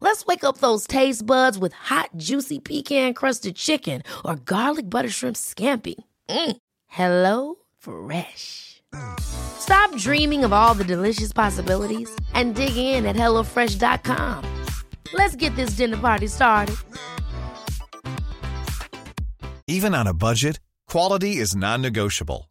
Let's wake up those taste buds with hot, juicy pecan-crusted chicken or garlic butter shrimp scampi. Mm. Hello Fresh. Stop dreaming of all the delicious possibilities and dig in at HelloFresh.com. Let's get this dinner party started. Even on a budget, quality is non-negotiable.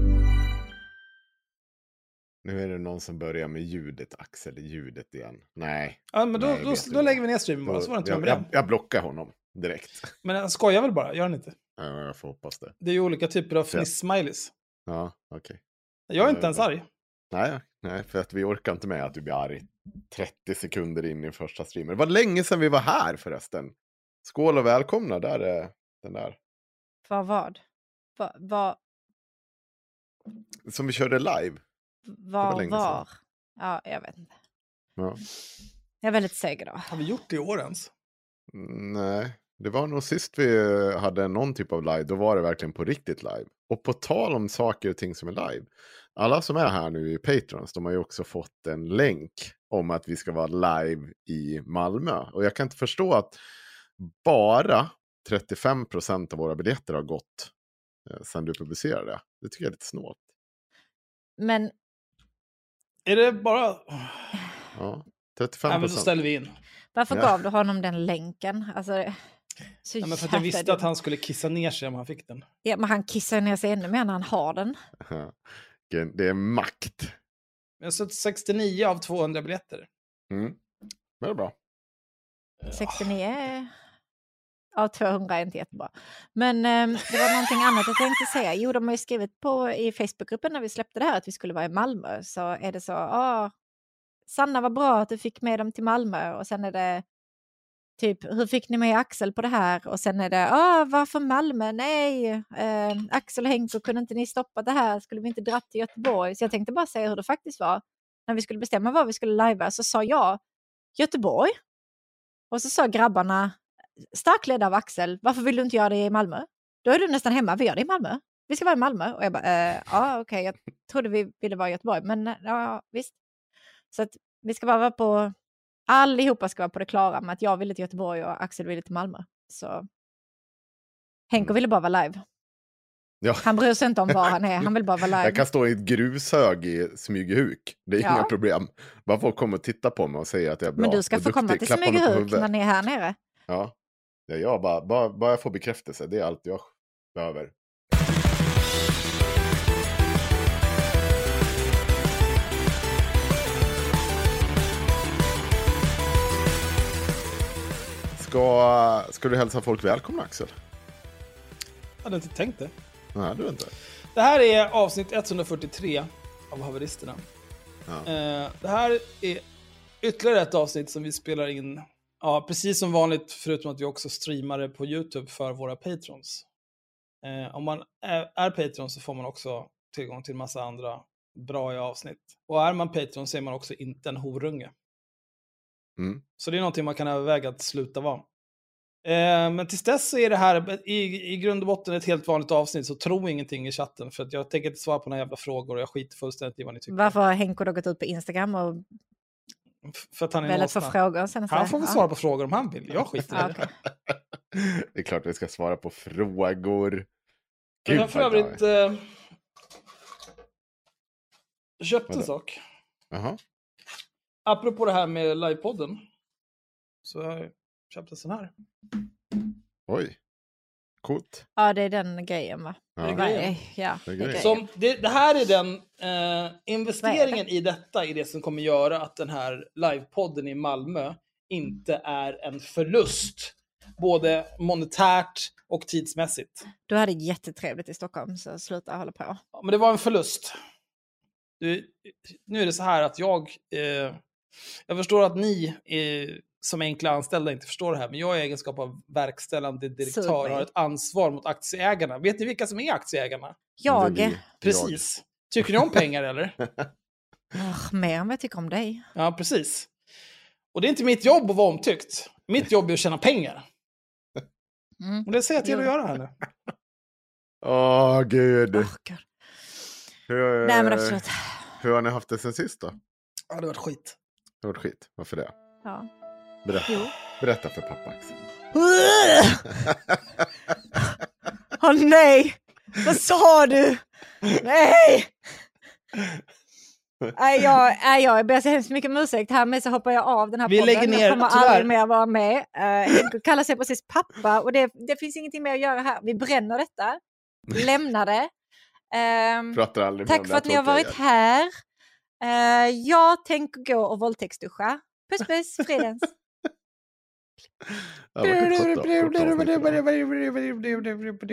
Nu är det någon som börjar med ljudet, Axel, ljudet igen. Nej. Ja, men då, Nej, då, då lägger vi ner streamen bara, så var det inte jag, jag, jag blockar honom direkt. Men han skojar väl bara, gör han inte? Ja, jag får hoppas det. Det är ju olika typer av fniss-smileys. Ja, okej. Jag är inte ens arg. Nej, nej, för att vi orkar inte med att du blir arg 30 sekunder in i första streamen. Det var länge sedan vi var här förresten. Skål och välkomna, där är den där. Vad? Vad? Vad? Som vi körde live. Var? länge Var? Ja, jag vet inte. Ja. Jag är väldigt seg idag. Har vi gjort det i år ens? Nej, det var nog sist vi hade någon typ av live, då var det verkligen på riktigt live. Och på tal om saker och ting som är live. Alla som är här nu i Patrons, de har ju också fått en länk om att vi ska vara live i Malmö. Och jag kan inte förstå att bara 35% av våra biljetter har gått eh, sedan du publicerade det. Det tycker jag är lite snålt. Men Är det bara... Ja, Nej, 35%. men då ställer vi in. varför Ja. gav du honom den länken? Alltså, så Nej, men för att jag visste att han skulle kissa ner sig om han fick den. Ja, men han kissar ner sig ännu mer när han har den. det är makt. Jag har sett 69 av 200 biljetter. Mm. Det är bra. 69 är- Ja, 200 är inte jättebra. Men eh, det var någonting annat jag tänkte säga. Jo, de har ju skrivit på i Facebookgruppen när vi släppte det här att vi skulle vara i Malmö. Så är det så, ah, Sanna vad bra att du fick med dem till Malmö. Och sen är det typ, hur fick ni med Axel på det här? Och sen är det, ah, varför Malmö? Nej, eh, Axel och Henko, kunde inte ni stoppa det här? Skulle vi inte dra till Göteborg? Så jag tänkte bara säga hur det faktiskt var. När vi skulle bestämma var vi skulle lajva så sa jag Göteborg. Och så sa grabbarna, starkt ledda av Axel, varför vill du inte göra det i Malmö? Då är du nästan hemma, vi gör det i Malmö. Vi ska vara i Malmö. Och jag bara, eh, ja okej, jag trodde vi ville vara i Göteborg, men eh, ja visst. Så att vi ska bara vara på, allihopa ska vara på det klara med att jag ville till Göteborg och Axel ville till Malmö. Så Henko ville bara vara live. Ja. Han bryr sig inte om var han är, han vill bara vara live. Jag kan stå i ett grushög i Smygehuk. Det är Ja. inga problem. Bara folk kommer och titta på mig och säger att jag är bra. Men du ska få komma duktig. till mig på Smygehuk när ni är här nere. Ja. Ja jag bara, bara, bara jag får bekräftelse. Det är allt jag behöver. Ska, ska du hälsa folk välkomna Axel? Jag hade inte tänkt det. Nej, du inte. Det här är avsnitt 143 av Haveristerna. Ja. Eh, det här är ytterligare ett avsnitt som vi spelar in, ja, precis som vanligt, förutom att vi också streamar det på YouTube för våra patrons. Eh, om man är, är patron så får man också tillgång till en massa andra bra avsnitt. Och är man patron så är man också inte en horunge. Mm. Så det är någonting man kan överväga att sluta vara. Eh, men tills dess så är det här i, i grund och botten ett helt vanligt avsnitt, så tro ingenting i chatten. För att jag tänker inte svara på några jävla frågor och jag skiter fullständigt i vad ni tycker. Varför har Henko då gått ut på Instagram och För att han är få åsna. frågor? Sen Han får väl ja. svara på frågor om han vill. Jag skiter i Ja, det. Det är klart vi ska svara på frågor. Jag har Gud, för vad övrigt eh, köpt en sak. Jaha. Apropå det här med livepodden. Så har jag köpt en sån här. Oj. Coolt. ja, det är den grejen va? Ja. Det grejen. Ja, grejen. Som, här är den eh, investeringen i detta är det som kommer göra att den här livepodden i Malmö inte är en förlust. Både monetärt och tidsmässigt. Du hade jättetrevligt i Stockholm, så sluta hålla på. Ja, men det var en förlust. Du, nu är det så här att jag... Eh, jag förstår att ni eh, som enkla anställda inte förstår det här, men jag i egenskap av verkställande direktör har ett ansvar mot aktieägarna. Vet ni vilka som är aktieägarna? Jag, Det. Precis. Tycker ni om pengar eller? Ugh, mer än vad jag tycker om dig. Ja, precis. Och det är inte mitt jobb att vara omtyckt. Mitt jobb är att tjäna pengar. Mm. Och det ser jag till Jo. att göra här nu. Åh, gud. Oh. Hur, Nej men absolut. hur har ni haft det sen sist då? Det Ja, det har varit skit. har varit skit. Varför det? Ja. Berätta, Jo. Berätta för pappa Axel. Åh nej! Vad sa du? Nej! Nej, jag, nej, jag ber så hemskt mycket om ursäkt. Härmed så hoppar jag av den här Vi podden. lägger ner, jag kommer tyvärr. aldrig mer vara med. Uh, Henko kallar sig precis pappa och det, det finns ingenting mer att göra här. Vi bränner detta. Lämnar det. Ehm, Pratar aldrig tack för att ni har varit här. Eh, jag tänker gå och våldtäktsduscha. Puss puss, fridens. Ja, vad kort då. Kort avsnitt då.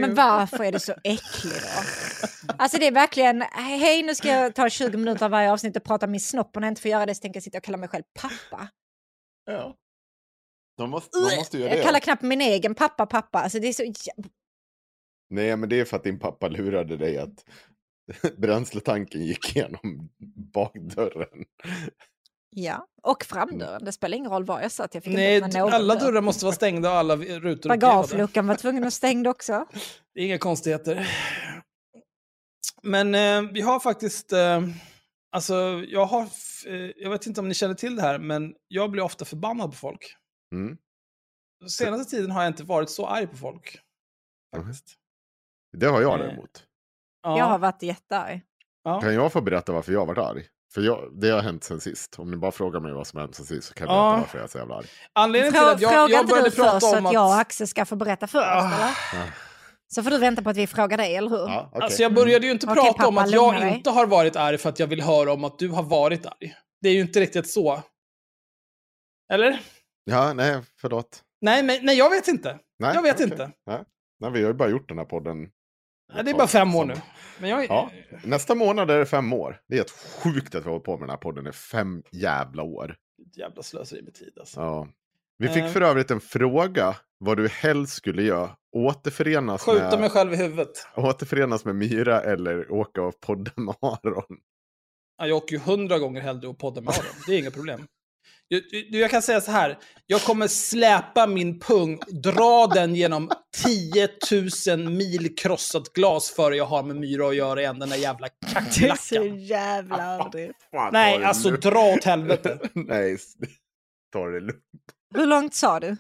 Men varför är det så äckligt då? Alltså det är verkligen, hej nu ska jag ta 20 minuter av varje avsnitt och prata om min snopp och när jag inte får göra det så tänker jag sitta och kalla mig själv pappa. Ja. De måste, man måste göra Jag det. kallar knappt min egen pappa pappa. Alltså det är så Nej, men det är för att din pappa lurade dig att bränsletanken gick igenom bakdörren. Ja, och framdörren. Det spelar ingen roll var jag satt. Jag fick Nej, inte alla dörr. dörrar måste vara stängda och alla rutor. Bagageluckan var tvungen att stängd också. Det är inga konstigheter. Men eh, vi har faktiskt... Eh, alltså, jag har... Eh, jag vet inte om ni känner till det här, men jag blir ofta förbannad på folk. Mm. Senaste tiden har jag inte varit så arg på folk. Faktiskt. Det har jag Eh, däremot. Ja, Jag har varit jättearg. ja. Kan jag få berätta varför jag har varit arg? För jag, det har hänt sen sist. Om ni bara frågar mig vad som har hänt sen sist så kan jag berätta Ja. varför jag är så jävla arg. Anledningen till att jag, frågar jag inte började du prata först om att att... jag och Axel ska få berätta först? Ah. Eller? Ja, Så får du vänta på att vi frågar dig, eller hur? ja, okej. Alltså jag började ju inte Okej, prata om pappa, att jag dig. inte har varit arg för att jag vill höra om att du har varit arg. Det är ju inte riktigt så. Eller? Ja, nej, förlåt. Nej, men, nej jag vet inte. Nej, Jag vet okej. inte. Nej. nej, vi har ju bara gjort den här podden. Nej, det är bara fem år nu. Men jag, Ja, nästa månad är det fem år. Det är helt sjukt att vi har hållit på med den här podden i fem jävla år. Jävla slöseri med tid alltså. Ja. Vi fick Eh. för övrigt en fråga vad du helst skulle göra. Återförenas Skjuta med, mig själv i huvudet. återförenas med Myra eller åka och podda med Aron. Ja, jag åker ju hundra gånger hellre och poddar med Aron. Det är inga problem. Jag, jag, jag kan säga så här. Jag kommer släpa min pung, dra den genom 10 000 mil krossat glas före jag har med Myra att göra igen, den där jävla Det är så kackerlackan. jävla överdrivet. Fan, ta Nej, alltså dra åt helvete. Nej, ta det lugnt. Hur långt sa du?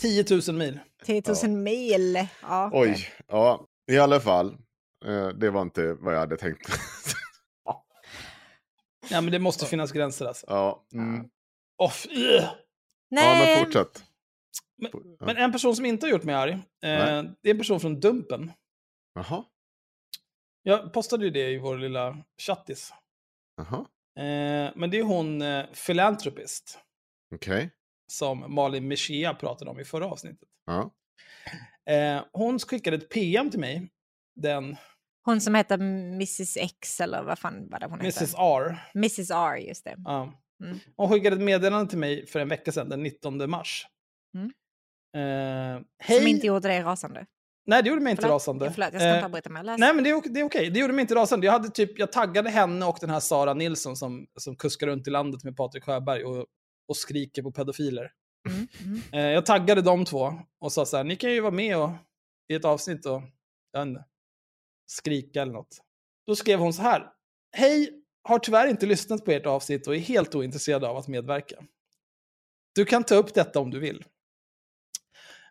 10 000 mil. 10 000 mil. Ja. Oj, ja, i alla fall. Eh, det var inte vad jag hade tänkt. Ja, men det måste finnas gränser alltså. ja, mm. Off, ugh. ja, Nej, men fortsätt. Men- Ja. Men en person som inte har gjort mig arg, eh, Nej. det är en person från Dumpen. Jaha, Jag postade ju det i vår lilla chattis. jaha, Eh, men det är hon eh, Philanthropist, okej. som Malin Mechia pratade om i förra avsnittet. Ja. Eh, hon skickade ett PM till mig, den hon som heter Mrs X eller vad fan var det hon Mrs heter? R. Mrs R, just det. Ja. Mm. Hon skickade ett meddelande till mig för en vecka sedan, den 19 mars. Mm. Eh, hej! Som inte gjorde dig rasande. Nej, det gjorde mig inte Förlåt, rasande. Förlåt, jag ska inte Eh, avbryta mig. Nej, men det är, det är okej. Det gjorde mig inte rasande. Jag, hade typ, jag taggade henne och den här Sara Nilsson som, som kuskar runt i landet med Patrik Sjöberg och, och skriker på pedofiler. Mm, mm. Eh, jag taggade de två och sa så här, ni kan ju vara med och, i ett avsnitt och jag vet inte, skrika eller något. Då skrev hon så här, hej, har tyvärr inte lyssnat på ert avsnitt och är helt ointresserad av att medverka. Du kan ta upp detta om du vill.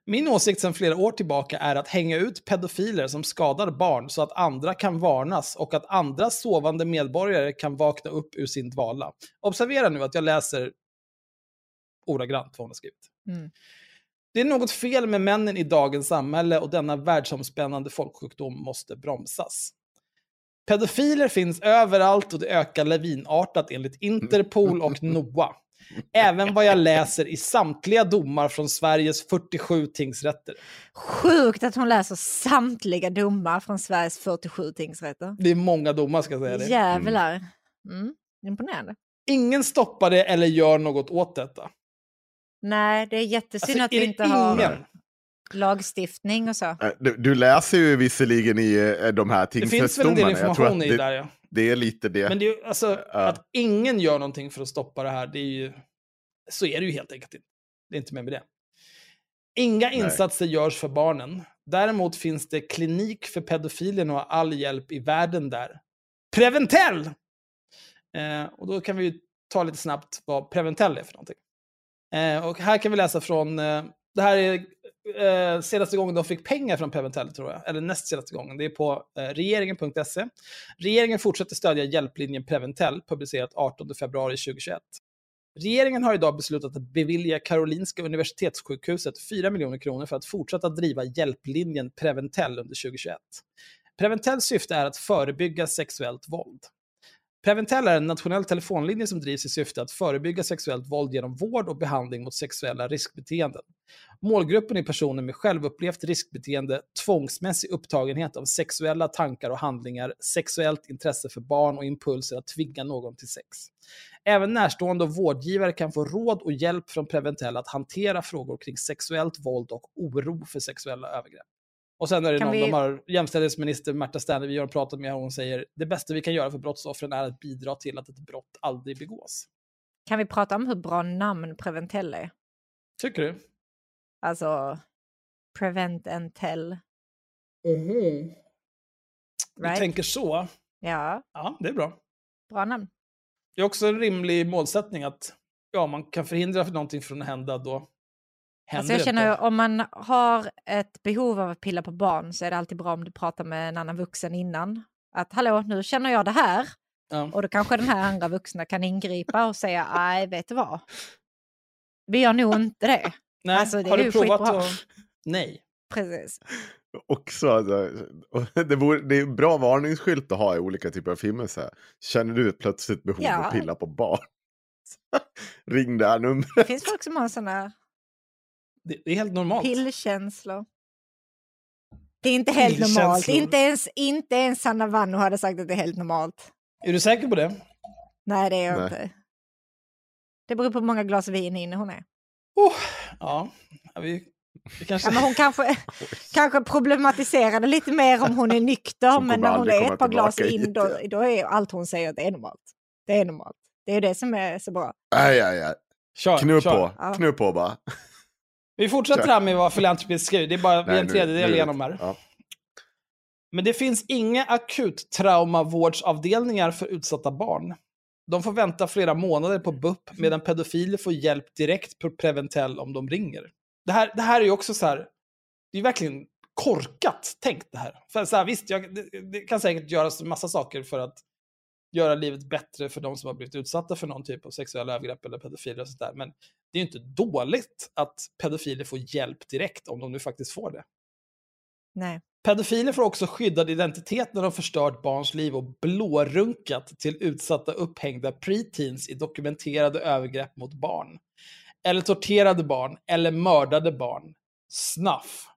Min åsikt sedan flera år tillbaka är att hänga ut pedofiler som skadar barn så att andra kan varnas och att andra sovande medborgare kan vakna upp ur sin dvala. Observera nu att jag läser ordagrant vad hon har skrivit. Mm. Det är något fel med männen i dagens samhälle och denna världsomspännande folksjukdom måste bromsas. Pedofiler finns överallt och det ökar lavinartat enligt Interpol och NOA. Även vad jag läser i samtliga domar från Sveriges 47 tingsrätter. Sjukt att hon läser samtliga domar från Sveriges 47 tingsrätter. Det är många domar ska jag säga det. Jävlar. Mm. Imponerande. Ingen stoppar det eller gör något åt detta. Nej, det är jättesynd Alltså, att är vi inte har? Lagstiftning och så. Eh, Du, du läser ju visserligen i eh, de här Det finns väl en del tingsrättsdomarna. Information i det, där ja. det är lite det. Men det är alltså, Ja. att ingen gör någonting för att stoppa det här, det är ju... Så är det ju helt enkelt inte. Det är inte mer med det. Inga Nej. insatser görs för barnen. Däremot finns det klinik för pedofilen och all hjälp i världen där. Preventell! Eh, och då kan vi ju ta lite snabbt vad Preventell är för någonting. Eh, och här kan vi läsa från, eh, det här är eh, senaste gången de fick pengar från Preventell tror jag, eller näst senaste gången. Det är på eh, regeringen.se. Regeringen fortsätter stödja hjälplinjen Preventell, publicerat 18 februari 2021. Regeringen har idag beslutat att bevilja Karolinska Universitetssjukhuset 4 miljoner kronor för att fortsätta driva hjälplinjen Preventell under 2021. Preventells syfte är att förebygga sexuellt våld. Preventell är en nationell telefonlinje som drivs i syfte att förebygga sexuellt våld genom vård och behandling mot sexuella riskbeteenden. Målgruppen är personer med självupplevt riskbeteende, tvångsmässig upptagenhet av sexuella tankar och handlingar, sexuellt intresse för barn och impulser att tvinga någon till sex. Även närstående och vårdgivare kan få råd och hjälp från Preventell att hantera frågor kring sexuellt våld och oro för sexuella övergrepp. Och sen är det Kan någon, vi- de har jämställdhetsminister Märta Stenevi har pratat med och hon säger det bästa vi kan göra för brottsoffren är att bidra till att ett brott aldrig begås. Kan vi prata om hur bra namn Preventell är? Tycker du? Alltså, Prevent and Tell. Du Right? tänker så? Ja, Ja, det är bra. bra namn. Det är också en rimlig målsättning att ja, man kan förhindra för någonting från att hända, då Alltså jag känner inte. om man har ett behov av att pilla på barn så är det alltid bra om du pratar med en annan vuxen innan. Att hallå, nu känner jag det här. Ja. Och då kanske den här andra vuxna kan ingripa och säga, nej, vet du vad? Vi gör nog inte det. Nej, alltså, det har är du ju provat skitbra. att... Nej. Precis. Också, alltså, det, vore, det är en bra varningsskylt att ha i olika typer av filmer. Så här. Känner du ett plötsligt behov Ja. att pilla på barn? Ring det här numret. Det finns folk som har sådana Det, det är helt normalt. pillkänslor. Det är inte helt normalt. Inte ens, inte ens Sanna Vanno hade sagt att det är helt normalt. Är du säker på det? Nej, det är jag Nej. inte. Det beror på hur många glas vin inne hon är. Oh, ja, vi, vi kanske... Ja, men hon kanske, kanske problematiserade lite mer om hon är nykter, Hon men när hon är ett par glas in då, då är allt hon säger att det är normalt. Det är normalt. Det är det som är så bra. Aj, aj, aj. Kör, på, Ja. knull på bara. Vi fortsätter här med vad Philanthropist skriver. Det är bara Nej, en tredjedel nu- igenom här. Ja. Men det finns inga akuttraumavårdsavdelningar för utsatta barn. De får vänta flera månader på BUP medan pedofiler får hjälp direkt på Preventell om de ringer. Det här, det här är ju också så här, det är verkligen korkat tänkt det här. För så här visst, jag, det, det kan säkert göras massa saker för att göra livet bättre för de som har blivit utsatta för någon typ av sexuella övergrepp eller pedofiler och sådär. Men det är ju inte dåligt att pedofiler får hjälp direkt om de nu faktiskt får det. Nej. Pedofiler får också skyddad identitet när de förstört barns liv och blårunkat till utsatta upphängda preteens i dokumenterade övergrepp mot barn. Eller torterade barn, eller mördade barn. Snuff.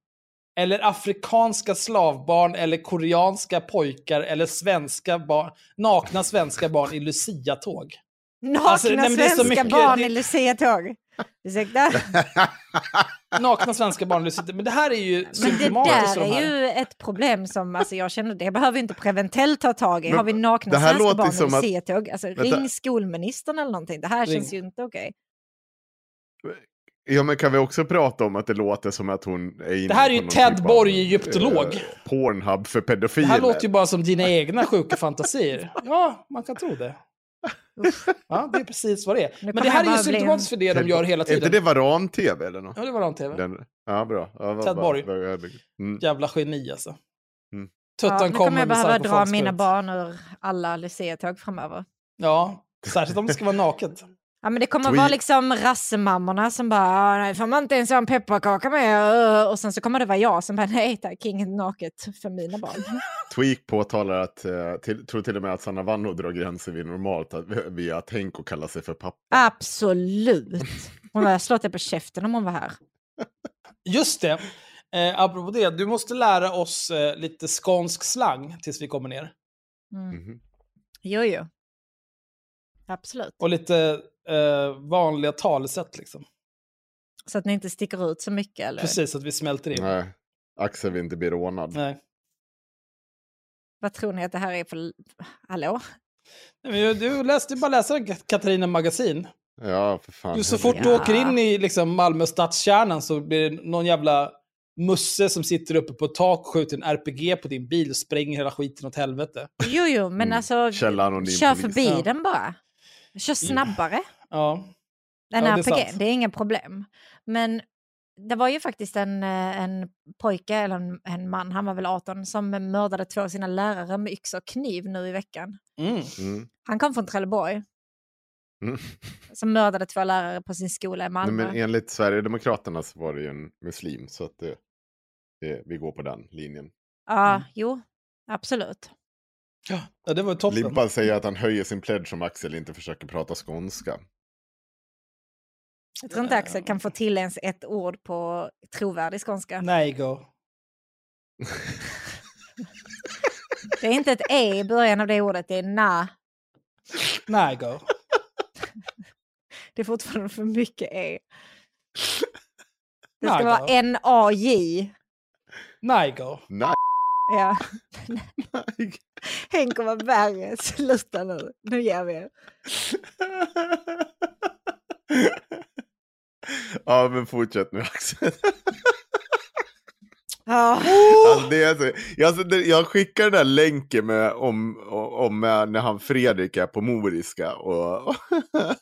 Eller afrikanska slavbarn, eller koreanska pojkar, eller svenska barn, nakna svenska barn i Lucia-tåg. Nakna Alltså, nej, svenska mycket- barn det- i Lucia-tåg. Ursäkta? Nakna svenska barn i Lucia Men det här är ju Men det där de är ju ett problem som alltså, jag känner, det behöver inte Preventell ta tag i. Men Har vi nakna det här svenska låter barn som i att- Lucia-tåg? Alltså Vänta. ring skolministern eller någonting. Det här Ring. känns ju inte okej. Ja, men kan vi också prata om att det låter som att hon är inne Det här är ju Ted typ av, Borg, egyptolog. eh, Pornhub för Det pedofiler. här låter ju bara som dina egna sjuka fantasier. Ja, man kan tro det. Ja, det är precis vad det är. Men det här är ju symptomatiskt för det de gör hela Är inte tiden. det Varan-TV eller något? Ja, det var de tv. Den, ja, bra. Ja, Ted Borg. Mm. Jävla geni alltså. Mm. Tuttan Ja, nu kommer jag behöva dra mina barn ur alla luciatåg framöver. Ja, särskilt om det ska vara naket. Ja men det kommer Tweet. vara liksom rassemammorna som bara "Ah, nej får man inte ens ha en pepparkaka med uh." och sen så kommer det vara jag som bara nej tack inget naket för mina barn. Tweak påtalar att, eh, till, tror till och med att Sanna Vanno drar gränsen vid normalt, att, via att Henko kallar sig för pappa. Absolut. Hon hade slått dig på käften om hon var här. Just det. Eh, apropå det, du måste lära oss eh, lite skånsk slang tills vi kommer ner. Mm. Mhm. Jo jo. Absolut. Och lite eh, vanliga talesätt liksom. Så att ni inte sticker ut så mycket eller? Precis, så att vi smälter in. Nej, Axel vill inte bli rånad. Nej. Vad tror ni att det här är för... Hallå? Nej, men Du läste bara läsa Katarina Magasin. Ja, för fan. Du, så fort du Ja. åker in i liksom, Malmö stadskärnan så blir det någon jävla musse som sitter uppe på ett tak och skjuter en RPG på din bil och spränger hela skiten åt helvete. Jo jo men Mm. alltså kör förbi Ja. den bara. Kör snabbare. Ja. Den Ja, här det är det, sant. det är inga problem. Men det var ju faktiskt en, eh, en pojke, eller en, en man, han var väl 18, som mördade två av sina lärare med yxa och kniv nu i veckan. Mm. Mm. Han kom från Trelleborg, Mm. som mördade två lärare på sin skola i Nej, Malmö. men enligt Sverigedemokraterna så var det ju en muslim, så att det, det, vi går på den linjen. Ja, Mm. jo, absolut. Ja, det var toppen. Limpan säger att han höjer sin pledge om Axel inte försöker prata skånska. Jag tror inte Axel kan få till ens ett ord på trovärdig skånska. Nej, go. Det är inte ett e i början av det ordet, det är na. Nej, go. Det är fortfarande för mycket e. Det ska vara n-a-j. Nej, go. Nej. Ja. Henko var värre. Sluta nu. Nu ger vi er. ja, men fortsätt nu Axel. Ja. Alltså, det är så, jag, jag skickar den där länken med, om, om eh, när han Fredrik är på moriska. Och,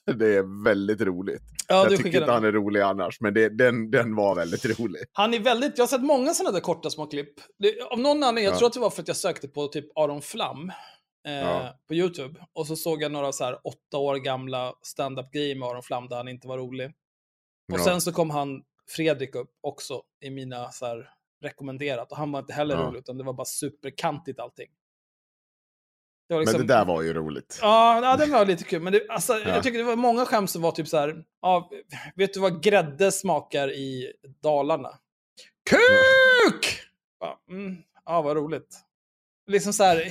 det är väldigt roligt. Ja, jag tycker inte han är rolig annars, men det, den, den var väldigt rolig. Han är väldigt, jag har sett många sådana där korta små klipp. Det, av någon anledning, jag Ja. tror att det var för att jag sökte på typ Aron Flam eh, Ja. på YouTube. Och så såg jag några så här åtta år gamla stand-up-grejer med Aron Flam där han inte var rolig. Och sen så kom han, Fredrik, upp också i mina så här rekommenderat. Och han var inte heller Ja. rolig, utan det var bara superkantigt allting. Det var Men liksom- det där var ju roligt. Ja, ja den var lite kul. Men det, alltså, Ja. jag tycker det var många skämt som var typ så här. Ja, vet du vad grädde smakar i Dalarna? Kuk! Ja, mm, ja vad roligt. Liksom så här,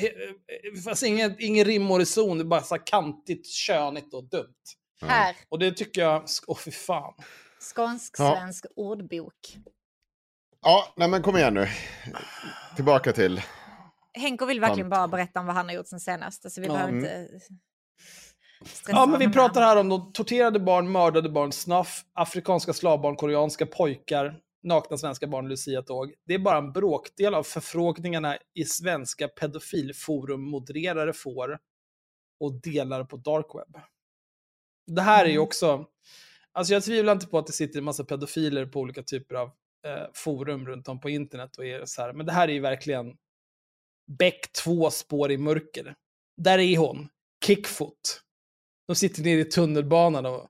fast ingen, ingen rim och reson, det är bara så här kantigt, königt och dumt. Här. Och det tycker jag, åh fy fan. Skånsk-svensk ordbok. Ja, nej men kom igen nu. Tillbaka till. Henko vill verkligen bara berätta om vad han har gjort sen senast. Alltså vi Ja. behöver Mm. inte Ja, men vi pratar här om de torterade barn, mördade barn, snuff, afrikanska slavbarn, koreanska pojkar, nakna svenska barn, Lucia-tåg. Det är bara en bråkdel av förfrågningarna i svenska pedofilforum modererare får och delar på dark web. Det här är ju Mm. också, alltså jag tvivlar inte på att det sitter en massa pedofiler på olika typer av eh, forum runt om på internet och är så här, men det här är ju verkligen Beck två spår i mörker. Där är hon, Kickfoot. De sitter nere i tunnelbanan och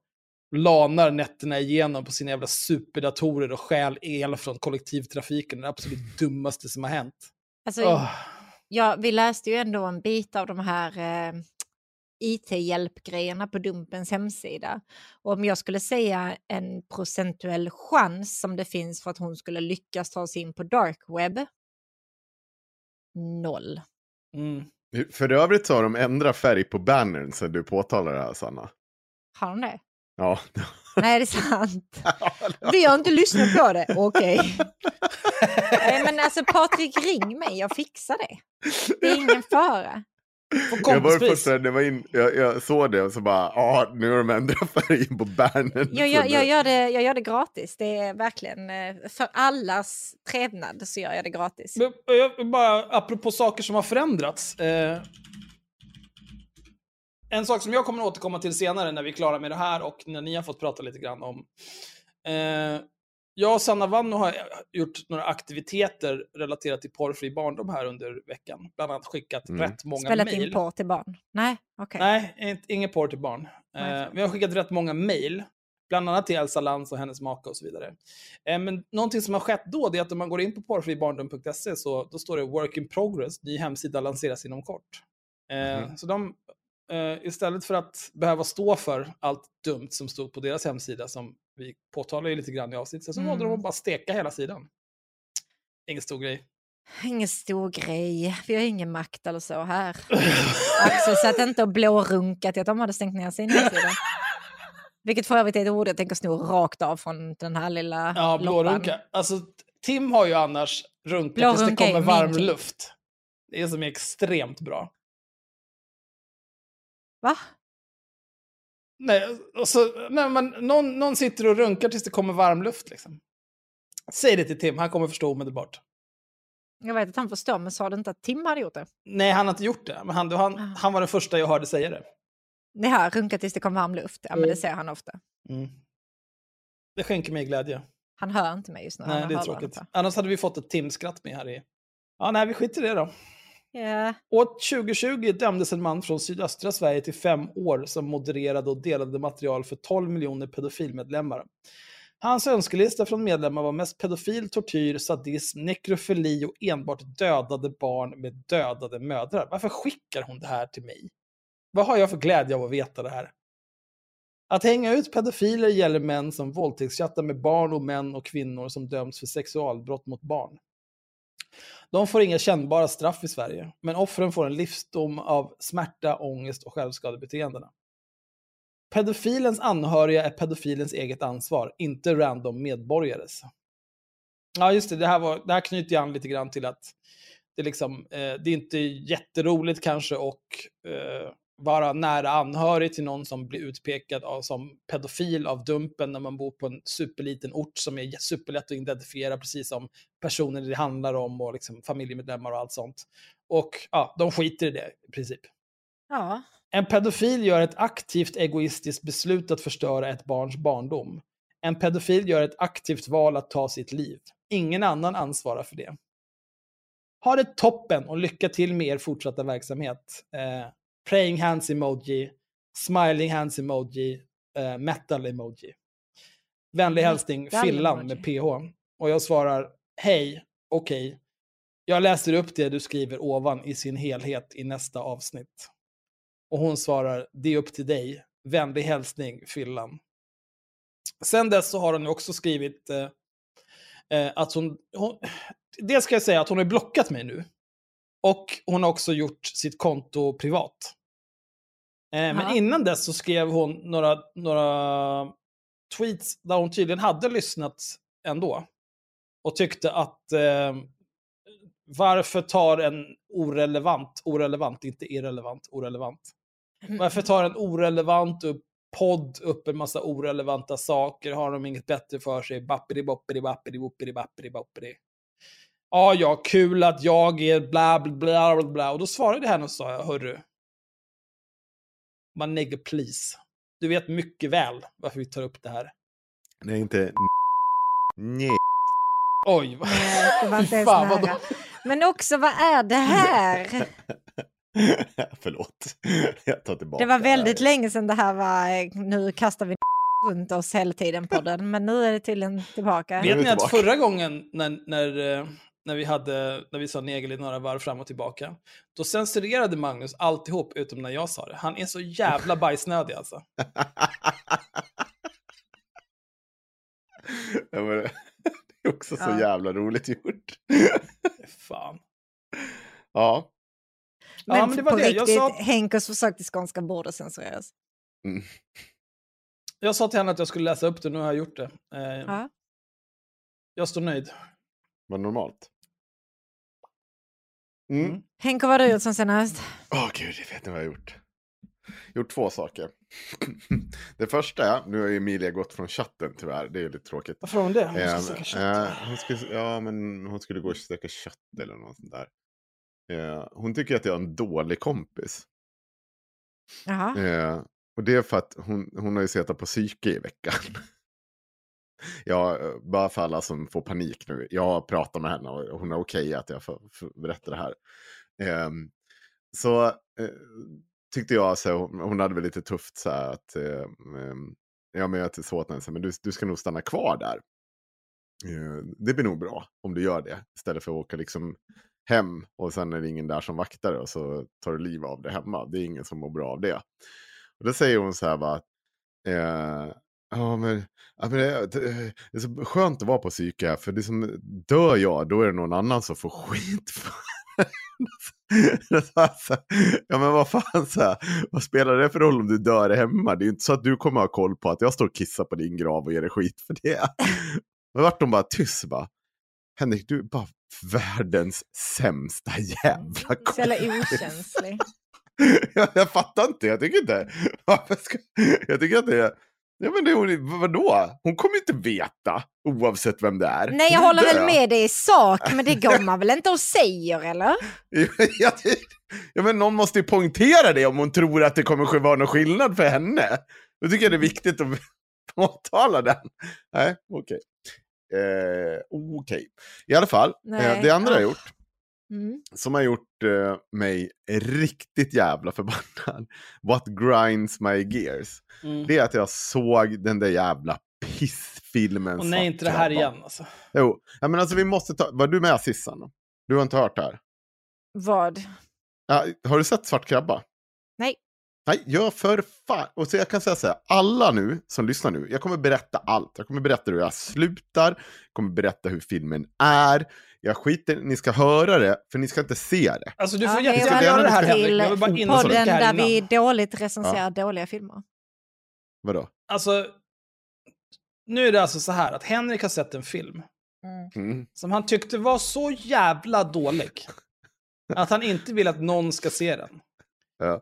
lanar nätterna igenom på sina jävla superdatorer och stjäl el från kollektivtrafiken. Det absolut dummaste som har hänt. Alltså, Åh. ja, vi läste ju ändå en bit av de här eh, IT-hjälpgrejerna på Dumpens hemsida. Och om jag skulle säga en procentuell chans som det finns för att hon skulle lyckas ta sig in på dark web. Noll. Mm. För övrigt så har de ändrat färg på bannern sen du påtalar det här Sanna. Har hon det? Ja. Nej, det är sant. Vi har inte lyssnat på det. Okej. Nej, men alltså Patrik, ring mig. Jag fixar det. Det är ingen fara. Jag var kompispris. först när jag, var in, jag, jag såg det och så bara, ja nu har de ändrat färgen på bärnen. Jag, jag, jag, gör det, jag gör det gratis. Det är verkligen eh, för allas trevnad så gör jag det gratis. Men Jag, vill bara, apropå saker som har förändrats. Eh, en sak som jag kommer att återkomma till senare när vi är klara med det här och när ni har fått prata lite grann om. Eh, jag och Sanna Vanno har gjort några aktiviteter relaterat till porrfri barndom här under veckan. Bland annat skickat Mm. rätt många Spelat mejl. in porr till barn? Nej, okej. Nej, inte- inget porr till barn. Nej, Eh, vi har skickat rätt många mejl, bland annat till Elsa Lantz och hennes make och så vidare. Eh, men någonting som har skett då, det är att om man går in på porrfribarndom.se så då står det work in progress, ny hemsida lanseras inom kort. Eh, Mhm. Så de, eh, istället för att behöva stå för allt dumt som stod på deras hemsida, som vi påtalar ju lite grann i avsnittet, så Mm. valde de att bara steka hela sidan. Ingen stor grej. Ingen stor grej. Vi har ingen makt eller så här. Axel satt inte och blårunkat till att de hade stängt ner sin hemsida. Vilket för övrigt är ett ord jag tänker sno rakt av från den här lilla Ja, blårunka. Alltså, Tim har ju annars runkat tills det Blårunka kommer varm luft. Det är som är extremt bra. Va? Nej, och så, nej men någon, någon sitter och runkar tills det kommer varm luft. Liksom. Säg det till Tim, han kommer förstå omedelbart. Jag vet att han förstår, men sa du inte att Tim hade gjort det? Nej, han har inte gjort det. Men han, han, Ah. han var den första jag hörde säga det. Det här, runka tills det kom varm luft. Ja, men Mm. det säger han ofta. Det skänker mig glädje. Han hör inte mig just nu. Nej, det är tråkigt. Annars hade vi fått ett Tim-skratt med här i... Ja, nej, vi skiter i det då. Yeah. År 2020 dömdes en man från sydöstra Sverige till fem år som modererade och delade material för 12 miljoner pedofilmedlemmar. Hans önskelista från medlemmar var mest pedofil, tortyr, sadism, nekrofili och enbart dödade barn med dödade mödrar. Varför skickar hon det här till mig? Vad har jag för glädje av att veta det här? Att hänga ut pedofiler gäller män som våldtäktschattar med barn och män och kvinnor som döms för sexualbrott mot barn. De får inga kännbara straff i Sverige, men offren får en livsdom av smärta, ångest och självskadebeteendena. Pedofilens anhöriga är pedofilens eget ansvar, inte random medborgares. Ja, just det, det här, var, det här knyter jag an lite grann till att det, liksom, eh, det är inte jätteroligt kanske och eh, vara nära anhörig till någon som blir utpekad av, som pedofil av Dumpen när man bor på en superliten ort som är superlätt att identifiera, precis som personer det handlar om och liksom familjemedlemmar och allt sånt. Och ja, de skiter i det i princip. ja. En pedofil gör ett aktivt egoistiskt beslut att förstöra ett barns barndom. En pedofil gör ett aktivt val att ta sitt liv. Ingen annan ansvarar för det. Ha det toppen och lycka till med er fortsatta verksamhet. Eh, praying hands emoji, smiling hands emoji, eh, metal emoji. Vänlig hälsning Metal Fillan emoji. med PH. Och jag svarar, hej, okej. Jag läser upp det du skriver ovan i sin helhet i nästa avsnitt. Och hon svarar, det är upp till dig. Vänlig hälsning, Fyllan. Sen dess så har hon också skrivit eh, eh, att hon, hon... Det ska jag säga att hon har blockat mig nu. Och hon har också gjort sitt konto privat. Eh, men innan dess så skrev hon några, några tweets där hon tydligen hade lyssnat ändå. Och tyckte att eh, varför tar en orelevant, orelevant, inte irrelevant, orelevant. Varför tar en orelevant upp podd upp en massa orelevanta saker? Har de inget bättre för sig? Bappidi boppidi bappidi boppidi bappidi boppidi. Ja, ja, kul att jag är bla bla bla bla. Och då svarade henne och sa hörru. Man nigger please. Du vet mycket väl varför vi tar upp det här. Nej, inte Nej. Oj, vad... Det var inte ens Fan, vadå? nära. Men också, vad är det här? Förlåt. Jag tar tillbaka. Det var väldigt länge sedan det här var, eh, nu kastar vi runt oss hela tiden podden, men nu är det tydligen tillbaka. Vet ni att förra gången när, när, eh, när, vi hade, när vi sa negel i några varv fram och tillbaka, då censurerade Magnus alltihop utom när jag sa det. Han är så jävla bajsnödig alltså. Ja, men det är också så Ja. jävla roligt gjort. Fan. Ja. Men, Ja, men det var på det. Jag riktigt, sa- Henkos försök till skånska borde censureras. Mm. Jag sa till henne att jag skulle läsa upp det, nu har jag gjort det. Eh, Ja. Jag står nöjd. Vad normalt. Mm. Mm. Henke, vad har du gjort sen senast? Åh gud, jag vet inte vad jag har gjort. Gjort två saker. det första är, nu har ju Emilia gått från chatten tyvärr, det är lite tråkigt. Varför har hon det? Hon ska steka kött. eh, hon skulle, ja, men hon skulle gå och steka kött eller något sånt där. Eh, hon tycker att jag är en dålig kompis. Jaha. Eh, och det är för att hon, hon har ju suttit på psyke i veckan. Jag, eh, bara för alla som får panik nu. Jag har pratat med henne och hon är okej att jag får, får berätta det här. Eh, så eh, tyckte jag, så, hon, hon hade väl lite tufft så här att eh, ja, men jag sa åt henne, så här, men du, du ska nog stanna kvar där. Eh, det blir nog bra om du gör det. Istället för att åka liksom hem och sen är det ingen där som vaktar det och så tar du liv av det hemma. Det är ingen som mår bra av det. Och då säger hon så här bara, eh, ja men, ja, men det, det, är så skönt att vara på psyke för det som dör jag då är det någon annan som får skit för det. Så här, så här, ja men vad fan, så här, vad spelar det för roll om du dör hemma? Det är ju inte så att du kommer ha koll på att jag står och kissar på din grav och ger dig skit för det. Då vart de bara tyst bara. Henrik, du är bara världens sämsta jävla Så jävla kompis. okänslig. jag, jag fattar inte, jag tycker inte. Varför ska, jag tycker att det är... Ja, men det, hon- vadå? Hon kommer inte veta oavsett vem det är. Nej, jag håller väl med dig i sak, men det går man väl inte och säger, eller? ja, det- ja, men någon måste ju poängtera det om hon tror att det kommer vara någon skillnad för henne. Då tycker jag det är viktigt att påtala den. Nej, okej. Eh, okej. I alla fall, eh, det andra jag ah. gjort, Mm. som har gjort eh, mig riktigt jävla förbannad, what grinds my gears, Mm. det är att jag såg den där jävla pissfilmen Och nej, inte det här igen alltså. Jo, ja, men alltså vi måste ta, var du med Sissan? Du har inte hört det här? Vad? Ja, har du sett Svart krabba? Nej. Nej, gör för fan. Och så jag kan säga så här, alla nu som lyssnar nu, jag kommer berätta allt. Jag kommer berätta hur jag slutar, jag kommer berätta hur filmen är. Jag skiter ni ska höra det, för ni ska inte se det. Alltså du Ja, får och jättegärna göra det här Henrik. Jag vill bara till in Podden där innan. vi dåligt recenserar dåliga filmer. Vadå? Alltså, nu är det alltså så här att Henrik har sett en film Mm. som han tyckte var så jävla dålig att han inte vill att någon ska se den. Ja.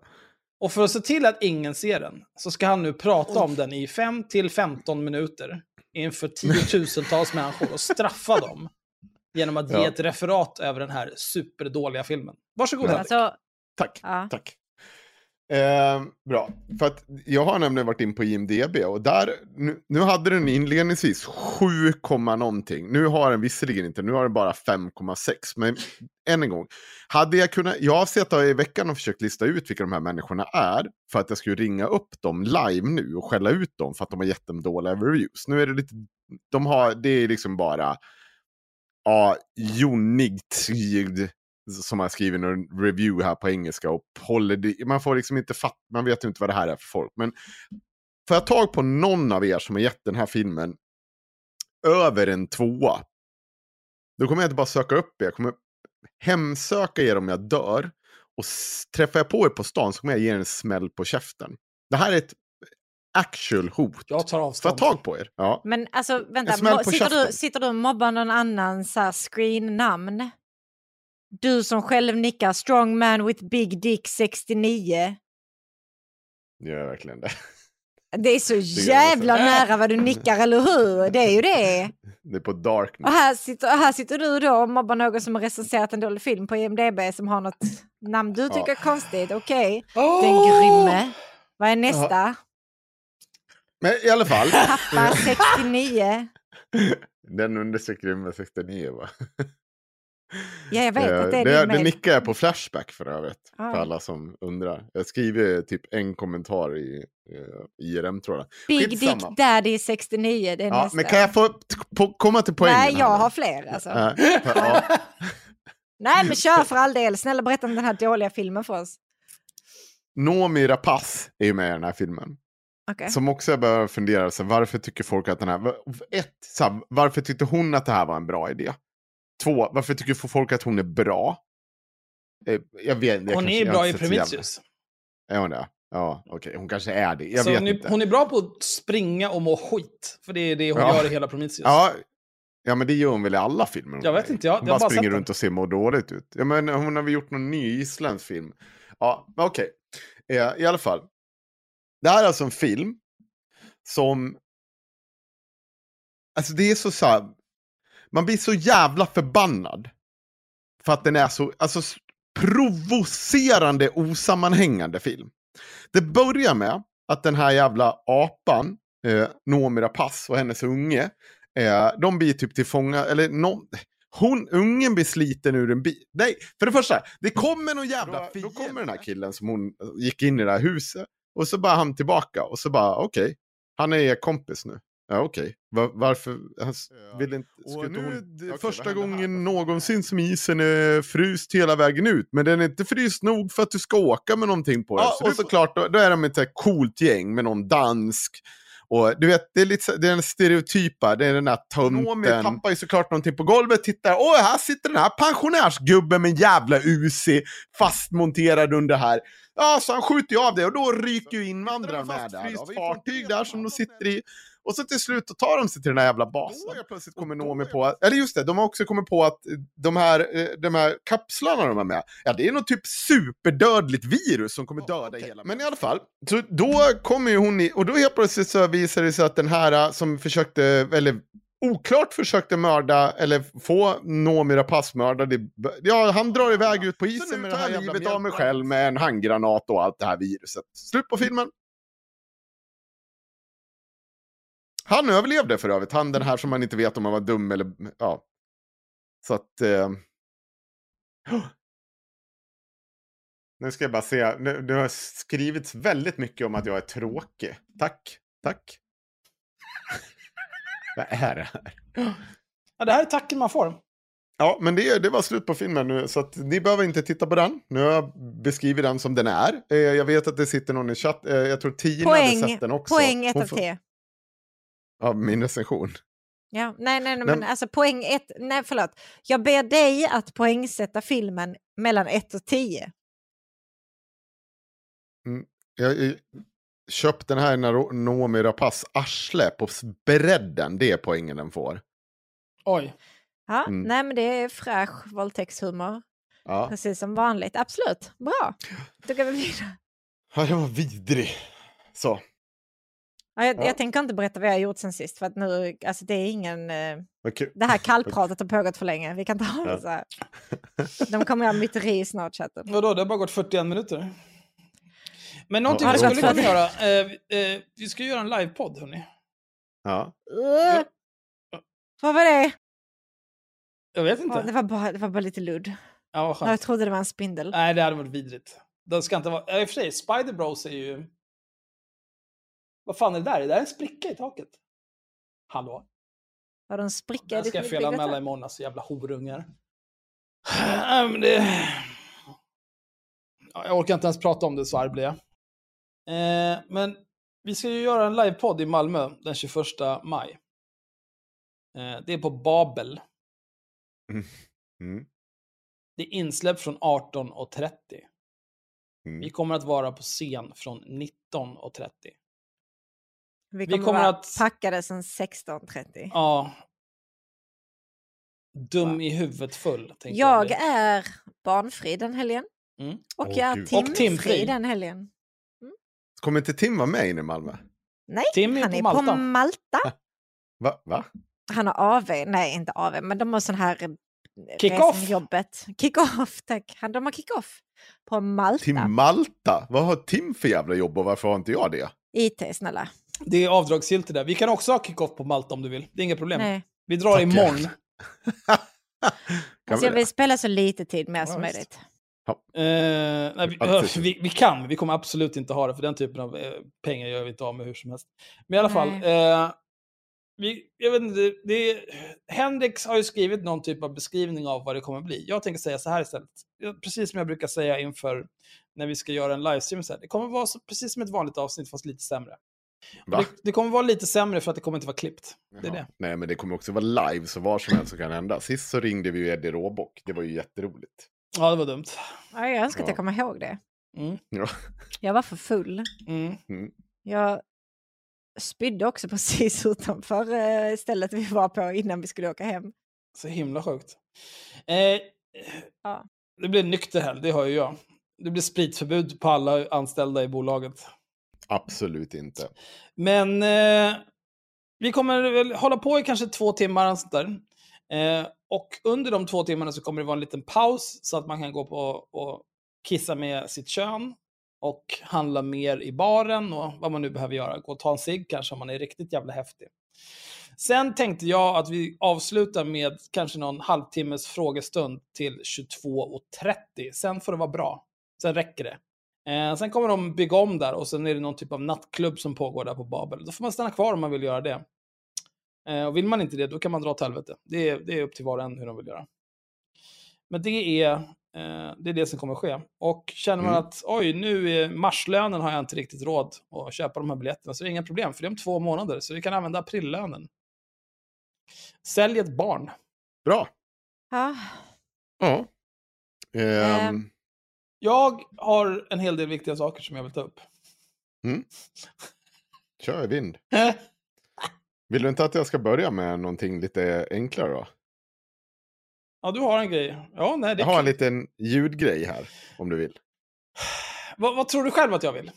Och för att se till att ingen ser den så ska han nu prata om den i 5 till 15 minuter inför tiotusentals människor och straffa dem genom att ge Ja. ett referat över den här superdåliga filmen. Varsågod Ja. Henrik. Alltså, Tack, ja. tack. Eh, bra, för att jag har nämligen varit in på IMDB och där, nu, nu hade den inledningsvis 7, komma någonting. Nu har den visserligen inte, nu har den bara 5,6. Men än en gång, hade jag kunnat, jag har suttit i veckan och försökt lista ut vilka de här människorna är. För att jag skulle ringa upp dem live nu och skälla ut dem för att de har gett dem dåliga reviews. Nu är det lite, de har, det är liksom bara, ja, Jonigt som har skrivit en review här på engelska och håller det, man får liksom inte fatt, man vet ju inte vad det här är för folk. Men får jag tag på någon av er som har gett den här filmen över en tvåa, då kommer jag inte bara söka upp er, jag kommer hemsöka er om jag dör. Och träffar jag på er på stan så kommer jag ge er en smäll på käften. Det här är ett actual hot. Jag tar avstånd. tag på er? Ja. Men alltså, vänta. Sitter du, sitter du och mobbar någon annan så här screen-namn? Du som själv nickar strong man with big dick 69. Gör jag verkligen det? Det är så jävla nära vad du nickar, eller hur? Det är ju det. Det är på darknet. Och här sitter, här sitter du då och mobbar någon som har recenserat en dålig film på IMDB som har något namn du tycker är konstigt. Okej, Åh! den grymme. Vad är nästa? Men i alla fall. Pappa 69. Den understreckar med 69 va? Ja, jag vet Eh, att det är det, din det nickar jag på Flashback för övrigt. Ah. För alla som undrar. Jag skriver typ en kommentar i IRM-tråden. Big skitsamma. Dick Daddy 69, det är Ja, nästa. men kan jag få på, komma till poängen? Nej, jag här har fler alltså. Nej, ja. Nej, men kör för all del. Snälla berätta om den här dåliga filmen för oss. Noomi Rapace är ju med i den här filmen. Okej. Som också jag börjar fundera, så varför tycker folk att den här... Ett, så här, varför tyckte hon att det här var en bra idé? Två, varför tycker folk att hon är bra? Eh, Jag vet, jag Hon kanske- är har bra i Prometheus. Är hon det? Ja, okej. Hon kanske är det. Jag Så vet hon, är, inte. hon är bra på att springa och må skit. För det är det hon Ja. gör i hela Prometheus. Ja, Ja men det gör hon väl i alla filmer? Jag vet inte, jag- hon jag bara bara springer sett runt och ser mår dåligt ut. Ja men hon har väl gjort någon ny isländsk film. Ja, men okej. Eh, I alla fall. Det här är alltså en film som... Alltså det är så så här... Man blir så jävla förbannad. För att den är så alltså, provocerande osammanhängande film. Det börjar med att den här jävla apan, eh, Noomi Rapace och hennes unge, eh, de blir typ tillfånga, eller någon, hon, ungen blir sliten ur en bil. Nej, för det första, det kommer någon jävla då, då kommer den här killen som hon gick in i det här huset. Och så bara han tillbaka och så bara okej, han är er kompis nu. Ja okej, Va- varför? Han vill inte, skulle inte hon... det är första gången någonsin som isen är fryst hela vägen ut. Men den är inte fryst nog för att du ska åka med någonting på den. Ja, och såklart, då, då är de ett så här coolt gäng med någon dansk. Och du vet, det är lite det är den stereotypa, det är den där tomten. tappar ju såklart någonting på golvet, tittar, åh här sitter den här pensionärsgubben med en jävla Uzi fastmonterad under här. Ja, så han skjuter ju av det och då ryker ju invandrarna med där. Då har vi fartyg där som de sitter i. Och så till slut tar de sig till den här jävla basen. Då plötsligt kommer Noomi på, att- eller just det, de har också kommit på att eh, de här, eh, de här kapslarna de har med, ja det är något typ superdödligt virus som kommer döda hela Men i alla fall, så då kommer ju hon i, och då helt plötsligt så visar det sig att den här eh, som försökte, eller oklart försökte mörda, eller få Noomi Rapace mördad. i- Ja, han drar iväg ut på isen med det här jävla livet av mig själv med en handgranat och allt det här viruset. Slut på filmen. Han överlevde för övrigt, han den här som man inte vet om han var dum eller, ja. Så att... Eh... Nu ska jag bara se, nu, det har skrivits väldigt mycket om att jag är tråkig. Tack, tack. Vad är det här? Ja, det här är tacken man får. Ja, men det, det var slut på filmen nu, så att ni behöver inte titta på den. Nu har jag beskrivit den som den är. Eh, jag vet att det sitter någon i chatt, eh, jag tror Tina hade Poäng, sett den också. poäng 1 Hon av får- 10. Ja, min recension. Ja, nej, nej, nej, men men- alltså poäng 1, nej förlåt. Jag ber dig att poängsätta filmen mellan 1 och 10. Jag har köpt den här när Noomi Rapace arsle på bredden. Det är poängen den får. Oj. Ja, Mm. nej men det är fräsch våldtäktshumor. Ja, Precis som vanligt. Absolut, bra. Då går vi vidare. ja det var vidrig. Så. Ja, jag, Ja. jag tänker inte berätta vad jag har gjort sen sist för att nu, alltså det är ingen, eh, vad kul. det här kallpratet har pågått för länge. Vi kan ta det Ja. så här. De kommer göra myteri snart chatten. Vadå, det har bara gått 41 minuter. Men någonting Ja, vi det skulle kunna göra, eh, vi- eh, vi ska göra en livepodd hörni. Ja. Uh, vad var det? Jag vet inte. det, var bara, det var bara lite ludd. Ja, Jag trodde det var en spindel. Nej, det hade varit vidrigt. Det ska inte vara... I och för sig, Spider Bros är ju... Vad fan är det där? Det där är en spricka i taket. Hallå? Var det en spricka i Den ska jag felanmäla imorgon, alltså jävla horungar. Nej, men det... Ja, jag orkar inte ens prata om det, så arg blir jag. Eh, men vi ska ju göra en livepodd i Malmö den 21 maj. Eh, det är på Babel. Mm. Det är insläpp från 18.30. Mm. Vi kommer att vara på scen från 19.30. Vi kommer, kommer vara att- packade sen 16.30. Ja. Dum i huvudet full. tänkte Jag bli. är barnfri den helgen. Mm. Och Åh, jag är timfri, Och timfri. den helgen. Kommer inte Tim vara med in i Malmö? Nej, Tim är han på är Malta. på Malta. Va? Va? Han har AV, nej inte AV, men de har sån här eh, Kick-off. jobbet. Kick-off, tack. Han, de har kick-off på Malta. Till Malta? Vad har Tim för jävla jobb och varför har inte jag det? IT, snälla. Det är avdragsgillt det där. Vi kan också ha kick-off på Malta om du vill. Det är inga problem. Nej. Vi drar Tackar. imorgon. Alltså, vi jag vill spela så lite tid med Ja, som möjligt. Eh, nej, vi, vi, vi kan, vi kommer absolut inte ha det, för den typen av eh, pengar gör vi inte av med hur som helst. Men i alla fall, eh, vi, jag vet inte, det, det, Hendrix har ju skrivit någon typ av beskrivning av vad det kommer bli. Jag tänker säga så här istället, precis som jag brukar säga inför när vi ska göra en livestream, så här, det kommer vara så, precis som ett vanligt avsnitt fast lite sämre. Va? Det, det kommer vara lite sämre för att det kommer inte vara klippt. Det är det. Nej, men det kommer också vara live, så var som helst så kan hända. Sist så ringde vi ju Eddie Råbock. Det var ju jätteroligt. Ja, det var dumt. Ja, jag önskar att Ja. jag kommer ihåg det. Mm. Ja. Jag var för full. Mm. Jag spydde också precis utanför eh, stället vi var på innan vi skulle åka hem. Så himla sjukt. Eh, Ja. Det blir nykter helg, det har ju jag. Det blir spritförbud på alla anställda i bolaget. Absolut inte. Men eh, vi kommer väl hålla på i kanske två timmar. och sånt där. Eh, och under de två timmarna så kommer det vara en liten paus så att man kan gå på och kissa med sitt kön och handla mer i baren och vad man nu behöver göra. Gå och ta en cigg kanske om man är riktigt jävla häftig. Sen tänkte jag att vi avslutar med kanske någon halvtimmes frågestund till 22.30. Sen får det vara bra. Sen räcker det. Eh, sen kommer de bygga om där och sen är det någon typ av nattklubb som pågår där på Babel. Då får man stanna kvar om man vill göra det. Eh, och vill man inte det, då kan man dra åt helvete. Det är, det är upp till var och en hur de vill göra. Men det är, eh, det är det som kommer ske. Och känner man Mm. att oj, nu är marslönen har jag inte riktigt råd att köpa de här biljetterna, så det är inga problem, för det är om två månader, så vi kan använda aprillönen. Sälj ett barn. Bra. Ja. Ja. Ehm, Ehm. Jag har en hel del viktiga saker som jag vill ta upp. Kör i vind. Vill du inte att jag ska börja med någonting lite enklare då? Ja, du har en grej. Ja, nej, det Jag har en liten ljudgrej här, om du vill. vad, vad tror du själv att jag vill?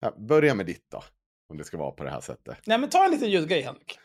Ja, börja med ditt då, om det ska vara på det här sättet. Nej, men ta en liten ljudgrej, Henrik.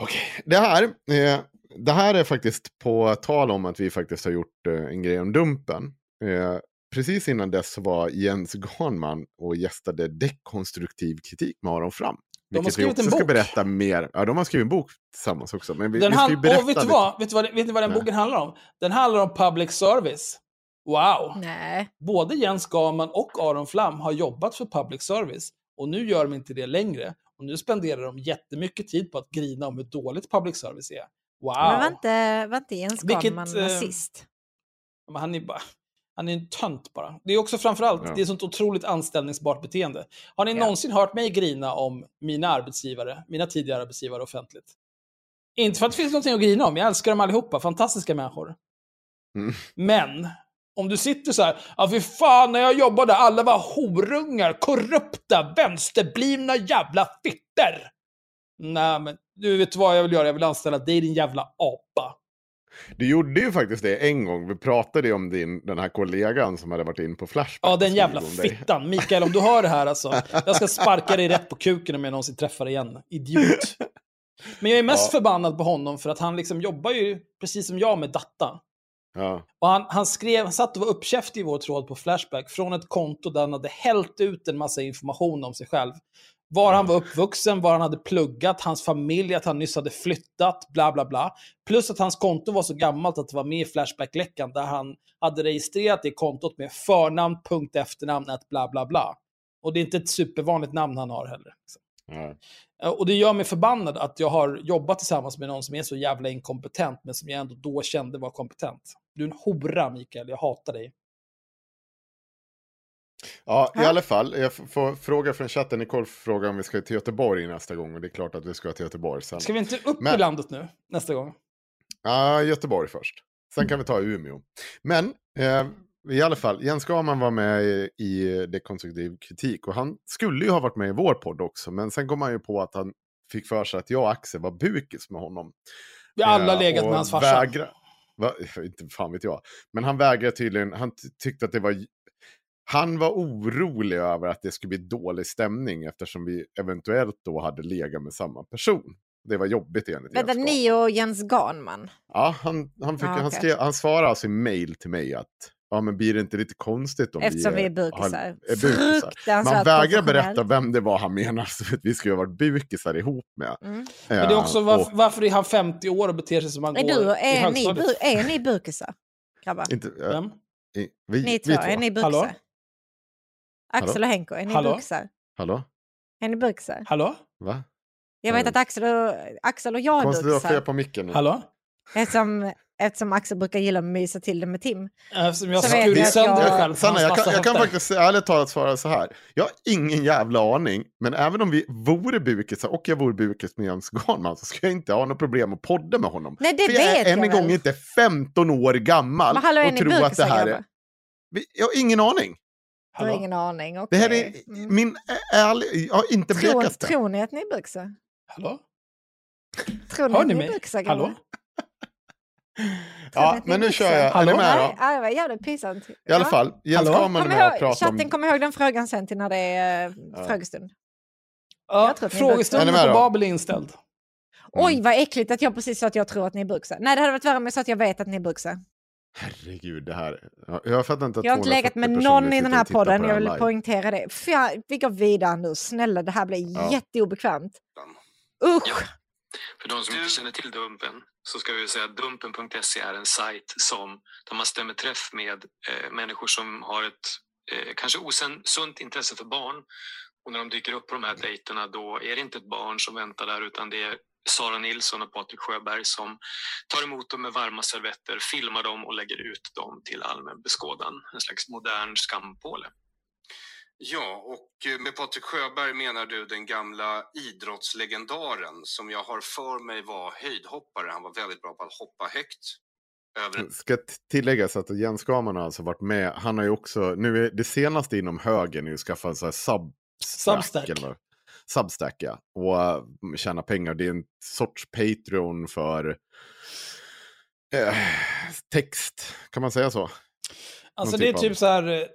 Okej, det här, eh, det här är faktiskt på tal om att vi faktiskt har gjort eh, en grej om Dumpen. Eh, precis innan dess så var Jens Garnman och gästade dekonstruktiv kritik med Aron Fram. De har Vilket vi skrivit också en ska bok. berätta mer. Ja, de har skrivit en bok tillsammans också. Men vi, Den vi ska ju berätta och vet du vad? Vet du vad, vet ni vad den Nej. boken handlar om? Den handlar om public service. Wow! Nej. Både Jens Garman och Aron Flam har jobbat för public service. Och nu gör de inte det längre. Och nu spenderar de jättemycket tid på att grina om hur dåligt public service är. Wow! Men var inte, var inte Jens Vilket, Garnman eh, nazist? Men han är bara... Han är en tönt bara. Det är också framförallt, Ja. det är sånt otroligt anställningsbart beteende. Har ni Ja. någonsin hört mig grina om mina arbetsgivare, mina tidigare arbetsgivare offentligt? Inte för att det finns någonting att grina om, jag älskar dem allihopa, fantastiska människor. Mm. Men, om du sitter så här, ja fy fan när jag jobbade, alla var horungar, korrupta, vänsterblivna jävla fitter. Nej men, du vet vad jag vill göra, jag vill anställa dig din jävla apa. Du gjorde ju faktiskt det en gång. Vi pratade ju om din, den här kollegan som hade varit in på Flashback. Ja, den jävla fittan. Mikael, om du hör det här alltså. Jag ska sparka dig rätt på kuken om jag någonsin träffar dig igen. Idiot. Men jag är mest Ja. förbannad på honom för att han liksom jobbar ju precis som jag med data. Ja. Och han, han skrev, han satt och var uppkäftig i vår tråd på Flashback från ett konto där han hade hällt ut en massa information om sig själv. Var han var uppvuxen, var han hade pluggat, hans familj, att han nyss hade flyttat, bla bla bla. Plus att hans konto var så gammalt att det var med i Flashback-läckan där han hade registrerat det kontot med förnamn, punkt, efternamn, ett bla bla bla. Och det är inte ett supervanligt namn han har heller. Eh, Och det gör mig förbannad att jag har jobbat tillsammans med någon som är så jävla inkompetent, men som jag ändå då kände var kompetent. Du är en hora, Mikael. Jag hatar dig. Ja, i alla fall. Jag får fråga från chatten. Nicole frågar om vi ska till Göteborg nästa gång. Och det är klart att vi ska till Göteborg sen. Ska vi inte upp Men- i landet nu, nästa gång? Ja, Göteborg först. Sen kan vi ta Umeå. Men eh, i alla fall, Jens Garman var med i, i dekonstruktiv kritik. Och han skulle ju ha varit med i vår podd också. Men sen kom han ju på att han fick för sig att jag och Axel var bukis med honom. Vi har alla Eh, legat med hans farsa. vägra- Va? Inte fan vet jag. Men han vägrade tydligen, han ty- tyckte att det var... Han var orolig över att det skulle bli dålig stämning eftersom vi eventuellt då hade legat med samma person. Det var jobbigt enligt Vänta, Jens ni och Jens Garnman? Ja, han, han, fick, Ja, han, okej. skrev, han svarade alltså i mail till mig att ja, men blir det inte lite konstigt om Eftersom vi är har- bukisar. är bukisar? Man vägrar berätta vem det var han menar så att vi skulle ha varit bukisar ihop med. Mm. Men det är också Eh, varför, och varför är han 50 år och beter sig som han Är, går du, i är, ni, högstadiet? bu- är ni bukisar? Grabbar? Inte, eh, Vem? i- vi, Ni två, vi två. är ni Hallå? bukisar? Axel och Henko, är ni Hallå? bukisar? Hallå? Är ni bukisar? Hallå? Va? Jag vet att Axel och, Axel och jag är Konstigt att du har fel bukisar. på micken nu. Hallå? Eftersom, eftersom Axel brukar gilla att mysa till det med Tim. Eftersom jag skurit att sönder jag- mig själv. Sanna, jag kan, jag kan faktiskt ärligt talat svara så här. Jag har ingen jävla aning, men även om vi vore bukisar och jag vore bukis med Jens Garnman så ska jag inte ha något problem att podda med honom. Nej, det För jag är vet än jag en gång inte 15 år gammal Men hallå, är och tror att det här är... grabbar? Jag har ingen aning. Jag har ingen aning. Det här är Mm. min ärliga... Jag har inte Tror, blekaste. tror ni att ni är buxa? Hallå? Tror ni Hör att ni ni är mig? buxa? Hallå? ni Ja, att ni men är nu kör jag. Är Hallå? ni med då? nej, det var jävligt pinsamt. I alla fall, Jens är Kom med och pratar chatten, om... kom ihåg den frågan sen till när det är Ja. frågestund. Ja, att ni är frågestunden Är ni på? Babel är inställd. Oj, vad äckligt att jag precis sa att jag tror att ni är buxa. Nej, det hade varit värre om jag sa att jag vet att ni är buxa. Herregud, det här... Jag- fattar inte att Jag har inte legat 240 med någon i den här podden, jag vill live. poängtera det. Fy, vi går vidare nu, snälla, det här blir Ja. jätteobekvämt. Ja. Usch! För de som inte känner till Dumpen så ska vi säga att Dumpen.se är en sajt som, där man stämmer träff med eh, människor som har ett eh, kanske osunt intresse för barn. Och när de dyker upp på de här dejterna då är det inte ett barn som väntar där utan det är Sara Nilsson och Patrik Sjöberg som tar emot dem med varma servetter, filmar dem och lägger ut dem till allmän beskådan. En slags modern skampåle. Ja, och med Patrik Sjöberg menar du den gamla idrottslegendaren som jag har för mig var höjdhoppare. Han var väldigt bra på att hoppa högt. Över Ska tilläggas att Jens Kaman har alltså varit med. Han har ju också, nu är det senaste inom högen är ju att skaffa en sån här Substack. Substack. Eller? Substack ja. Och uh, tjäna pengar. Det är en sorts Patreon för eh, text. Kan man säga så? Alltså Någon det är typ typ av- så här, eh,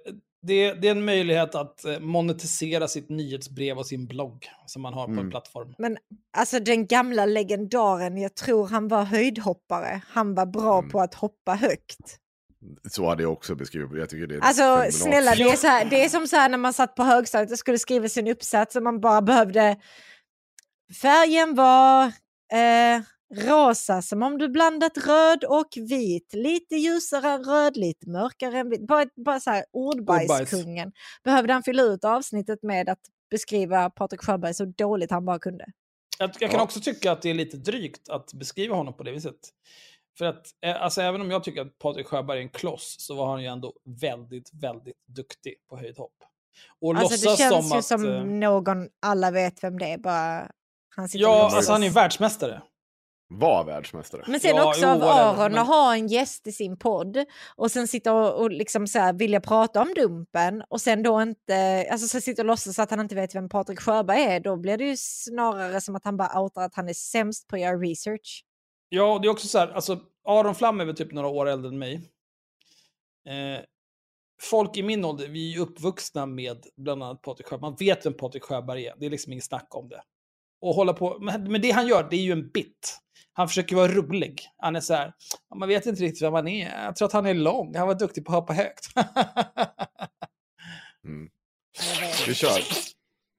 det, det är en möjlighet att eh, monetisera sitt nyhetsbrev och sin blogg som man har på en Mm. plattform. Men alltså den gamla legendaren, jag tror han var höjdhoppare. Han var bra Mm. på att hoppa högt. Så hade jag också beskrivit Jag tycker det är Alltså snälla, det är, så här, det är som så här när man satt på högstadiet och skulle skriva sin uppsats och man bara behövde... Färgen var eh, rosa, som om du blandat röd och vit. Lite ljusare än röd, lite mörkare än vit. Bara, bara så här, ordbajskungen. Behövde han fylla ut avsnittet med att beskriva Patrik Sjöberg så dåligt han bara kunde. Jag, jag kan Ja. också tycka att det är lite drygt att beskriva honom på det viset. För att, eh, alltså även om jag tycker att Patrik Sjöberg är en kloss, så var han ju ändå väldigt, väldigt duktig på höjdhopp. Och Alltså det känns som ju att... som eh, någon, alla vet vem det är, bara han sitter Ja, alltså han är världsmästare. Var världsmästare. Men sen Ja, också jo, av Aron men- att ha en gäst i sin podd och sen sitta och, och liksom så här, vilja prata om Dumpen och sen då inte, alltså så sitter och låtsas att han inte vet vem Patrik Sjöberg är, då blir det ju snarare som att han bara outar att han är sämst på att göra research. Ja, det är också så här, alltså Aron Flam är väl typ några år äldre än mig. Eh, folk i min ålder, vi är ju uppvuxna med bland annat Patrik Sjöberg. Man vet vem Patrik Sjöberg är, det är liksom inget snack om det. Och hålla på, men, det han gör, det är ju en bit. Han försöker vara rolig. Han är så här, "Ja, man vet inte riktigt vem han är. Jag tror att han är lång, han var duktig på att hoppa högt. Mm. Vi kör.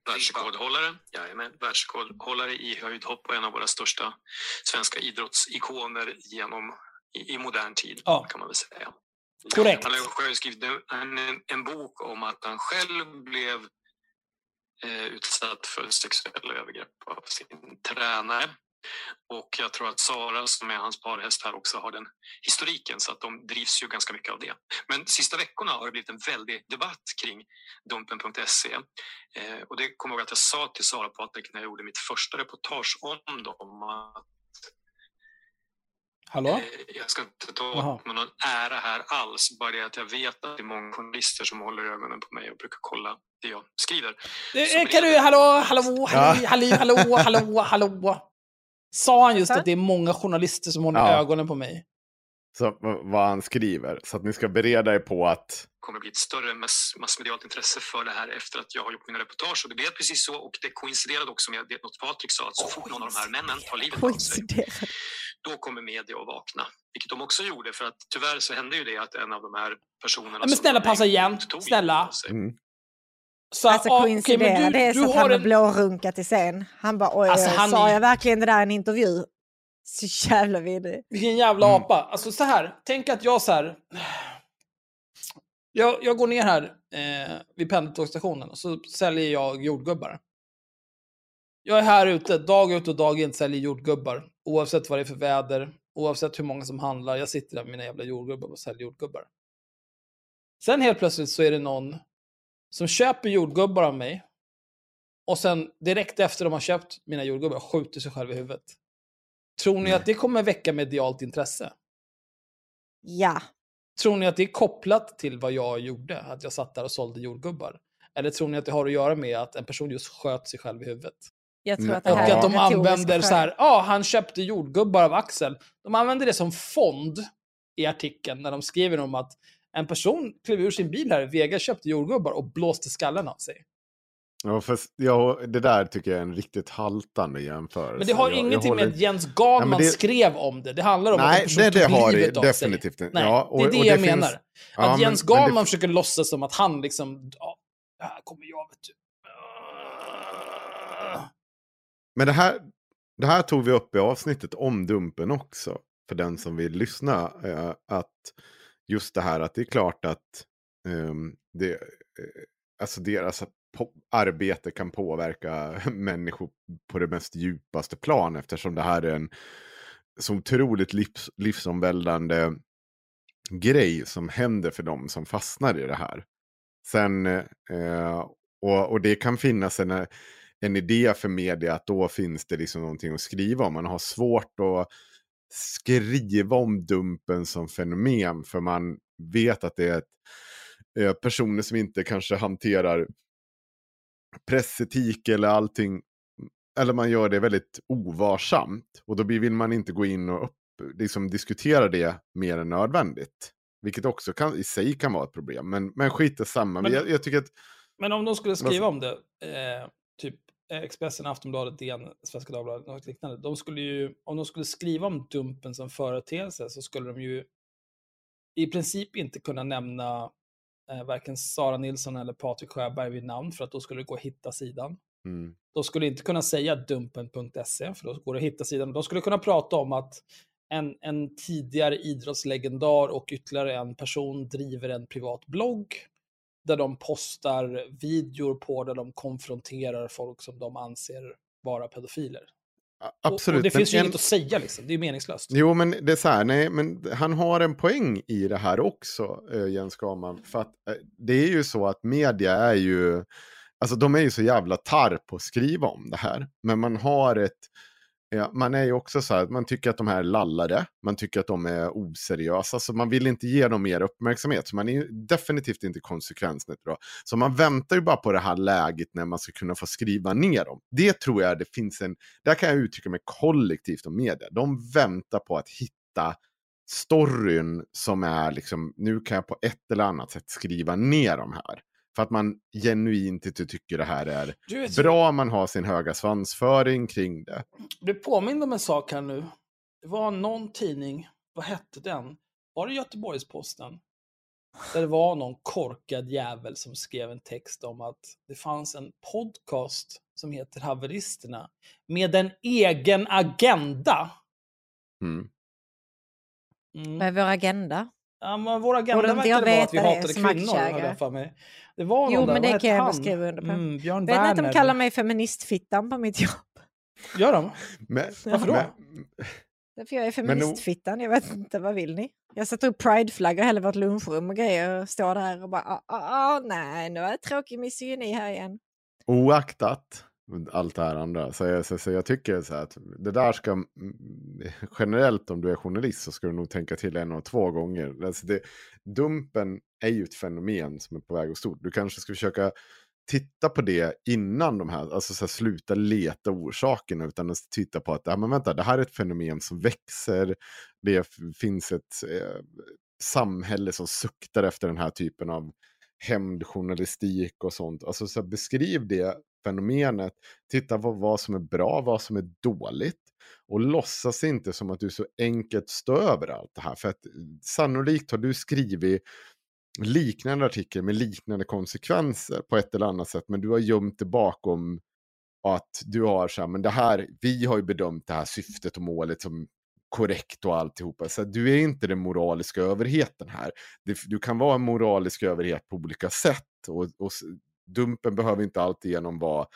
Världsrekordhållare, jajamän, världsrekordhållare i höjdhopp och en av våra största svenska idrottsikoner genom i, i modern tid, Ja. kan man väl säga. Korrekt. Han har skrivit en, en, en bok om att han själv blev eh, utsatt för sexuella övergrepp av sin tränare. Och jag tror att Sara, som är hans parhäst här, också har den historiken, så att de drivs ju ganska mycket av det. Men sista veckorna har det blivit en väldig debatt kring Dumpen.se. Eh, och det kommer jag ihåg att jag sa till Sara Patrik när jag gjorde mitt första reportage om dem att Hallå? Eh, Jag ska inte ta åt mig någon ära här alls, bara det att jag vet att det är många journalister som håller ögonen på mig och brukar kolla det jag skriver. Eh, eh, Kan du, hallå, hallå, hallå, hallå, hallå, hallå, hallå. Sa han just att det är många journalister som håller Ja. ögonen på mig? Så vad han skriver. Så att ni ska bereda er på att... Det kommer bli ett större mass massmedialt intresse för det här efter att jag har gjort mina reportage. Och det blev precis så och det koinciderade också med det något Patrik sa, att så fort någon av de här männen tar livet av sig, då kommer media att vakna. Vilket de också gjorde, för att tyvärr så hände ju det att en av de här personerna... men snälla, passa igen. Snälla. Mm. Så, Alltså ah, men du- det är du så att han har en- blårunkat i scen. Han bara oj, Alltså, oj, han sa är- jag verkligen det där i en intervju? Så jävla vidrig. Vilken jävla Mm. apa. Alltså så här, tänk att jag så här... Jag, jag går ner här eh, vid pendeltågsstationen och så säljer jag jordgubbar. Jag är här ute, dag ut och dag in säljer jordgubbar. Oavsett vad det är för väder, oavsett hur många som handlar. Jag sitter där med mina jävla jordgubbar och säljer jordgubbar. Sen helt plötsligt så är det någon som köper jordgubbar av mig. Och sen direkt efter de har köpt mina jordgubbar skjuter sig själv i huvudet. Tror ni att det kommer väcka medialt intresse? Ja, Tror ni att det är kopplat till vad jag gjorde? Att jag satt där och sålde jordgubbar? Eller tror ni att det har att göra med att en person just sköt sig själv i huvudet? Jag tror att det Och här är att de använder så här, ja, han köpte jordgubbar av Axel. De använder det som fond i artikeln när de skriver om att en person klev ur sin bil här, Vega köpte jordgubbar och blåste skallen av sig. Ja, fast, ja, det där tycker jag är en riktigt haltande jämförelse. Men det har jag, jag ingenting håller- med Jens Ja, men det- skrev om det. Det handlar om att en Nej, person det, det tog har det livet av definitivt inte. Nej, ja, och, det är det och jag finns- menar. Ja, att men- Jens men det- Galman försöker låtsas som att han liksom, ja, här kommer jag, vet du. Men det här, det här tog vi upp i avsnittet om Dumpen också. För den som vill lyssna. Eh, att just det här att det är klart att um, det, eh, alltså deras arbete kan påverka människor på det mest djupaste plan. Eftersom det här är en så otroligt livs, livsomvälvande grej som händer för dem som fastnar i det här. Sen, eh, och, och det kan finnas en, eh, en idé för media att då finns det liksom någonting att skriva om. Man har svårt att skriva om dumpen som fenomen för man vet att det är ett, eh, personer som inte kanske hanterar pressetik eller allting. Eller man gör det väldigt ovarsamt. Och då vill man inte gå in och upp, liksom diskutera det mer än nödvändigt. Vilket också kan, i sig kan vara ett problem. Men, men skit samma. Men- jag, jag tycker att Men om de skulle skriva om det, eh, typ Expressen, Aftonbladet, DN, Svenska Dagbladet, något liknande. De skulle ju, om de skulle skriva om Dumpen som företeelse så skulle de ju i princip inte kunna nämna eh, varken Sara Nilsson eller Patrik Sjöberg vid namn för att då skulle det gå att hitta sidan. mm, De skulle inte kunna säga dumpen.se för då går det att hitta sidan. De skulle kunna prata om att en, en tidigare idrottslegendar och ytterligare en person driver en privat blogg där de postar videor på där de konfronterar folk som de anser vara pedofiler. a- Och- absolut. Och det finns ju en- inget att säga liksom, det är ju meningslöst. Jo, men det är så här, nej, men han har en poäng i det här också, eh, Jens Gaman. För att eh, det är ju så att media är ju, alltså de är ju så jävla tar på att skriva om det här. Men man har ett, ja, man är ju också så här, man tycker att de här är lallare, man tycker att de är oseriösa, så man vill inte ge dem mer uppmärksamhet. Så man är ju definitivt inte konsekvensneutral. Så man väntar ju bara på det här läget när man ska kunna få skriva ner dem. Det tror jag det finns en, där kan jag uttrycka mig kollektivt om media. De väntar på att hitta storyn som är liksom, nu kan jag på ett eller annat sätt skriva ner de här. För att man genuint inte tycker det här är Du vet, bra, man har sin höga svansföring kring det. Blev påmind om en sak här nu. Det var någon tidning, vad hette den? Var det Göteborgs-Posten? Där det var någon korkad jävel som skrev en text om att det fanns en podcast som heter Haveristerna med en egen agenda. Mm. Mm. Med vår agenda. Ja, men vår agenda Borde inte jag verkade vara att vi hatade kvinnor, hade jag för mig. Det var Jo, någon där, men vad det kan jag han? skriva under på. Mm, Björn Vet ni att de kallar mig feministfittan på mitt jobb? Gör de? Men, Varför då? men, Därför jag är feministfittan, jag vet inte, vad vill ni? Jag sätter upp prideflaggor i hela vårt lunchrum och grejer och står där och bara, ah, ah, ah, nej, nu är det tråkig misogyni här igen. oaktat allt det här andra. Så jag, så, så jag tycker så här att det där ska, mm, generellt om du är journalist så ska du nog tänka till en och två gånger. Alltså det, dumpen är ju ett fenomen som är på väg att stort. Du kanske ska försöka titta på det innan de här, alltså så här, sluta leta orsakerna utan att titta på att, ja men vänta, det här är ett fenomen som växer, det finns ett eh, samhälle som suktar efter den här typen av hämndjournalistik och sånt. Alltså så här, beskriv det fenomenet, titta på vad som är bra, vad som är dåligt och låtsas inte som att du så enkelt står över allt det här. För att eh, sannolikt har du skrivit liknande artikel med liknande konsekvenser på ett eller annat sätt, men du har gömt det bakom att du har så här, men det här, vi har ju bedömt det här syftet och målet som korrekt och alltihopa. Så du är inte den moraliska överheten här. Du kan vara en moralisk överhet på olika sätt och, och Dumpen behöver inte alltid genom vara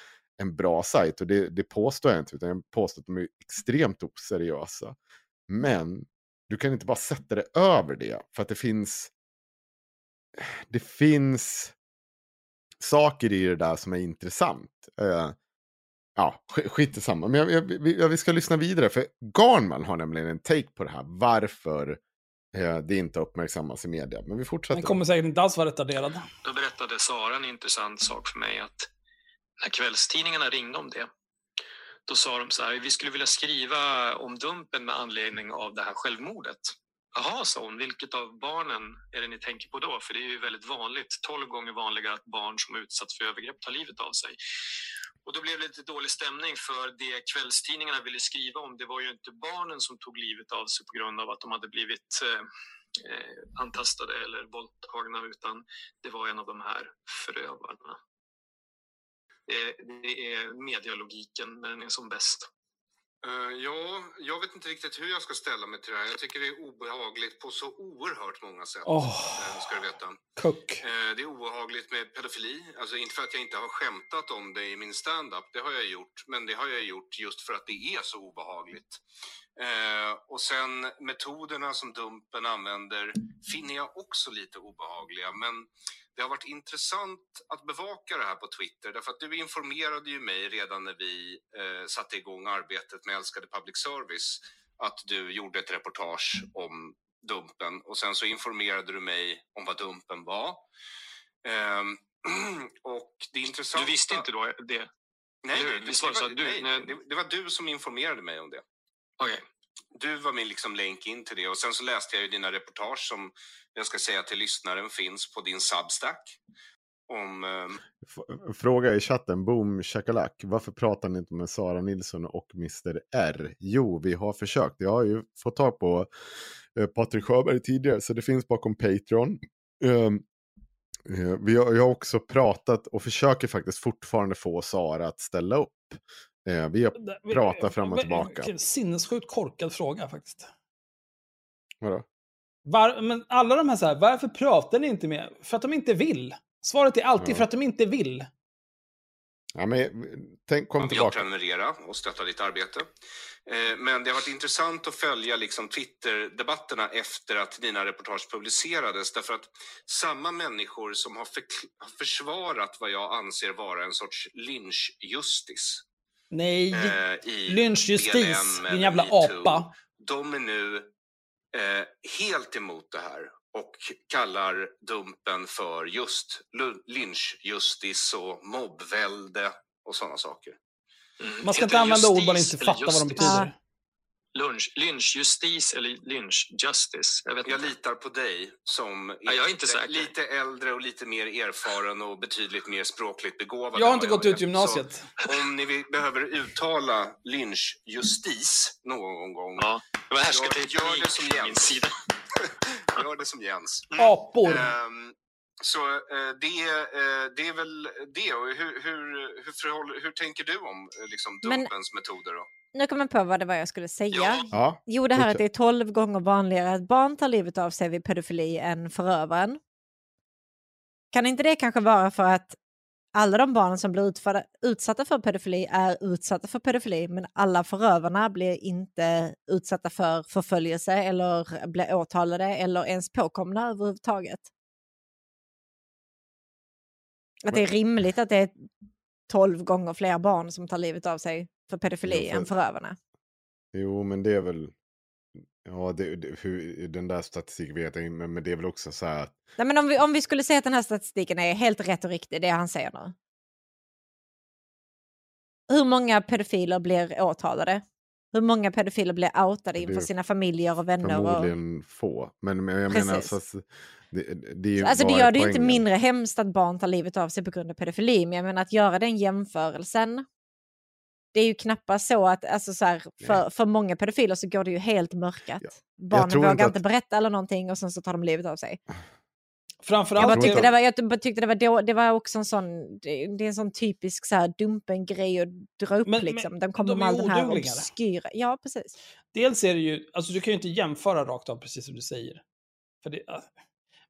en bra sajt och det, det påstår jag inte, utan jag påstår att de är extremt oseriösa. Men du kan inte bara sätta det över det, för att det finns det finns saker i det där som är intressant. Uh, ja, skit i samma. Men jag, jag, vi, vi ska lyssna vidare, för Garnman har nämligen en take på det här. Varför eh, det inte uppmärksammas i media. Men vi fortsätter. Den kommer säkert inte alls vara retarderad. Då berättade Sara en intressant sak för mig att när kvällstidningarna ringde om det, då sa de så här, vi skulle vilja skriva om Dumpen med anledning av det här självmordet. Jaha, sa hon, vilket av barnen är det ni tänker på då? För det är ju väldigt vanligt, tolv gånger vanligare att barn som utsatts för övergrepp tar livet av sig. Och då blev det lite dålig stämning för det kvällstidningarna ville skriva om, det var ju inte barnen som tog livet av sig på grund av att de hade blivit eh, eh antastade eller våldtagna, utan det var en av de här förövarna. Det, det är medialogiken när den är som bäst. Eh, ja, jag vet inte riktigt hur jag ska ställa mig till det här. Jag tycker det är obehagligt på så oerhört många sätt. Eh, Ska du veta. Cook. Eh, Det är obehagligt med pedofili. Alltså inte för att jag inte har skämtat om det i min stand-up, det har jag gjort. Men det har jag gjort just för att det är så obehagligt. Eh, och sen metoderna som Dumpen använder finner jag också lite obehagliga. Men det har varit intressant att bevaka det här på Twitter därför att du informerade ju mig redan när vi eh, satte igång arbetet med Älskade Public Service att du gjorde ett reportage om Dumpen och sen så informerade du mig om vad Dumpen var. Ehm, och det intressanta... Du visste inte då det? Nej, det, var det nej det, var du som informerade mig om det. Okej. Du var min liksom länk in till det och sen så läste jag ju dina reportage som jag ska säga till lyssnaren finns på din Substack. Om, ehm, Fråga i chatten, boom shakalak. Varför pratar ni inte med Sara Nilsson och Mr R? Jo, vi har försökt. Jag har ju fått tag på eh, Patrik Sjöberg tidigare, så det finns bakom Patreon. Ehm, eh, vi har, jag har också pratat och försöker faktiskt fortfarande få Sara att ställa upp. Eh, vi har pratat fram och tillbaka. Vilken Sinnessjukt korkad fråga faktiskt. Vadå? Var, men alla de här, så här, varför pratar ni inte med? För att de inte vill. Svaret är alltid Ja. för att de inte vill. Ja, men, tänk, kom jag tillbaka. prenumerera och stötta ditt arbete. Eh, Men det har varit intressant att följa liksom Twitter-debatterna efter att dina reportage publicerades. Därför att samma människor som har förkl- har försvarat vad jag anser vara en sorts lynchjustis Nej. eh, i Lynchjustis, din jävla apa. De är nu eh, helt emot det här och kallar Dumpen för just lynchjustis och mobbvälde och sådana saker. Mm. Man ska inte använda ord man inte fattar vad de betyder. Lunch, lynchjustis eller lynchjustice? Jag vet Jag inte. litar på dig som Ja, jag är inte lite, säker. lite äldre och lite mer erfaren och betydligt mer språkligt begåvad. Jag har inte gått ut gymnasiet. Så om ni vill, behöver uttala lynchjustis någon gång, Ja, det var härskarteknik Gör det som Jens. sida. gör det som Jens. Apor. Ehm, så eh, det, eh, det är väl det. Och hur, hur, hur, förhåller, hur tänker du om eh, liksom, Dumpens metoder? Då? Nu kommer jag på vad det var jag skulle säga. Ja. Jo, det här att det är 12 gånger vanligare att barn tar livet av sig vid pedofili än förövaren. Kan inte det kanske vara för att alla de barn som blir utförda, utsatta för pedofili är utsatta för pedofili, men alla förövarna blir inte utsatta för förföljelse eller blir åtalade eller ens påkomna överhuvudtaget? Att det är rimligt att det är 12 gånger fler barn som tar livet av sig för pedofili Jo, för- än förövarna. Jo, men det är väl... Ja, det, det, hur, den där statistiken vet jag inte, men, men det är väl också så här att... Nej, men om, vi, om vi skulle säga att den här statistiken är helt rätt och riktig, det han säger nu. Hur många pedofiler blir åtalade? Hur många pedofiler blir outade inför sina familjer och vänner? Och... Förmodligen få. Men, men jag menar alltså... Det, det, Alltså det gör det ju inte mindre hemskt att barn tar livet av sig på grund av pedofili, men jag menar att göra den jämförelsen. Det är ju knappast så att, alltså så här, för, för många pedofiler så går det ju helt mörkat. Ja. Barnen vågar inte inte, att- berätta eller någonting och sen så tar de livet av sig. Jag, Framförallt... bara tror tyckte inte- det var, jag bara tyckte det var, då, det var också en sån, det, det är en sån typisk så här dumpen-grej att dra upp Men- men liksom. De kommer de med all den här obskyra, ja precis. Dels är det ju, alltså du kan ju inte jämföra rakt av precis som du säger. För det,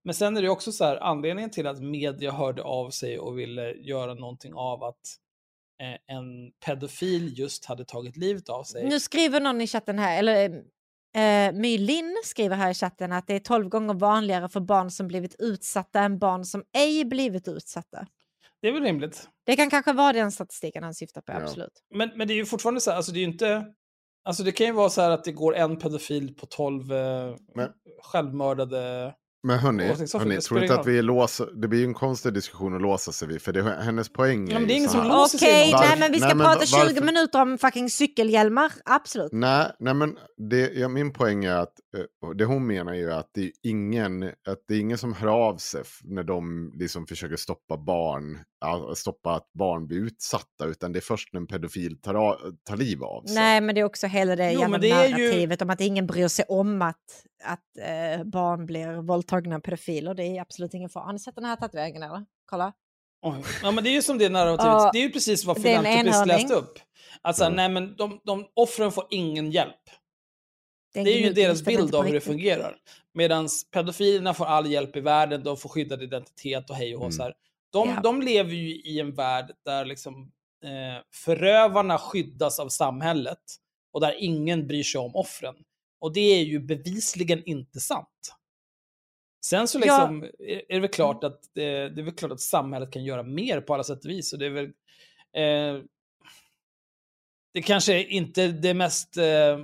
men sen är det också så här, anledningen till att media hörde av sig och ville göra någonting av att eh, en pedofil just hade tagit livet av sig. Nu skriver någon i chatten här, eller eh, My Linn skriver här i chatten att det är 12 gånger vanligare för barn som blivit utsatta än barn som ej blivit utsatta. Det är väl rimligt. Det kan kanske vara den statistiken han syftar på, Ja. absolut. Men, men det är ju fortfarande så här, alltså det är ju inte... Alltså det kan ju vara så här att det går en pedofil på 12 eh, självmördade... Men hörni, hörni det tror inte att vi låser, det blir ju en konstig diskussion att låsa sig vid, för det, hennes poäng är Ja, men det är ingen som låser sig Okej, nej men vi ska nej, men prata va- 20 varför- minuter om fucking cykelhjälmar, absolut. Nej, nej men det, ja, min poäng är att eh, det hon menar är ju att det är ingen, att det är ingen som hör av sig när de liksom försöker stoppa barn, ja, stoppa att barn blir utsatta, utan det är först när en pedofil tar, av, tar liv av sig. Nej, men det är också hela det Jo, jävla det är ju- narrativet om att ingen bryr sig om att, att eh, barn blir våldtagna av pedofiler. Det är absolut ingen fara. Har ni sett den här tatueringen eller? Kolla. Oj. Ja, men det är ju som det narrativet. Ja, det är ju precis vad Filantropist läste upp. Att så här, Mm. nej men de, de, offren får ingen hjälp. en Det är ju deras bild av hur det fungerar. Medan pedofilerna får all hjälp i världen, de får skyddad identitet och hej och hå. Mm. De, Ja. de lever ju i en värld där liksom, eh, förövarna skyddas av samhället och där ingen bryr sig om offren. Och det är ju bevisligen inte sant. Sen så Ja. liksom, är är det väl klart att, eh, det är väl klart att samhället kan göra mer på alla sätt och vis. Och det är väl, eh, det kanske är inte det mest eh,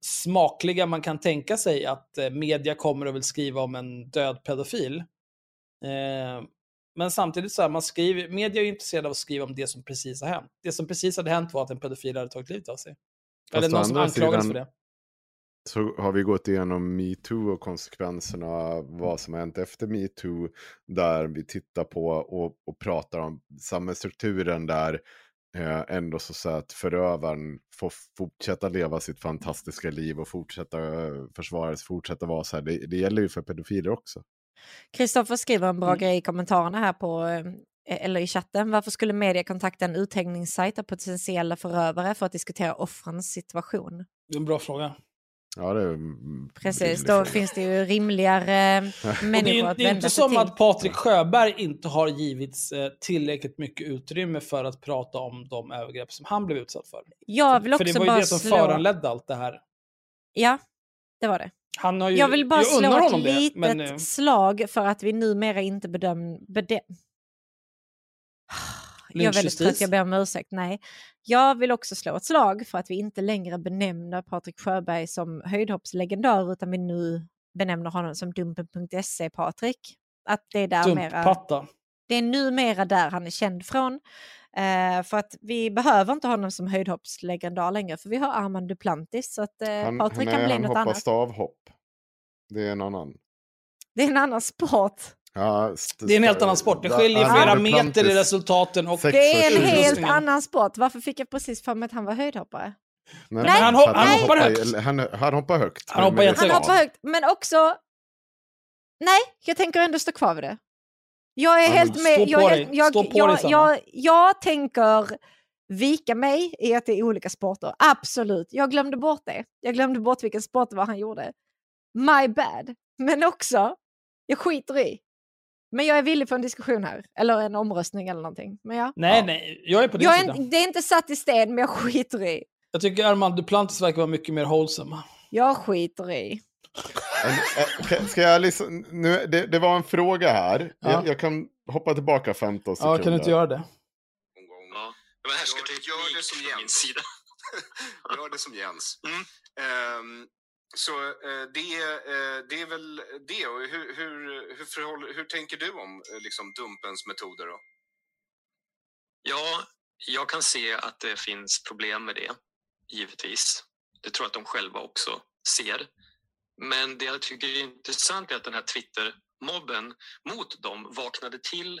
smakliga man kan tänka sig att eh, media kommer och vill skriva om en död pedofil. Eh, men samtidigt så här, man skriver, media är intresserade av att skriva om det som precis har hänt. Det som precis hade hänt var att en pedofil hade tagit livet av sig. Eller å någon som anklagades för det. så har vi gått igenom metoo och konsekvenserna av vad som har hänt efter metoo. Där vi tittar på och, och pratar om samhällsstrukturen där eh, ändå så, så att förövaren får fortsätta leva sitt fantastiska liv och fortsätta eh, försvara sig, fortsätta vara så här. Det, det gäller ju för pedofiler också. Kristoffer skriver en bra Mm. grej i kommentarerna här på, eh, eller i chatten. Varför skulle media kontakta en uthängningssajt av potentiella förövare för att diskutera offrens situation? Det är en bra fråga. Ja, det är Precis, då fråga. finns det ju rimligare Och det människor är, att det är vända inte sig som till. att Patrik Sjöberg inte har givits eh, tillräckligt mycket utrymme för att prata om de övergrepp som han blev utsatt för. Jag vill för det också var ju bara det som slå... föranledde allt det här. Ja, det var det. Han har ju, Jag vill bara jag slå ett honom det, litet men, eh, slag för att vi numera inte bedöm... Bedöm... Jag är väldigt trött, jag ber om ursäkt. Nej. Jag vill också slå ett slag för att vi inte längre benämner Patrik Sjöberg som höjdhoppslegendar utan vi nu benämner honom som Dumpen.se Patrik. Att det är där mera... Det är numera där han är känd från. Eh, för att vi behöver inte honom som höjdhoppslegendar längre för vi har Armand Duplantis så att eh, Han, Patrik han, kan är, bli han något hoppar annat. stavhopp. Det är en annan. Det är en annan sport. Ja, st- Det är en helt annan sport. Det Ja, skiljer Armand flera meter i resultaten. Och Det är en helt annan sport. Varför fick jag precis för mig att han var höjdhoppare? Nej, men han hop- för att han hoppar högt. Han, han hoppar högt. Han hoppar. Han hoppar högt, men också... Nej, jag tänker ändå stå kvar vid det. Jag är helt stå med. på Jag, dig. jag, Stå på jag, dig, jag, jag, jag tänker vika mig i att det är olika sporter. Absolut. Jag glömde bort det. Jag glömde bort vilken sport det var han gjorde. My bad. Men också, jag skiter i. Men jag är villig för en diskussion här. Eller en omröstning eller någonting. Men ja. Nej, Ja. nej, jag är på din Jag sida. det är inte satt i sten, men jag skiter i. Jag tycker Armand Duplantis verkar vara mycket mer wholesome. Jag skiter i. En, eh, ska jag liksom, nu, det, det var en fråga här. Ja. Jag, jag kan hoppa tillbaka 15 sekunder. Ja, kan du inte göra det? Ja, var härskarteknik Gör det som Jens. sida. Gör det som Jens. Mm. Ehm, så eh, det, eh, det är väl det. Och hur, hur, hur, förhåller, hur tänker du om liksom, Dumpens metoder då? Ja, jag kan se att det finns problem med det, givetvis. Det tror jag att de själva också ser. Men det jag tycker är intressant är att den här Twitter-mobben mot dem vaknade till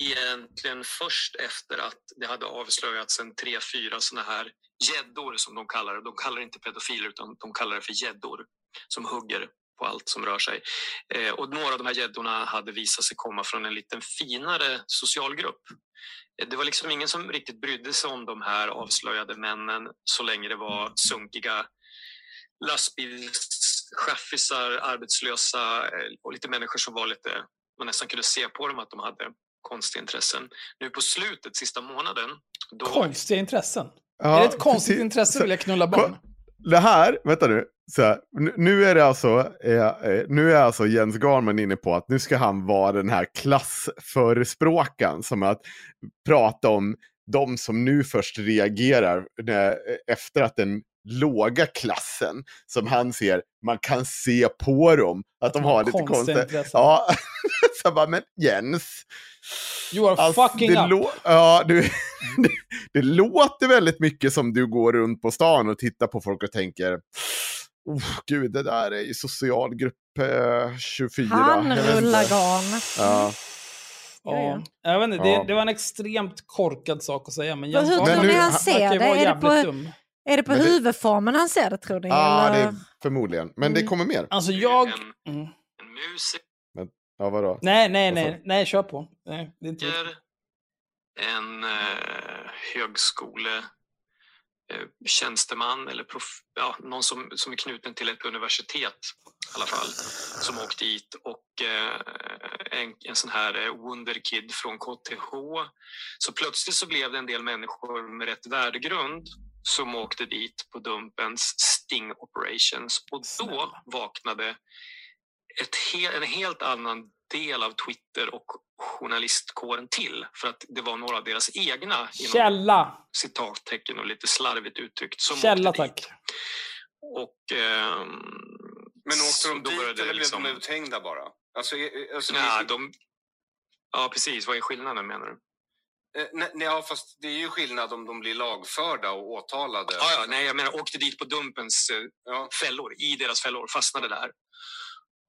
egentligen först efter att det hade avslöjats en tre, fyra sådana här gäddor som de kallar det. De kallar det inte pedofiler utan de kallar det för gäddor som hugger på allt som rör sig. Eh, och några av de här gäddorna hade visat sig komma från en liten finare socialgrupp. Eh, Det var liksom ingen som riktigt brydde sig om de här avslöjade männen så länge det var sunkiga lastbils lastbilschaffisar, arbetslösa eh, och lite människor som var lite, man nästan kunde se på dem att de hade konstiga intressen. Nu på slutet, sista månaden, då... Konstiga intressen. Ja, är det ett konstigt precis. intresse vill jag knulla barn? Det här, vänta nu. Så här, nu- nu är det alltså, eh, eh, nu är alltså Jens Garman inne på att nu ska han vara den här klassförespråkaren som att prata om de som nu först reagerar när, efter att en låga klassen som han ser, man kan se på dem att de har lite konstiga. Ja, så jag bara, men Jens. You are Alltså, fucking det up. Ja, du, det, det låter väldigt mycket som du går runt på stan och tittar på folk och tänker, oh, gud, det där är ju socialgrupp eh, 24. Han Jag vet inte." rullar garn. Ja. Ja. Jag vet inte, Ja. det, det var en extremt korkad sak att säga. Men Men Jens hur Garn tror ni han ser det? Är det jävligt på- dum. Är det på Men det- huvudformen han ser det tror ni? Ja, det eller? förmodligen. Men det Mm. kommer mer. Alltså jag... En, Mm. en musiker, Ja, vadå? Nej, nej, nej, nej, kör på. Nej, det är inte en eh, högskole eh, tjänsteman eller prof, ja, någon som, som är knuten till ett universitet i alla fall som åkt dit och eh, en, en sån här eh, wonderkid från KTH. Så plötsligt så blev det en del människor med rätt värdegrund som åkte dit på Dumpens sting operations och då vaknade ett he, en helt annan del av Twitter och journalistkåren till för att det var några av deras egna inom Källa! citattecken och lite slarvigt uttryckt som Källa, åkte dit. tack. Och ehm, Men åkte så de dit eller blev liksom- de uthängda bara? Alltså, eh, alltså, Nej, det- de... Ja, precis. Vad är skillnaden menar du? Eh, nej, nej, ja, fast det är ju skillnad om de blir lagförda och åtalade. Ja, ja, nej, jag menar åkte dit på Dumpens eh, Ja. fällor, i deras fällor, fastnade där.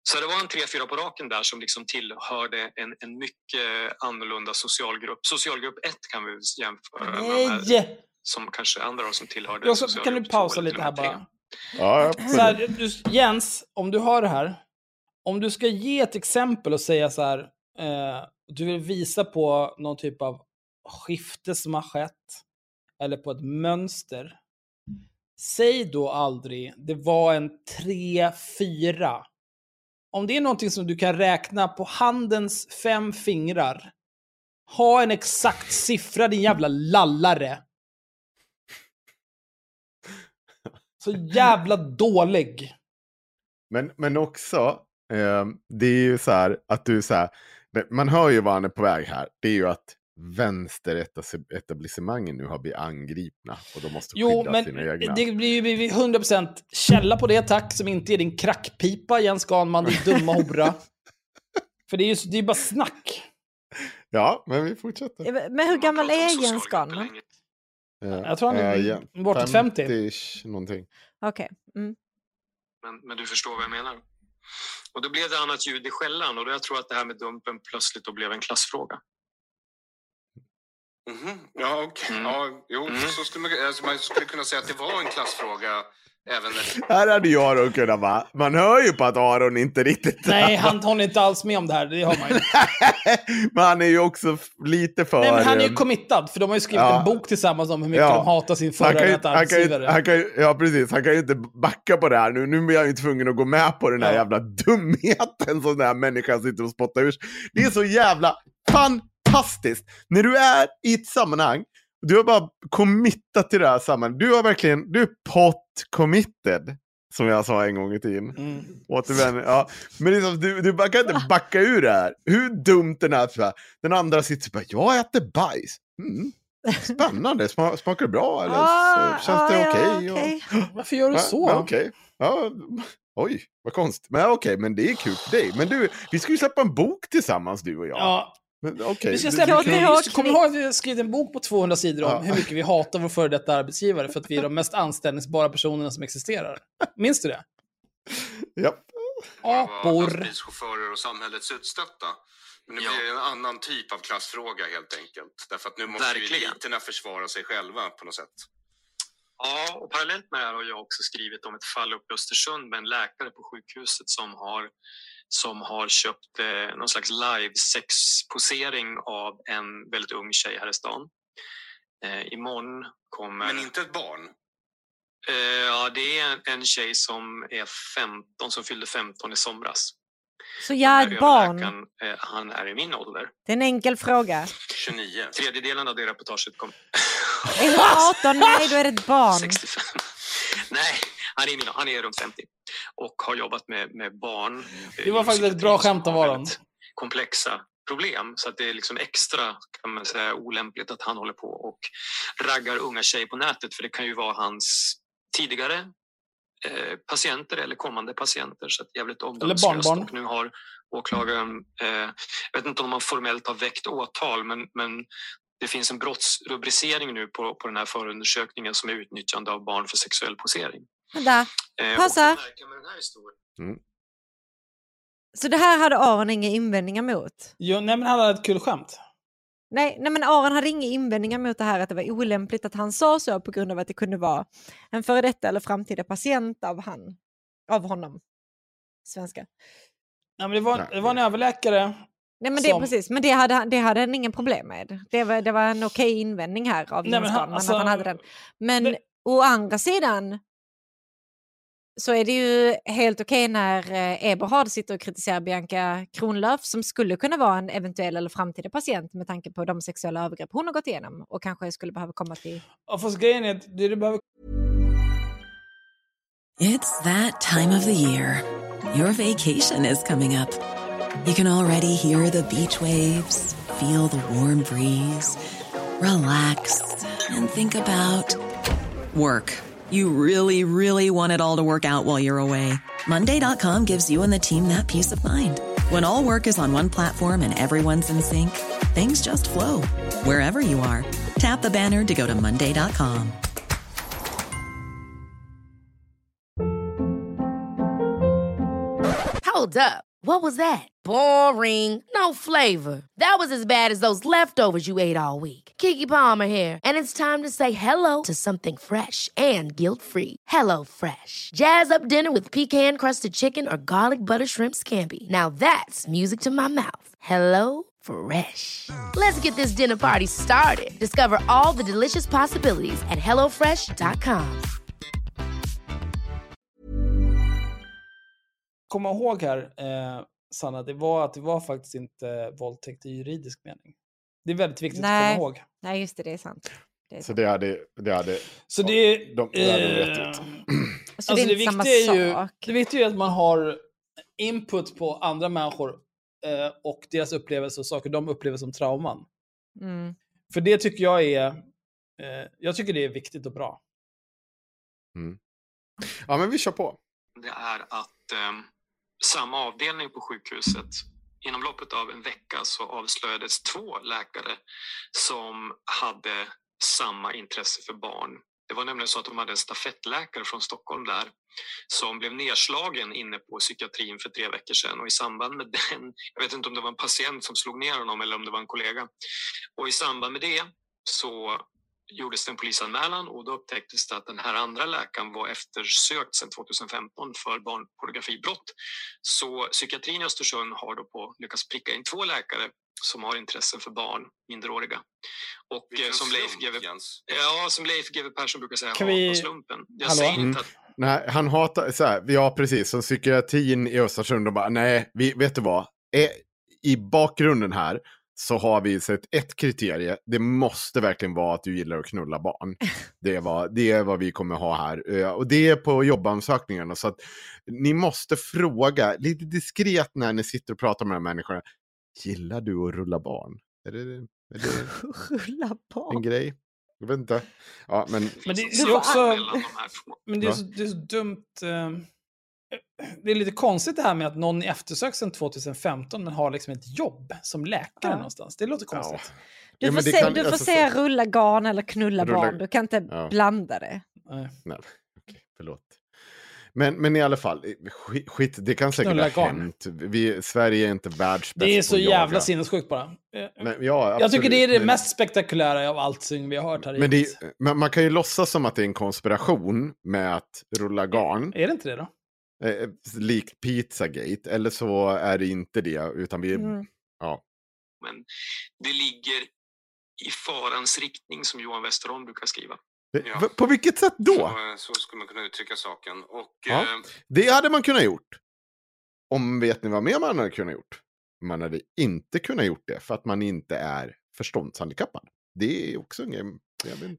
Så det var en tre, fyra på raken där som liksom tillhörde en, en mycket annorlunda socialgrupp. Socialgrupp 1 kan vi jämföra med de här, Nej! som kanske andra som tillhörde Jag så, kan du pausa lite här bara? Ja, Så här, du, Jens, om du hör det här. Om du ska ge ett exempel och säga så här. Eh, du vill visa på någon typ av skifte som har skett. Eller på ett mönster. Säg då aldrig, det var en 3-4. Om det är någonting som du kan räkna på handens fem fingrar. Ha en exakt siffra din jävla lallare. Så jävla dålig. Men, men också, eh, det är ju så här att du så här, man hör ju var han är på väg här. Det är ju att vänsteretablissemangen nu har blivit angripna och de måste Jo, skydda men sina egna. det blir ju vi- vi 100% källa på det tack, som inte är din crackpipa, Jens Ganman, din dumma hora. För det är ju det är bara snack. Ja, men vi fortsätter. Men hur Man gammal är Jens Ganman? Jag tror han är ja, bortåt 50. 50-ish någonting. Okej. Mm. Men, men du förstår vad jag menar. Och då blev det annat ljud i skällan och då jag tror att det här med Dumpen plötsligt då blev en klassfråga. Mhm. Ja, okej. Mm. Ja, jo, Mm. så skulle man, alltså, man skulle kunna säga att det var en klassfråga även Här hade jag då kunnat vara, man hör ju på att Aron inte riktigt... Nej, han håller inte alls med om det här. Det har man ju. men han är ju också lite för... Nej, men han är ju committad, för de har ju skrivit Ja. en bok tillsammans om hur mycket Ja. de hatar sin förra ju, detta han, kan ju, arbetsgivare. han kan ju, ja precis, han kan ju inte backa på det här nu. Nu blir han ju tvungen att gå med på den här Ja. jävla dumheten som den här människan sitter och spottar ur. Det är så jävla fantastiskt. När du är i ett sammanhang, du har bara committat till det här sammanhanget. Du har verkligen, du är pot committed. Som jag sa en gång i tiden. Mm. Ja. Men liksom, du, du kan inte backa ur det här. Hur dumt den är. så här. Den andra sitter bara, jag äter bajs. Mm. Spännande, Sma, smakar det bra eller Ah, känns ah, det ja, okej? okej. Varför gör du Ja, så? men Okej. Ja, oj, vad konstigt. Men okej, men det är kul för dig. Men du, vi ska ju släppa en bok tillsammans du och jag. Ja, Men, okej. vi ska släppa, vi, kommer ihåg att vi har skrivit en bok på 200 sidor om Ja. hur mycket vi hatar vår före detta arbetsgivare för att vi är de mest anställningsbara personerna som existerar? Minns du det? Ja. Apor. lastbilschaufförer och samhällets utstötta. Men nu Ja. blir det en annan typ av klassfråga helt enkelt. Därför att nu måste ju eliterna försvara sig själva på något sätt. Ja, och parallellt med det här har jag också skrivit om ett fall uppe i Östersund med en läkare på sjukhuset som har, som har köpt eh, någon slags live-sex-posering av en väldigt ung tjej här i stan. Eh, imorgon kommer... Men inte ett barn. Eh, ja, det är en, en tjej som är 15, som fyllde 15 i somras. Så jag är ett barn. Eh, han är i min ålder. Det är en enkel fråga. 29. Tredjedelen av det reportaget kom... Är du 18? Nej, då är det ett barn. 65. Nej, han är, min, han är runt 50 och har jobbat med, med barn. Det var faktiskt ett bra skämt av Aron. Komplexa problem, så att det är liksom extra kan man säga, olämpligt att han håller på och raggar unga tjejer på nätet, för det kan ju vara hans tidigare eh, patienter eller kommande patienter. Så att jävligt omdömeslöst. Och nu har åklagaren, eh, jag vet inte om man formellt har väckt åtal, men, men det finns en brottsrubricering nu på, på den här förundersökningen som är utnyttjande av barn för sexuell posering. Vänta, Eh, Pausa. det märkliga med den här historien så det här hade Aron inga invändningar mot? Jo, nej, men han hade ett kul skämt. Nej, nej men Aron hade inga invändningar mot det här att det var olämpligt att han sa så på grund av att det kunde vara en före detta eller framtida patient av, han, av honom. Svenska. Nej, men det, var, det var en överläkare. Nej men det Som- precis, men det hade, han- det hade han ingen problem med. Det var, det var en okej invändning här av Nej, Jens men han, alltså, att han hade den. Men det- å andra sidan så är det ju helt okej när eh, Eberhard sitter och kritiserar Bianca Kronlöf som skulle kunna vara en eventuell eller framtida patient med tanke på de sexuella övergrepp hon har gått igenom och kanske skulle behöva komma till... Ja, fast grejen är att det du behöver It's that time of the year. Your vacation is coming up. You can already hear the beach waves, feel the warm breeze, relax, and think about work. You really, really want it all to work out while you're away. Monday.com gives you and the team that peace of mind. When all work is on one platform and everyone's in sync, things just flow wherever you are. Tap the banner to go to Monday.com. Hold up. What was that? Boring. No flavor. That was as bad as those leftovers you ate all week. Kiki Palmer here, and it's time to say hello to something fresh and guilt-free. Hello Fresh. Jazz up dinner with pecan-crusted chicken or garlic butter shrimp scampi. Now that's music to my mouth. Hello Fresh. Let's get this dinner party started. Discover all the delicious possibilities at hellofresh.com. komma ihåg här, eh, Sanna, det var att det var faktiskt inte våldtäkt i juridisk mening. Det är väldigt viktigt att Nej. komma ihåg. Nej just det, det är sant. Det är Så sant. det hade, det hade Så det, de, det hade de rätt eh, ut. Så Alltså det är det, inte samma viktiga är ju, sak. det viktiga är att man har input på andra människor eh, och deras upplevelser och saker de upplever som trauman. Mm. För det tycker jag är, eh, jag tycker det är viktigt och bra. Ja, men vi kör på. det är att eh, samma avdelning på sjukhuset inom loppet av en vecka så avslöjades två läkare som hade samma intresse för barn. Det var nämligen så att de hade en stafettläkare från Stockholm där som blev nedslagen inne på psykiatrin för tre veckor sedan och i samband med den, jag vet inte om det var en patient som slog ner honom eller om det var en kollega, och i samband med det så gjordes det en polisanmälan och då upptäcktes det att den här andra läkaren var eftersökt sedan 2015 för barnpornografibrott. Så psykiatrin i Östersund har då på, lyckats pricka in två läkare som har intressen för barn, minderåriga. Och eh, Vilken som Leif GW. Ja, som Leif GW Persson brukar säga, Kan hatar vi- slumpen. Jag Hallå? säger Mm. inte att Nej, han hatar, så här, ja precis, som psykiatrin i Östersund, och bara, nej, vi, vet du vad? Eh, I bakgrunden här så har vi sett ett kriterie, det måste verkligen vara att du gillar att knulla barn. Det är vad, det är vad vi kommer ha här. Eh, Och det är på jobbansökningarna, så att ni måste fråga lite diskret när ni sitter och pratar med de här människorna. Gillar du att rulla barn? Är det, är det Rulla en barn. grej? Jag vet inte. Ja, men Men det, är också, men det är, så, det är så dumt. Eh, det är lite konstigt det här med att någon är eftersökt sedan 2015 men har liksom ett jobb som läkare Ja. någonstans. Det låter konstigt. Du Ja, får, men det se, kan- du får alltså, säga rulla garn eller knulla Rulla- barn. Du kan inte Ja. blanda det. Nej. Nej, okej, förlåt. Men, men i alla fall, skit, det kan säkert Knulla ha garn. hänt. Vi, Sverige är inte världsbäst Det är så jävla jaga. sinnessjukt bara. Men, ja, jag tycker det är det men, mest spektakulära av allting vi har hört här Men det, men man kan ju låtsas som att det är en konspiration med att rulla garn, Är det inte det då? Eh, likt Pizzagate, eller så är det inte det, utan vi... Mm. Ja. Men det ligger i farans riktning som Johan Westerholm brukar skriva. Det- Ja. På vilket sätt då? Så, eh, så skulle man kunna uttrycka saken. Och Ja. eh, Det hade man kunnat gjort. Om vet ni vad mer man hade kunnat gjort? Man hade inte kunnat gjort det för att man inte är förståndshandikappad. Det är också en grej.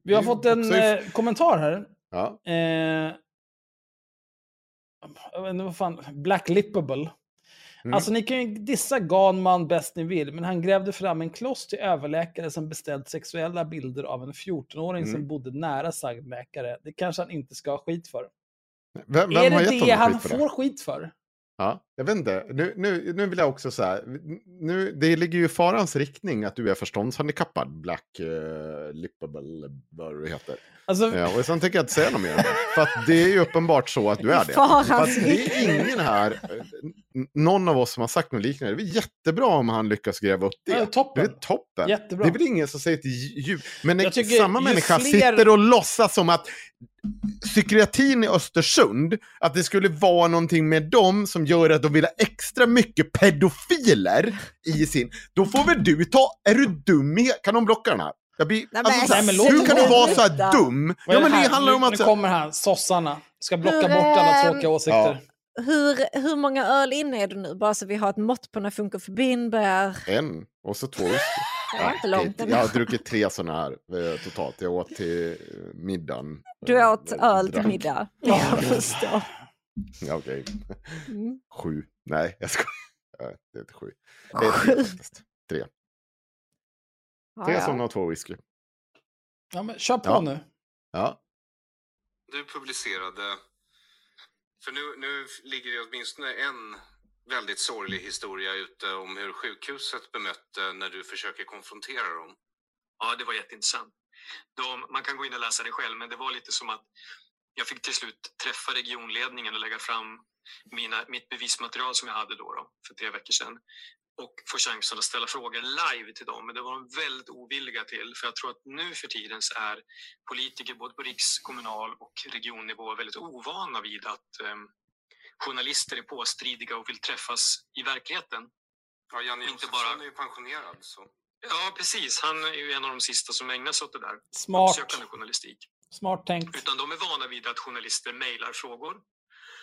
Vi har fått en eh, kommentar här. Ja. Eh, jag vet inte vad fan, Black Lippable. Mm. Alltså ni kan ju dissa Ganman bäst ni vill, men han grävde fram en kloss till överläkare som beställt sexuella bilder av en 14-åring Mm. som bodde nära sagd läkare. Det kanske han inte ska ha skit för. Vem, vem är det det han skit får skit för? Ja, jag vet inte. Nu, nu, nu vill jag också säga, nu, det ligger ju i farans riktning att du är förståndshandikappad, Black uh, Lippable, vad du heter. Alltså, Ja, och sen tänker jag inte säga något mer. För att det är ju uppenbart så att du är det. Farans att det är ingen här, eh, någon av oss som har sagt något liknande. Det är jättebra om han lyckas gräva upp det. Ja, toppen. Det är toppen. Jättebra. Det är väl ingen som säger till djur. Men tycker samma människa fler- sitter och låtsas som att psykiatrin i Östersund, att det skulle vara någonting med dem som gör att de vill ha extra mycket pedofiler i sin... Då får väl du ta... Är du dum i... Kan de blocka den här? Jag blir, Nej, alltså, Nej, men låt hur kan du vara. så här dum? Ja, men det här? handlar om att... Nu kommer han, sossarna. Ska blocka bort alla ehm, tråkiga åsikter. Hur, hur många öl inne är du nu? Bara så vi har ett mått på när funkofobin börjar... En, och så två inte långt. Jag har druckit tre sådana här eh, totalt. Jag åt till eh, middagen. Du Eh, åt jag öl till middag. Jag förstår. Ja, Okej. Mm. Sju. Nej, jag skojar. Det är inte sju. Det är tre faktiskt. Tre. Ja, Tre ja. sådana och två whisky. Ja, men kör på Ja. nu. Ja. Du publicerade, för nu, nu ligger det åtminstone en väldigt sorglig historia ute om hur sjukhuset bemötte när du försöker konfrontera dem. Ja, det var jätteintressant. De, man kan gå in och läsa det själv, men det var lite som att jag fick till slut träffa regionledningen och lägga fram mina, mitt bevismaterial som jag hade då, då för tre veckor sedan och få chansen att ställa frågor live till dem. Men det var de väldigt ovilliga till, för jag tror att nu för tiden så är politiker både på riks-, kommunal och regionnivå väldigt ovana vid att ehm, journalister är påstridiga och vill träffas i verkligheten. Ja, Janne Inte Josefsson bara- är ju pensionerad. Så. Ja, precis. Han är ju en av de sista som ägnar sig åt det där. Smart. Uppsökande journalistik. Smart tänkt. Utan de är vana vid att journalister mejlar frågor.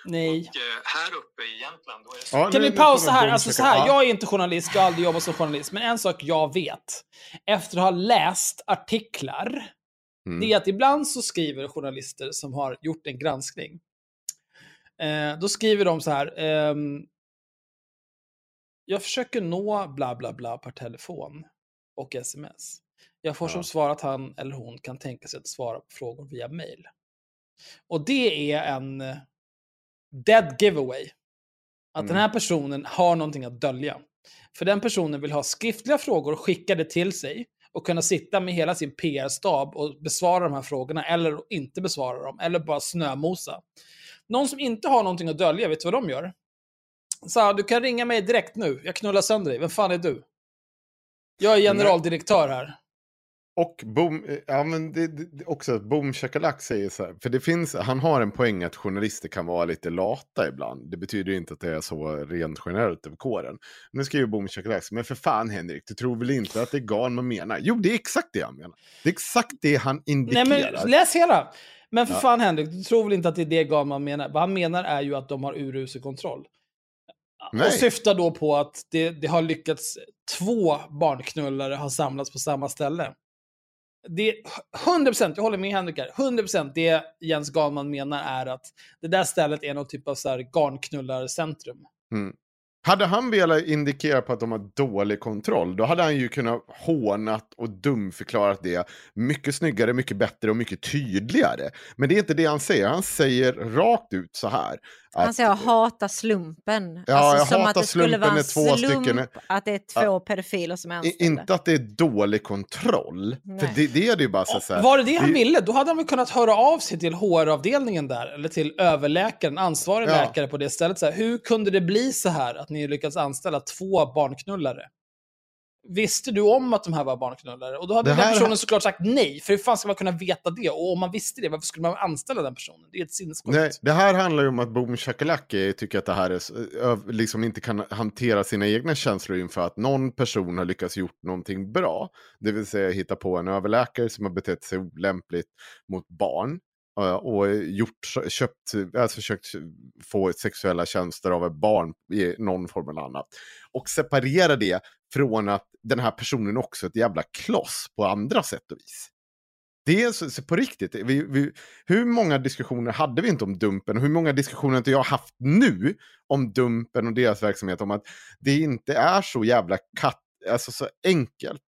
Nej. Och eh, här uppe i Jämtland, då är det så. Ja, Kan nu- vi pausa här? Alltså så här, Ja. jag är inte journalist, jag har aldrig jobbat som journalist, men en sak jag vet, efter att ha läst artiklar, Mm. det är att ibland så skriver journalister som har gjort en granskning, eh, då skriver de så här, ehm, jag försöker nå bla bla bla per telefon och sms. Jag får Ja. som svar att han eller hon kan tänka sig att svara på frågor via mail. Och det är en eh, dead giveaway. Att Mm. den här personen har någonting att dölja. För den personen vill ha skriftliga frågor skickade till sig och kunna sitta med hela sin PR-stab och besvara de här frågorna eller inte besvara dem, eller bara snömosa. Någon som inte har någonting att dölja, vet du vad de gör? Så du kan ringa mig direkt nu, jag knullar sönder dig. Vem fan är du? Jag är generaldirektör här. Och Boom, eh, ja men det, det, också Boom Shakalak säger så här, för det finns, han har en poäng att journalister kan vara lite lata ibland. Det betyder inte att det är så rent generellt över kåren. Nu skriver Boom Shakalak, men för fan Henrik, du tror väl inte att det är gal man menar? Jo, det är exakt det han menar. Det är exakt det han Nej indikerar. men läs hela! Men för Ja. fan Henrik, du tror väl inte att det är det Galman menar? Vad han menar är ju att de har urusel kontroll. Nej. Och syftar då på att det, det har lyckats, två barnknullare har samlats på samma ställe. Det är 100%, jag håller med Henrik här, 100% det Jens Galman menar är att det där stället är någon typ av så här garnknullarcentrum. Mm. Hade han velat indikera på att de har dålig kontroll, då hade han ju kunnat hånat och dumförklarat det mycket snyggare, mycket bättre och mycket tydligare. Men det är inte det han säger. Han säger rakt ut så här. Han säger jag hatar slumpen. Ja, alltså, jag som hatar att det skulle vara en slump stycken är- att det är två pedofiler som är anställda. Inte att det är dålig kontroll. För det, det är det ju bara så, så här. Var det det han det- ville, då hade han väl kunnat höra av sig till HR-avdelningen där, eller till överläkaren, ansvarig Ja. läkare på det stället. Så här, hur kunde det bli så här att ni lyckats anställa två barnknullare? Visste du om att de här var barnknullare? Och då hade Det den här- personen såklart sagt nej, för hur fan ska man kunna veta det? Och om man visste det, varför skulle man anställa den personen? Det är ett sinnessjukt. Nej, det här handlar ju om att Boom Shakalaki tycker att det här är, liksom inte kan hantera sina egna känslor inför att någon person har lyckats gjort någonting bra. Det vill säga hitta på en överläkare som har betett sig olämpligt mot barn. Och gjort, köpt, alltså försökt få sexuella tjänster av ett barn i någon form eller annat. Och separera det från att den här personen också är ett jävla kloss på andra sätt och vis. Det är så, så på riktigt. Vi, vi, hur många diskussioner hade vi inte om Dumpen? Hur många diskussioner har inte jag haft nu om Dumpen och deras verksamhet? Om att det inte är så jävla katt, alltså så enkelt.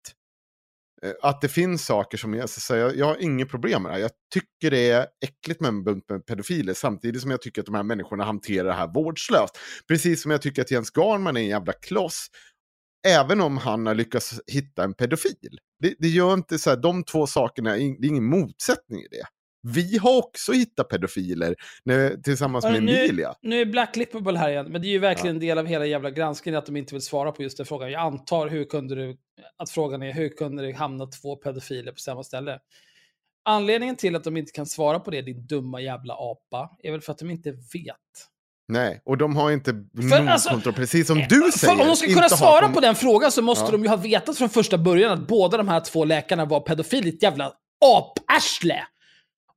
Eh, att det finns saker som jag, så jag, jag har inget problem med det här. Jag tycker det är äckligt med en bunt med pedofiler samtidigt som jag tycker att de här människorna hanterar det här vårdslöst. Precis som jag tycker att Jens Garnman är en jävla kloss. Även om han har lyckats hitta en pedofil. Det, det gör inte så här, de två sakerna, det är ingen motsättning i det. Vi har också hittat pedofiler när, tillsammans med Hörru, nu, Emilia. nu är Black Lippable här igen, men det är ju verkligen en del av hela jävla granskningen att de inte vill svara på just den frågan. Jag antar hur kunde du, att frågan är hur kunde det hamna två pedofiler på samma ställe? Anledningen till att de inte kan svara på det, din dumma jävla apa, är väl för att de inte vet. Nej, och de har inte För, alltså, kontroll, precis som du säger. Om de ska kunna svara på den frågan så måste Ja. de ju ha vetat från första början att båda de här två läkarna var pedofiler. Ett jävla aparsle!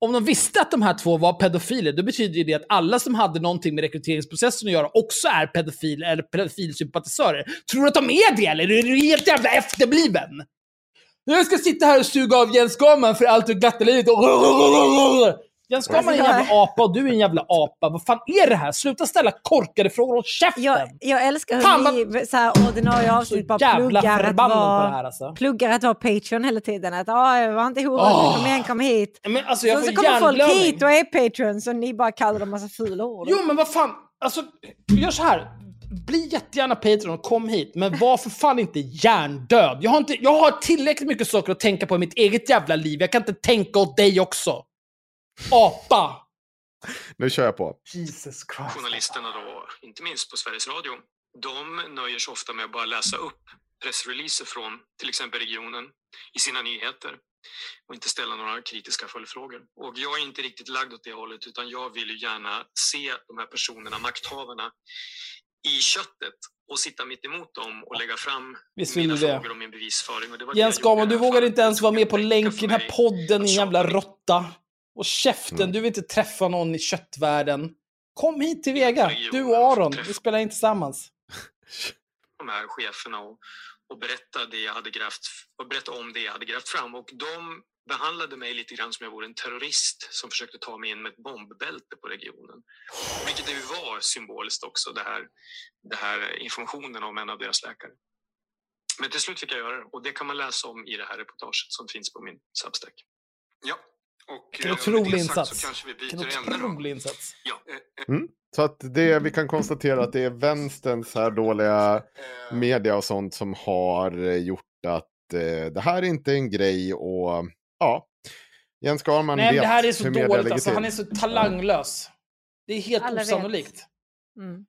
Om de visste att de här två var pedofiler, då betyder det att alla som hade någonting med rekryteringsprocessen att göra också är pedofiler eller pedofilsympatisörer. Tror du att de är det eller är du helt jävla efterbliven? Jag ska sitta här och suga av Jens Garman för allt och glatta livet och... Jens Garman är en jävla apa och du är en jävla apa. Vad fan är det här? Sluta ställa korkade frågor. Håll käften! Jag, jag älskar hur Fan, ni så här, ordinarie avsnitt bara pluggar att, vara, här alltså. pluggar att vara Patreon hela tiden. Att ah, var inte hora, Åh. kom igen, kom hit. Men alltså jag Så, så kommer folk hit och är Patreons och ni bara kallar dem massa fula ord. Jo men vad fan, alltså gör så här. Bli jättegärna Patreon och kom hit, men var för fan inte hjärndöd. Jag har, inte, jag har tillräckligt mycket saker att tänka på i mitt eget jävla liv. Jag kan inte tänka åt dig också. Apa! Nu kör jag på. Jesus Christ. journalisterna då, inte minst på Sveriges Radio, de nöjer sig ofta med att bara läsa upp pressreleaser från till exempel regionen i sina nyheter och inte ställa några kritiska följdfrågor. Och jag är inte riktigt lagd åt det hållet utan jag vill ju gärna se de här personerna, makthavarna, i köttet och sitta mitt emot dem och lägga fram Visst mina det? frågor och min bevisföring. Och det var Jens i du vågar inte ens vara med på länk i den här podden, din jävla råtta. Och käften, Mm. du vill inte träffa någon i köttvärlden. Kom hit till Vega, du och Aron. Vi spelar in tillsammans. de här cheferna och, och berätta, det jag hade grävt, och berätta om det jag hade grävt fram. Och de behandlade mig lite grann som jag vore en terrorist som försökte ta mig in med ett bombbälte på regionen. Vilket det ju var symboliskt också, det här, det här informationen om en av deras läkare. Men till slut fick jag göra det och det kan man läsa om i det här reportaget som finns på min Substack. Ja, och Vilken eh, otrolig sagt insats. Så kanske vi Vilken byter då. otrolig insats. Ja, Mm. Så att det, vi kan konstatera att det är vänsterns här dåliga eh, media och sånt som har eh, gjort att eh, det här är inte en grej och ja, Jens Garman Nej, men vet det här är så hur dåligt alltså. Han är så talanglös. Det är helt Alla osannolikt. Mm.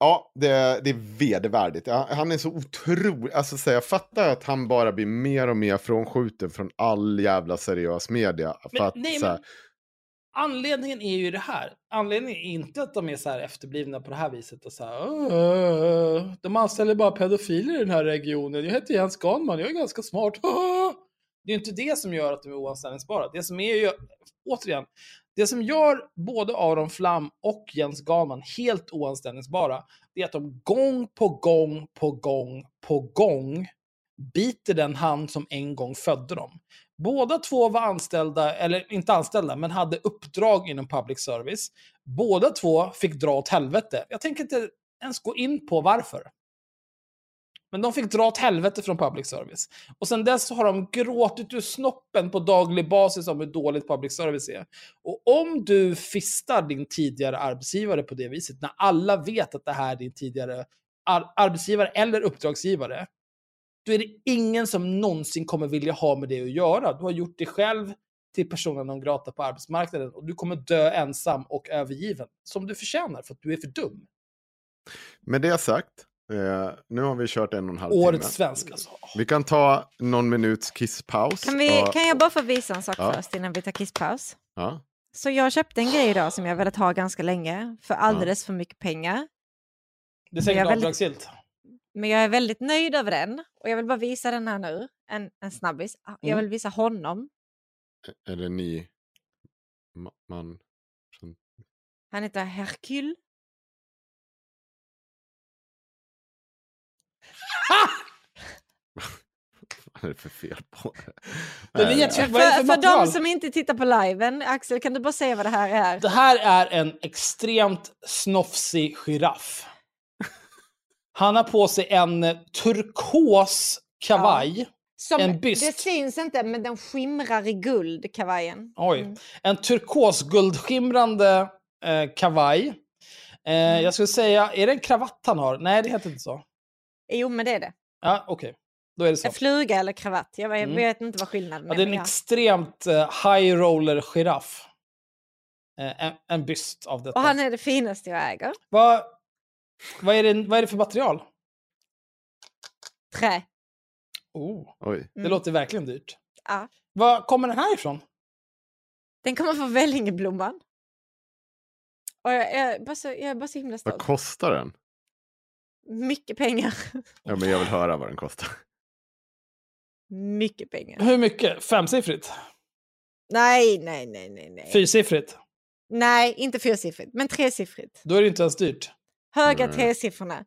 Ja, det, det är vedervärdigt. Han är så otrolig. Alltså, så jag fattar att han bara blir mer och mer frånskjuten från all jävla seriös media. Men, att, nej, här, men, anledningen är ju det här. Anledningen är inte att de är så här efterblivna på det här viset. Och så här, "Åh, de anställer bara pedofiler i den här regionen. Jag heter Jens Ganman, jag är ganska smart. Det är inte det som gör att de är oanställningsbara. Det som är ju, återigen, det som gör både Aron Flam och Jens Galman helt oanställningsbara, det är att de gång på gång på gång på gång biter den hand som en gång födde dem. Båda två var anställda, eller inte anställda, men hade uppdrag inom public service. Båda två fick dra åt helvete. Jag tänker inte ens gå in på varför. Men de fick dra åt helvete från public service. Och sen dess har de gråtit ur snoppen på daglig basis om hur dåligt public service är. Och om du fistar din tidigare arbetsgivare på det viset, när alla vet att det här är din tidigare ar- arbetsgivare eller uppdragsgivare, då är det ingen som någonsin kommer vilja ha med det att göra. Du har gjort dig själv till personen de grata på arbetsmarknaden och du kommer dö ensam och övergiven. Som du förtjänar för att du är för dum. med det sagt, eh, nu har vi kört en och en halv Årets timme. svensk alltså. Vi kan ta någon minuts kisspaus. Kan, vi, och- kan jag bara få visa en sak Ja. först innan vi tar kisspaus? Ja. Så jag köpte en grej idag som jag velat ha ganska länge för alldeles för mycket pengar. Det är säkert Jag är väldigt- avdragsgillt. Men jag är väldigt nöjd över den och jag vill bara visa den här nu. En, en snabbis. Jag Mm. vill visa honom. Är det ni ma- man? Han heter Hercule. Är det för fel på det? Vad det för För, för de som inte tittar på liven, Axel kan du bara säga vad det här är? Det här är en extremt snofsig giraff. Han har på sig en eh, turkos kavaj. Som, en byst. Det syns inte, men den skimrar i guld, kavajen. Oj. Mm. En turkosguldskimrande eh, kavaj. Eh, Mm. Jag skulle säga, är det en kravatt han har? Nej, det heter inte så. Jo, men det är det. Ja, okej. Då är det så. En fluga eller kravatt. Jag vet, Mm. vet inte vad skillnaden Ja, är. det är en ja. extremt eh, high roller giraff. Eh, en, en byst av detta. Och han är det finaste jag äger. Vad, vad, är det, vad är det för material? Trä. Oh, Oj. det Mm. låter verkligen dyrt. Ja. Var kommer den här ifrån? Den kommer från Vällingeblomman. Och jag, jag, är bara så, jag är bara så himla Vad stolt. kostar den? Mycket pengar. Ja, men jag vill höra vad den kostar. Mycket pengar. Hur mycket? Femsiffrigt? Nej, nej, nej, nej. Nej, Fyrsiffrigt? nej inte fyrsiffrigt, men tresiffrigt. Då är det inte ens dyrt. Höga Nej. tresiffrorna.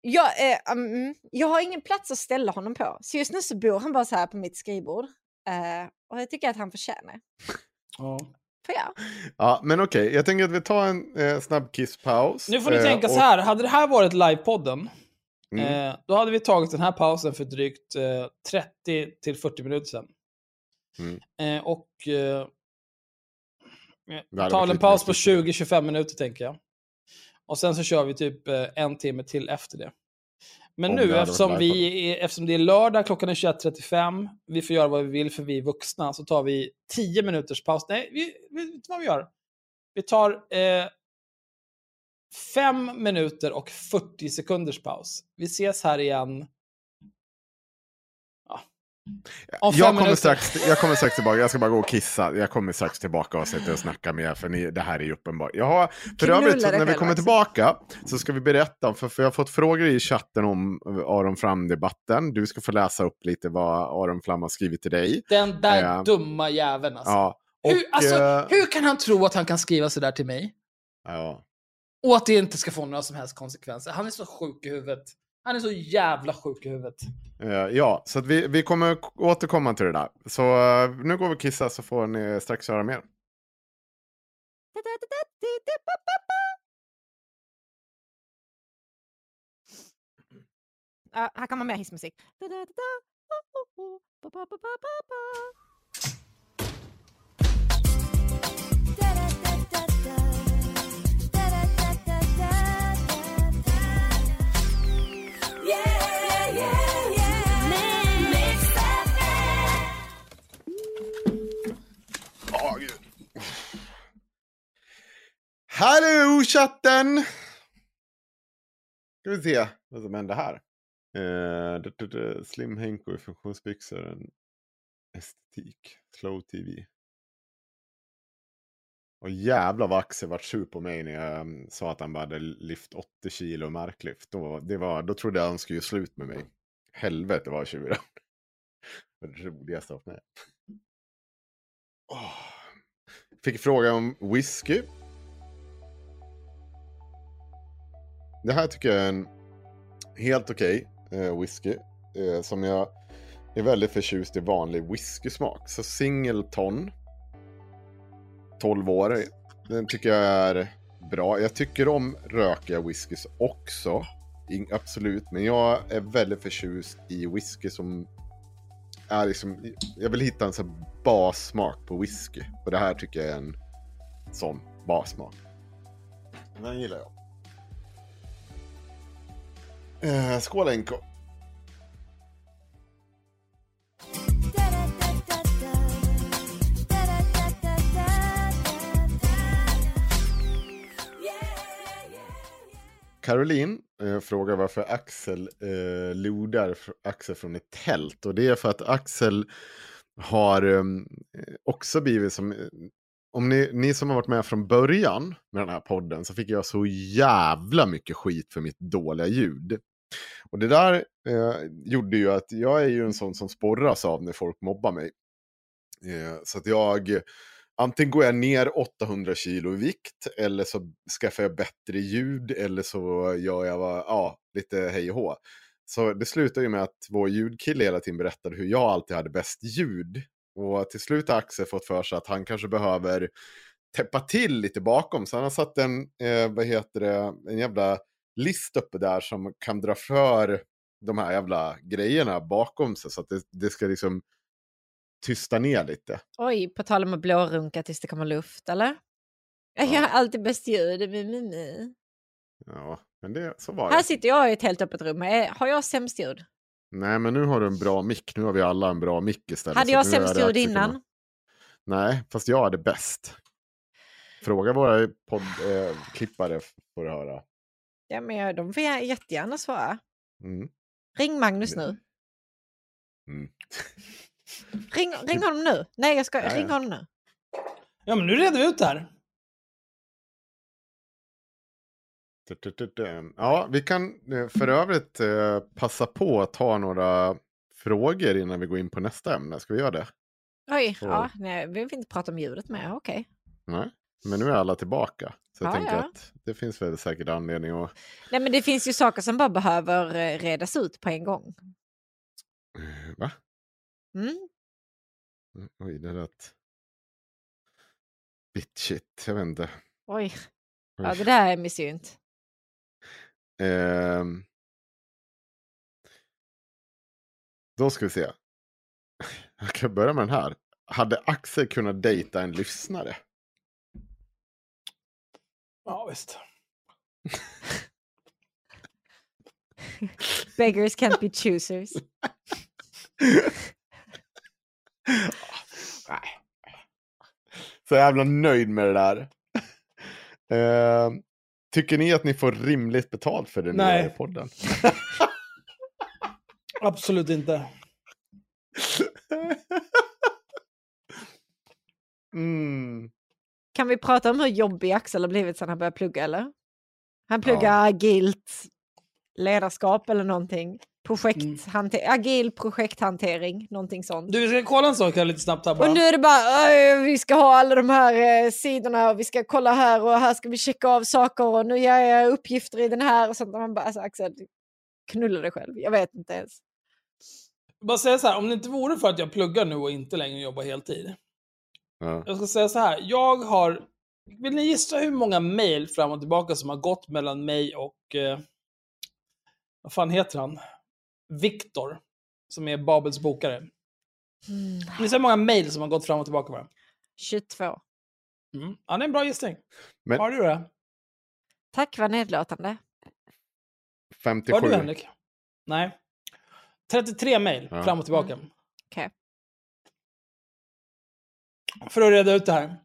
Jag, eh, mm, jag har ingen plats att ställa honom på. Så just nu så bor han bara så här på mitt skrivbord. Eh, och jag tycker att han förtjänar. Ja. Ja. Ja, men okej, jag tänker att vi tar en eh, snabb kisspaus. Nu får ni Eh, tänka och- så här, hade det här varit livepodden, Mm. eh, då hade vi tagit den här pausen för drygt eh, 30 till 40 minuter sedan. Mm. Eh, och eh, tar en paus på 20-25 minuter tänker jag. Och sen så kör vi typ eh, en timme till efter det. Men nu eftersom, vi är, eftersom det är lördag, klockan är 21.35, vi får göra vad vi vill för vi är vuxna, så tar vi 10 minuters paus. Nej, vi, vet vad vi gör? Vi tar eh, 5 minuter och 40 sekunders paus. Vi ses här igen. Jag kommer, strax, jag kommer strax tillbaka, jag ska bara gå och kissa. Jag kommer strax tillbaka och sitta och snacka med er, för ni, det här är ju uppenbart. Jag har, för övrigt, när vi kommer tillbaka så ska vi berätta, för, för jag har fått frågor i chatten om eh, Aron Flam-debatten. Du ska få läsa upp lite vad Aron Flam har skrivit till dig. Den där Ja. dumma jäveln alltså. Ja, och, hur, alltså eh, hur kan han tro att han kan skriva sådär till mig? ja. Och att det inte ska få några som helst konsekvenser. Han är så sjuk i huvudet. Han är så jävla sjuk i huvudet. Eh, ja, så att vi, vi kommer återkomma till det där. Så eh, nu går vi och kissar så får ni strax höra mer. Ja, här kommer mer hissmusik. Chatten! Ska vi se vad som händer här. Eh, uh, d- d- d- Slim Henko i funktionsbyxor. En estetik. Slow TV. Och jävlar vad Axel vart sur på mig när jag mm, sa att han bara hade lyft 80 kilo marklyft. Då, det var, då trodde jag han skulle göra slut med mig. Helvete vad tjurig han Det var det roligaste av mig. Oh. Fick fråga om whisky. Det här tycker jag är en helt okej eh, whisky. Eh, som jag är väldigt förtjust i vanlig whiskysmak. Så Singleton. 12 år. Den tycker jag är bra. Jag tycker om rökiga whiskys också. In, absolut. Men jag är väldigt förtjust i whisky som är liksom, jag vill hitta en sån bassmak på whisky. Och det här tycker jag är en sån bassmak. Den gillar jag. Eh, skål NK. Caroline eh, frågar varför Axel eh, lodar Axel från ett tält. Och det är för att Axel har eh, också blivit som... Eh, om ni, ni som har varit med från början med den här podden så fick jag så jävla mycket skit för mitt dåliga ljud. Och det där eh, gjorde ju att jag är ju en sån som sporras av när folk mobbar mig. Eh, så att jag, antingen går jag ner 800 kilo i vikt eller så skaffar jag bättre ljud eller så gör jag ja, lite hej och hå. Så det slutade ju med att vår ljudkille hela tiden berättade hur jag alltid hade bäst ljud. Och till slut har Axel fått för sig att han kanske behöver täppa till lite bakom. Så han har satt en, eh, vad heter det, en jävla list uppe där som kan dra för de här jävla grejerna bakom sig. Så att det, det ska liksom tysta ner lite. Oj, på tal om att blårunka tills det kommer luft, eller? Jag Ja. har alltid bäst ljud. Mi, mi, mi. Ja, men det, så var Här det. sitter jag i ett helt öppet rum. Har jag sämst ljud? Nej, men nu har du en bra mick. Nu har vi alla en bra mick istället. Hade jag sämst ljud innan? kunna- Nej, fast jag hade bäst. Fråga våra poddklippare eh, får du höra. Ja, men de får jag jättegärna svara. Mm. Ring Magnus nu. Mm. Ring, ring honom nu. Nej, jag ska Ja, ring honom nu. Ja, men nu reder vi ut det här. Ja, vi kan eh, för övrigt eh, passa på att ta några frågor innan vi går in på nästa ämne. Ska vi göra det? Oj, Så. ja, nej, vi vill inte prata om ljudet med. Okej. Nej, men nu är alla tillbaka. Så jag Ja, tänker ja. att det finns väl säkert anledning att... Nej, men det finns ju saker som bara behöver eh, redas ut på en gång. Va? Mm. Oj, det lät... Bitchigt, jag vet inte. Oj, ja, Oj. det där är missgynt. Ehm. Då ska vi se. Jag kan börja med den här. Hade Axel kunnat dejta en lyssnare? Ja, visst. Beggars can't be choosers. Så jävla nöjd med det där. Ehm, tycker ni att ni får rimligt betalt för det ni Nej. i podden? Absolut inte. mm. Kan vi prata om hur jobbig Axel har blivit sedan han började plugga, eller? Han pluggar agilt ledarskap eller någonting. Projekthante- Agil projekthantering, någonting sånt. Du, vi ska kolla en sak här lite snabbt här bara. Och nu är det bara, "Oj, vi ska ha alla de här eh, sidorna och vi ska kolla här och här ska vi checka av saker och nu ger jag uppgifter i den här och sånt. Och man bara, alltså Axel, knulla dig själv. Jag vet inte ens. Bara säga så här, om det inte vore för att jag pluggar nu och inte längre jobbar heltid. Ja. Jag ska säga så här, jag har... Vill ni gissa hur många mejl fram och tillbaka som har gått mellan mig och... Eh, vad fan heter han? Viktor. Som är Babels bokare. Mm. Ni ser många mejl som har gått fram och tillbaka bara. 22. Mm. Ja, det är en bra gissning. Men Har du det? Tack, vad nedlåtande. 57. Har du Henrik? Nej. 33 mejl Ja. fram och tillbaka. Okej. För att reda ut det här.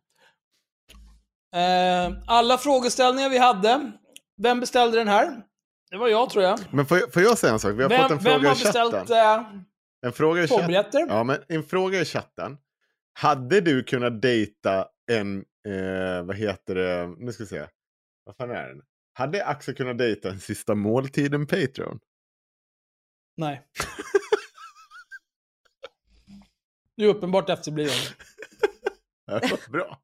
Eh, alla frågeställningar vi hade. Vem beställde den här? Det var jag tror jag. Men får jag, får jag säga en sak? Vi har fått en Vem, vem fråga har i chatten. beställt eh, En fråga i chatten. Ja, men en fråga i chatten. Hade du kunnat dejta en, eh, vad heter det, nu ska vi se. Vad fan är den? Hade Axel kunnat dejta en sista måltiden Patreon? Nej. Du är uppenbart efterbliven. Ja, Bra.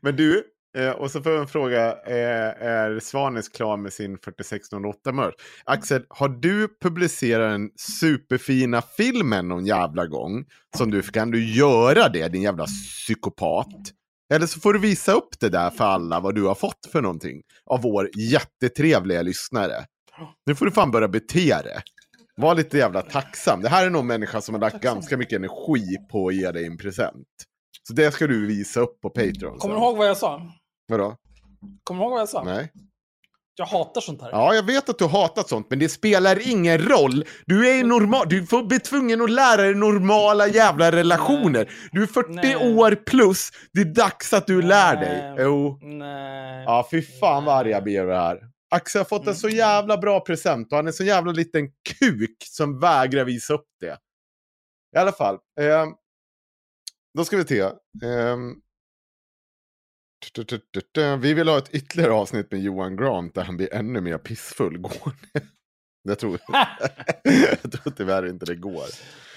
Men du, eh, och så får jag en fråga. Eh, är Svanes klar med sin 4608 merch? Axel, har du publicerat den superfina filmen någon jävla gång? Som du, kan du göra det, din jävla psykopat? Eller så får du visa upp det där för alla vad du har fått för någonting. Av vår jättetrevliga lyssnare. Nu får du fan börja bete dig. Var lite jävla tacksam. Det här är någon människa som har lagt ganska mycket energi på att ge dig en present. Så det ska du visa upp på Patreon. Kommer du ihåg vad jag sa? Vadå? Kommer du ihåg vad jag sa? Nej. Jag hatar sånt här. Ja, jag vet att du har hatat sånt, men det spelar ingen roll. Du är normal. Du får bli tvungen att lära dig normala jävla relationer. Du är 40 Nej. år plus. Det är dags att du lär dig. Nej. Jo. Nej. Ja, fy fan vad arg jag blir det här. Axel har fått en så jävla bra present och han är så jävla liten kuk som vägrar visa upp det. I alla fall. Eh, då ska vi se. Tu. Vi vill ha ett ytterligare avsnitt med Johan Grant där han blir ännu mer pissfull gående. Jag tror, jag tror tyvärr inte det går.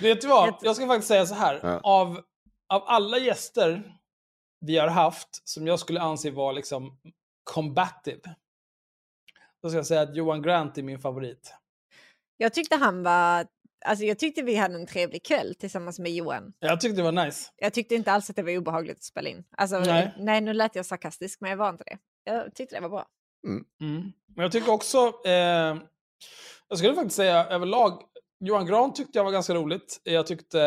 Vet du vad? Jag ska faktiskt säga så här. Ja. Av, av alla gäster vi har haft som jag skulle anse vara liksom combative. Då ska jag säga att Johan Grant är min favorit. Jag tyckte han var... Alltså jag tyckte vi hade en trevlig kväll tillsammans med Johan. Jag tyckte det var nice. Jag tyckte inte alls att det var obehagligt att spela in. Alltså, Nej. nej. nu lät jag sarkastisk, men jag var inte det. Jag tyckte det var bra. Mm. Men jag tycker också, eh, jag skulle faktiskt säga överlag, Johan Gran tyckte jag var ganska roligt. Jag tyckte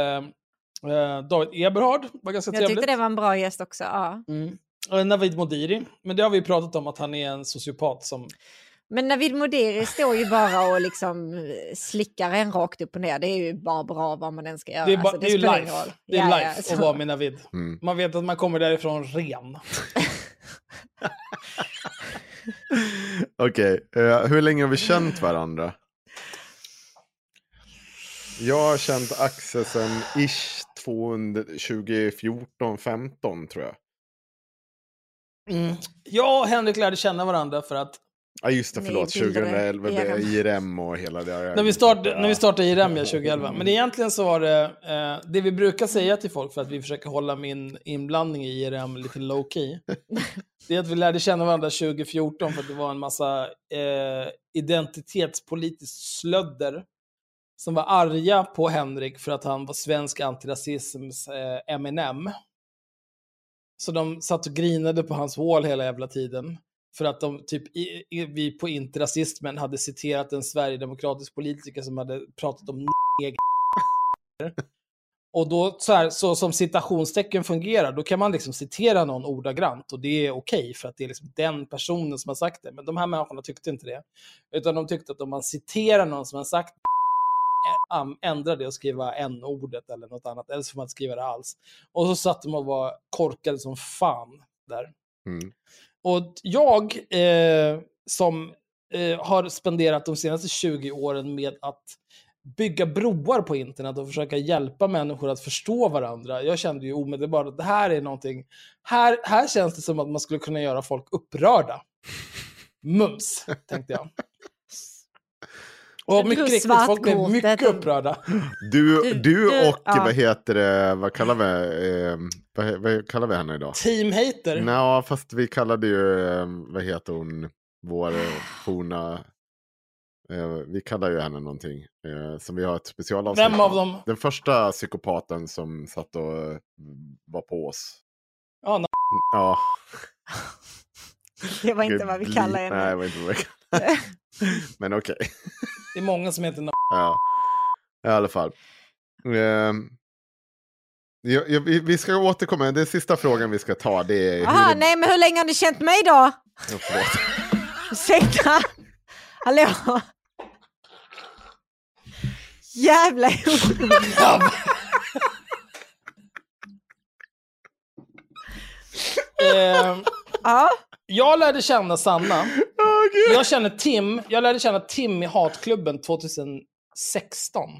eh, David Eberhard var ganska Jag trevligt. tyckte det var en bra gäst också. Ja. Mm. Och Navid Modiri, men det har vi ju pratat om att han är en sociopat som... Men Navid Modiri står ju bara och liksom eh, slickar en rakt upp och ner. Det är ju bara bra vad man än ska göra. Det är, bara, Alltså, det är ju spelar ingen life. Det är Ja, life ja, att så- vara med Navid. Mm. Man vet att man kommer därifrån ren. Okej, eh, hur länge har vi känt varandra? Jag har känt Axel sen ish 2014, 15 tror jag. Mm. Jag och Henrik lärde känna varandra för att Ja just det, förlåt. bildade 2011, IRM. IRM och hela det. när vi, start, när vi startade IRM ja, 2011. Men egentligen så var det eh, det vi brukar säga till folk för att vi försöker hålla min inblandning i IRM lite low key. Det är att vi lärde känna varandra 2014 för att det var en massa eh, identitetspolitiskt slödder som var arga på Henrik för att han var svensk antirasisms eh, Eminem. Så de satt och grinade på hans hål hela jävla tiden. För att de, typ, i, i, vi på Interrasismen hade citerat en sverigedemokratisk politiker som hade pratat om. Och då, så, här, så som citationstecken fungerar, då kan man liksom citera någon ordagrant och det är okej för att det är liksom den personen som har sagt det. Men de här människorna tyckte inte det. Utan de tyckte att om man citerar någon som har sagt ändra det och skriva n-ordet eller något annat, eller så får man inte skriva det alls. Och så satt de och var korkade som fan där. Mm. Och jag, eh, som eh, har spenderat de senaste 20 åren med att bygga broar på internet och försöka hjälpa människor att förstå varandra. Jag kände ju omedelbart att det här är någonting, här, här känns det som att man skulle kunna göra folk upprörda. Mums, tänkte jag. Och mycket riktigt, folk blev mycket upprörda. Du, Du- och ja. vad heter det, vad kallar vi, eh, vad, vad kallar vi henne idag? Team hater. Nå, fast vi kallade ju, eh, vad heter hon, vår forna, eh, vi kallar ju henne någonting. Eh, som vi har ett specialavsnitt Vem av dem? Den första psykopaten som satt och eh, var på oss. Ja, Ja. Det var inte vad vi Gud, kallar Nej, det henne. var inte vad vi kallade Men okej. Det är många som heter Ja. I alla fall. Ehm, ja, ja, vi, vi ska återkomma. Den sista frågan vi ska ta det är... Aha, hur nej men hur länge har ni känt mig då? Ja. Ursäkta? Hallå? Jävla eh, Ja, Jag lärde känna Sanna. Gud. Jag känner Tim. Jag lärde känna Tim i Hatklubben 2016.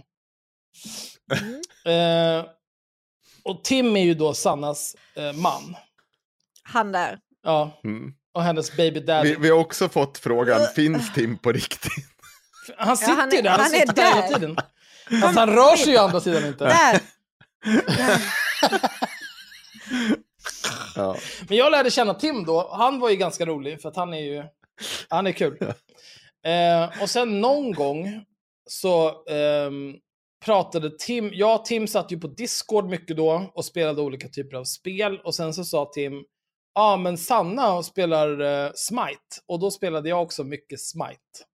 Eh, och Tim är ju då Sannas eh, man. han där. Ja, Mm. och hennes baby daddy. Vi, vi har också fått frågan, finns Tim på riktigt? Han sitter han ju där, han, han sitter där hela där. tiden. Fast han rör sig ju å andra sidan inte. Där. Ja. Men jag lärde känna Tim då. Han var ju ganska rolig, för att han är ju... Han är kul. Eh, och sen någon gång så ehm, pratade Tim... Jag och Tim satt ju på Discord mycket då och spelade olika typer av spel. Och sen så sa Tim, ja ah, men Sanna spelar eh, Smite. Och då spelade jag också mycket Smite.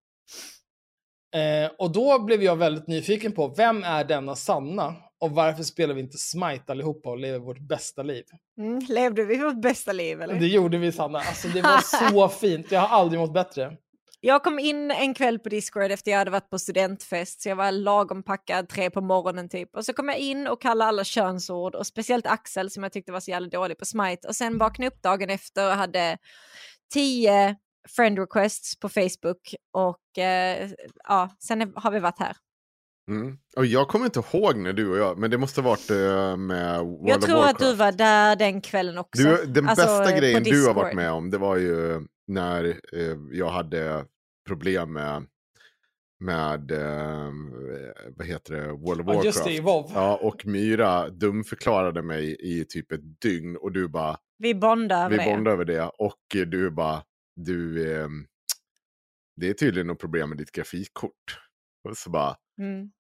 Eh, och då blev jag väldigt nyfiken på, vem är denna Sanna? Och varför spelar vi inte Smite allihopa och lever vårt bästa liv? Mm, levde vi vårt bästa liv eller? Det gjorde vi Sanna. Alltså det var så fint. Jag har aldrig mått bättre. Jag kom in en kväll på Discord efter jag hade varit på studentfest, så jag var lagom packad, tre på morgonen typ. Och så kom jag in och kallade alla könsord, och speciellt Axel som jag tyckte var så jävla dålig på Smite. Och sen vaknade jag upp dagen efter och hade tio friend requests på Facebook. Och eh, ja, sen har vi varit här. Mm. Och jag kommer inte ihåg när du och jag, men det måste ha varit eh, med World jag of tror att du var där den kvällen också. Du, den Alltså, bästa grejen du har varit med om, det var ju när eh, jag hade problem med, med eh, vad heter det, World of Ja, Warcraft. just det, Evolve. Ja, och Myra dumförklarade mig i typ ett dygn och du bara, Vi bondade över vi det. bondade över det. Och du bara, du, eh, det är tydligen något problem med ditt grafikkort. Och så bara, Mm.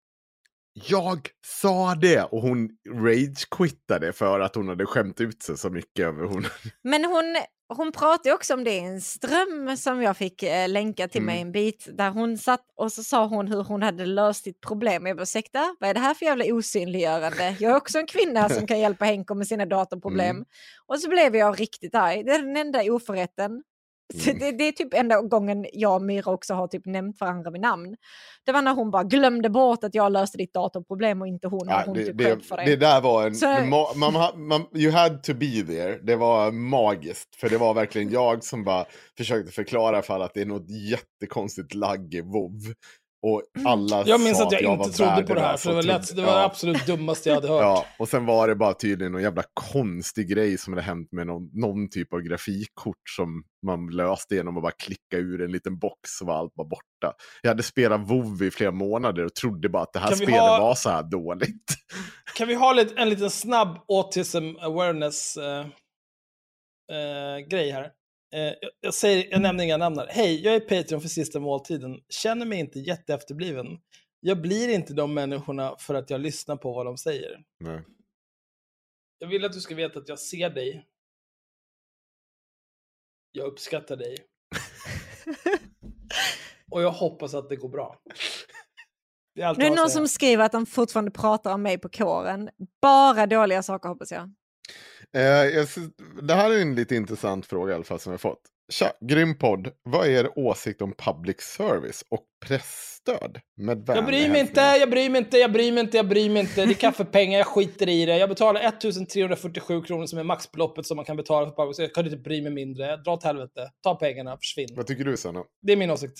jag sa det! Och hon rage-quittade för att hon hade skämt ut sig så mycket över hon. Men hon, hon pratar ju också om det i en ström som jag fick eh, länka till mig Mm. en bit. Där hon satt och så sa hon hur hon hade löst sitt problem. Jag bara, ursäkta, vad är det här för jävla osynliggörande? Jag är också en kvinna som kan hjälpa Henko med sina datorproblem. Mm. Och så blev jag riktigt arg. Det är den enda oförrätten. Så Mm. Det, det är typ enda gången jag och Myra också har typ nämnt varandra vid namn. Det var när hon bara glömde bort att jag löste ditt datorproblem och inte hon. Ja, hon det, typ det, för det. det där var en... Så- ma- man, ha- man, you had to be there. Det var magiskt. För det var verkligen jag som bara försökte förklara för alla att det är något jättekonstigt lagg i WoW. Och alla Jag minns sa att jag, var inte trodde på det här, för det var, och lätt, trodde- det var ja. absolut dummaste jag hade hört. Ja, och sen var det bara tydligen någon jävla konstig grej som hade hänt med någon, någon typ av grafikkort som man löste genom att bara klicka ur en liten box så var allt bara borta. Jag hade spelat WoW i flera månader och trodde bara att det här spelet ha- var så här dåligt. Kan vi ha lite, en liten snabb autism awareness eh, eh, grej här? Eh, jag, säger, jag nämner inga namn här. Hej, jag är Patreon för sista måltiden. Känner mig inte jätteefterbliven. Jag blir inte de människorna för att jag lyssnar på vad de säger. Nej. Jag vill att du ska veta att jag ser dig. Jag uppskattar dig. Och jag hoppas att det går bra. Det är är det har någon som skriver att de fortfarande pratar om mig på kåren. Bara dåliga saker hoppas jag. Eh, det här är en lite intressant fråga i alla fall som jag fått. Tja, grym podd. Vad är er åsikt om public service och pressstöd? Med Jag bryr mig inte, jag bryr mig inte, jag bryr mig inte, jag bryr mig inte. Det är kaffepengar, jag skiter i det. Jag betalar 1347 kronor som är maxbeloppet som man kan betala för public service. Jag kan inte bry mig mindre. Dra åt helvete. Ta pengarna, försvinn. Vad tycker du Sanna? Det är min åsikt.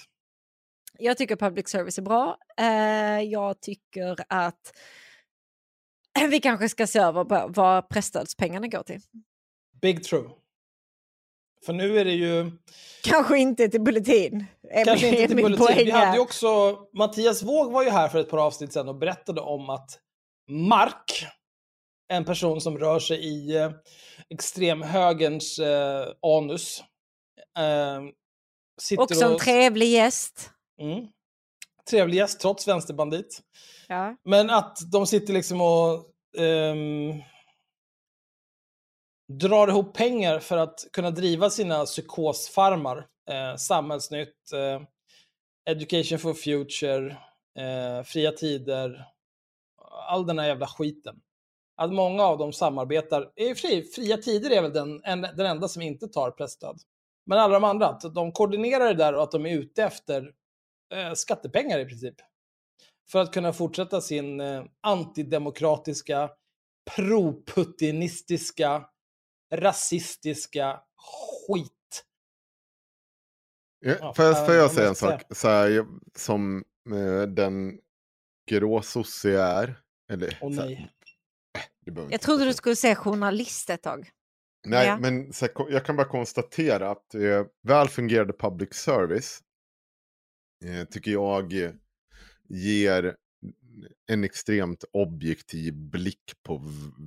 Jag tycker public service är bra. Eh, jag tycker att vi kanske ska se över vad pressstödspengarna går till. Big true. För nu är det ju... Kanske inte till Bulletin. är Kanske min- inte till Bulletin. poäng Vi hade ju också... Mattias Våg var ju här för ett par avsnitt sedan och berättade om att Mark, en person som rör sig i eh, extremhögerns eh, anus, eh, sitter Också en och... trevlig gäst. Mm. Trevlig gäst, trots vänsterbandit. Ja. Men att de sitter liksom och um, drar ihop pengar för att kunna driva sina psykosfarmar. Eh, Samhällsnytt, eh, Education for Future, eh, Fria Tider, all den här jävla skiten. Att många av dem samarbetar. I fri, Fria Tider är väl den, en, den enda som inte tar pressstöd. Men alla de andra, att de koordinerar det där och att de är ute efter eh, skattepengar i princip. För att kunna fortsätta sin eh, antidemokratiska, pro-putinistiska, rasistiska skit. Ja, Ja, får, jag, fan, får jag säga en sak? Så här, som eh, den grå sosse jag är. Eller, så här, nej. det behöver Jag trodde du skulle säga journalist ett tag. Nej, Ja. men så här, jag kan bara konstatera att eh, väl fungerande public service eh, tycker jag eh, ger en extremt objektiv blick på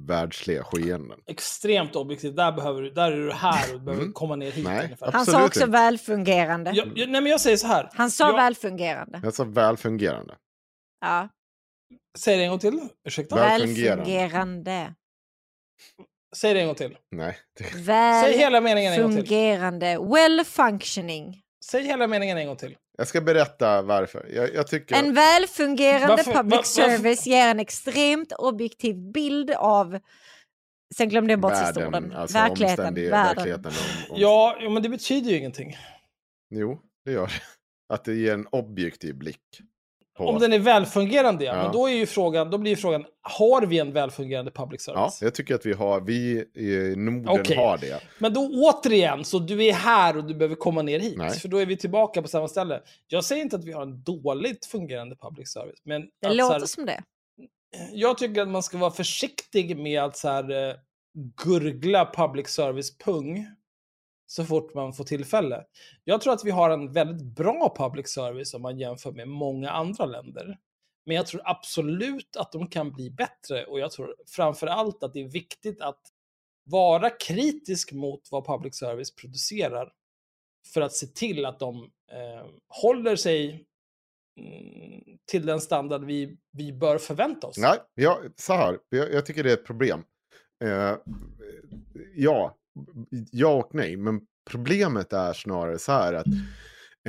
världsliga skeenden. Extremt objektivt. Där, behöver du, där är du här och behöver Mm. komma ner hit Nej, ungefär. Han sa också inte. välfungerande. Jag, jag, nej, men jag säger så här. Han sa jag, välfungerande. Alltså väl fungerande. Ja. Säg det en gång till. Ursäkta? Väl- Välfungerande. Välfungerande. Säg det en gång till. Nej, det, Säg hela meningen en gång till. Välfungerande. Well functioning. Säg hela meningen en gång till. Jag ska berätta varför. Jag, jag tycker... En välfungerande Varför- public var- varför- service ger en extremt objektiv bild av... Sen glömde jag bort sista världen, orden. alltså verkligheten. Världen. verkligheten om, om, Ja, men det betyder ju ingenting. Jo, det gör det. Att det ger en objektiv blick. På... Om den är välfungerande, ja. Ja. Men då, är ju frågan, då blir ju frågan, har vi en välfungerande public Ja, service? jag tycker att vi har, vi i Norden Okej. har det. Men då återigen, så du är här och du behöver komma ner hit. Nej. För då är vi tillbaka på samma ställe. Jag säger inte att vi har en dåligt fungerande public service. Men Det låter här, som det. jag tycker att man ska vara försiktig med att så här, eh, gurgla public service-pung så fort man får tillfälle. Jag tror att vi har en väldigt bra public service om man jämför med många andra länder. Men jag tror absolut att de kan bli bättre och jag tror framför allt att det är viktigt att vara kritisk mot vad public service producerar för att se till att de eh, håller sig mm, till den standard vi, vi bör förvänta oss. Nej, jag, så här. Jag, jag tycker det är ett problem. Eh, ja, ja och nej. Men problemet är snarare så här att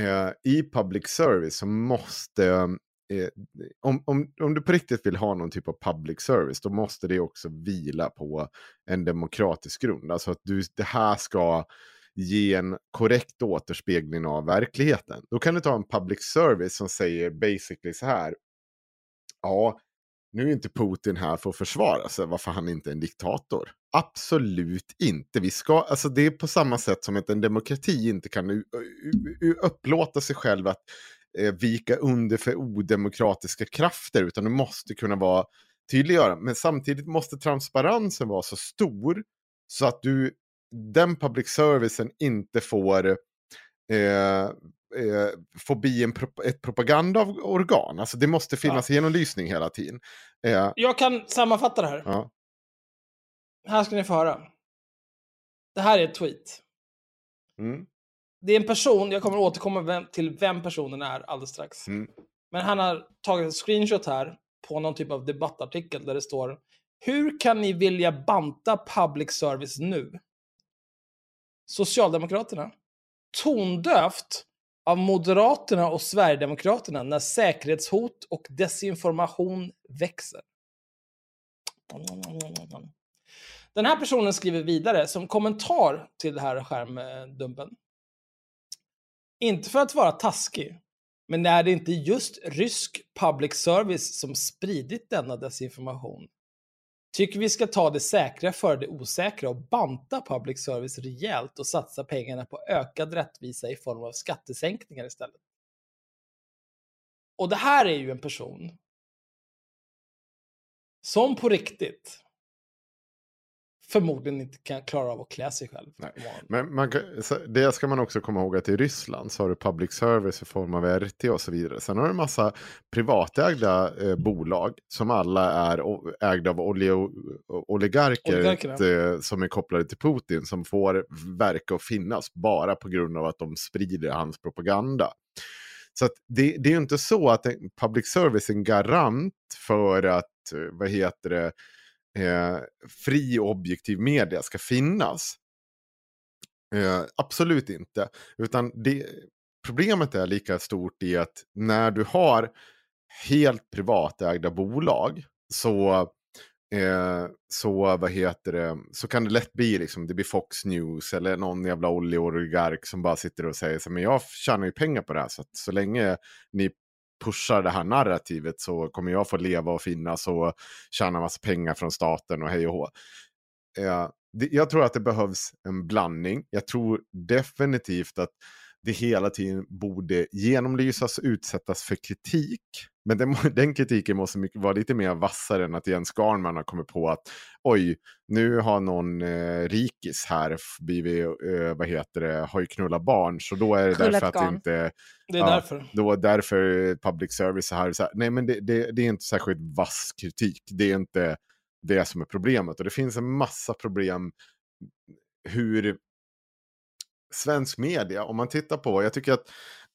eh, i public service så måste... Eh, om, om, om du på riktigt vill ha någon typ av public service då måste det också vila på en demokratisk grund. Alltså att du, det här ska ge en korrekt återspegling av verkligheten. Då kan du ta en public service som säger basically så här. Ja, nu är inte Putin här för att försvara sig, varför han inte är en diktator. Absolut inte. Vi ska, alltså det är på samma sätt som att en demokrati inte kan u- u- upplåta sig själv att eh, vika under för odemokratiska krafter, utan du måste kunna vara tydliggöra. Men samtidigt måste transparensen vara så stor så att du, den public servicen inte får eh, eh, får bli en pro ett propagandaorgan. Alltså det måste finnas genomlysning hela tiden. Eh, Jag kan sammanfatta det här. ja. Här ska ni få höra. Det här är ett tweet. Mm. Det är en person, jag kommer återkomma vem, till vem personen är alldeles strax. Mm. Men han har tagit en screenshot här på någon typ av debattartikel där det står Hur kan ni vilja banta public service nu? Socialdemokraterna. Tondövt av Moderaterna och Sverigedemokraterna när säkerhetshot och desinformation växer. Den här personen skriver vidare som kommentar till det här skärmdumpen. Inte för att vara taskig, men är det inte just rysk public service som spridit denna desinformation? Tycker vi ska ta det säkra för det osäkra och banta public service rejält och satsa pengarna på ökad rättvisa i form av skattesänkningar istället. Och det här är ju en person som på riktigt förmodligen inte kan klara av att klä sig själv. Nej. Men man det ska man också komma ihåg att i Ryssland så har du public service i form av RT och så vidare. Sen har du en massa privatägda eh, bolag som alla är ägda av olio, oligarker Oligarkerna. eh, som är kopplade till Putin som får verka och finnas bara på grund av att de sprider hans propaganda. Så det, det är ju inte så att public service är en garant för att, eh, vad heter det, eh, fri och objektiv media ska finnas. Eh, absolut inte. Utan det, problemet är lika stort i att när du har helt privatägda bolag så, eh, så, vad heter det, så kan det lätt bli liksom, det blir Fox News eller någon jävla oljeorgark som bara sitter och säger så men jag tjänar ju pengar på det här så att så länge ni pushar det här narrativet så kommer jag få leva och finnas och tjäna massa pengar från staten och hej och hå. Eh, det, jag tror att det behövs en blandning. Jag tror definitivt att det hela tiden borde genomlysas och utsättas för kritik. Men den, den kritiken måste mycket, vara lite mer vassare än att Jens Garnman har kommit på att oj, nu har någon eh, rikis här blivit, eh, vad heter det, har ju knullat barn, så då är det Krullat därför att det garn. inte Det är Ja. därför. då därför public service så här, så här. Nej, men det, det, det är inte särskilt vass kritik. Det är inte det som är problemet. Och det finns en massa problem hur svensk media, om man tittar på, jag tycker att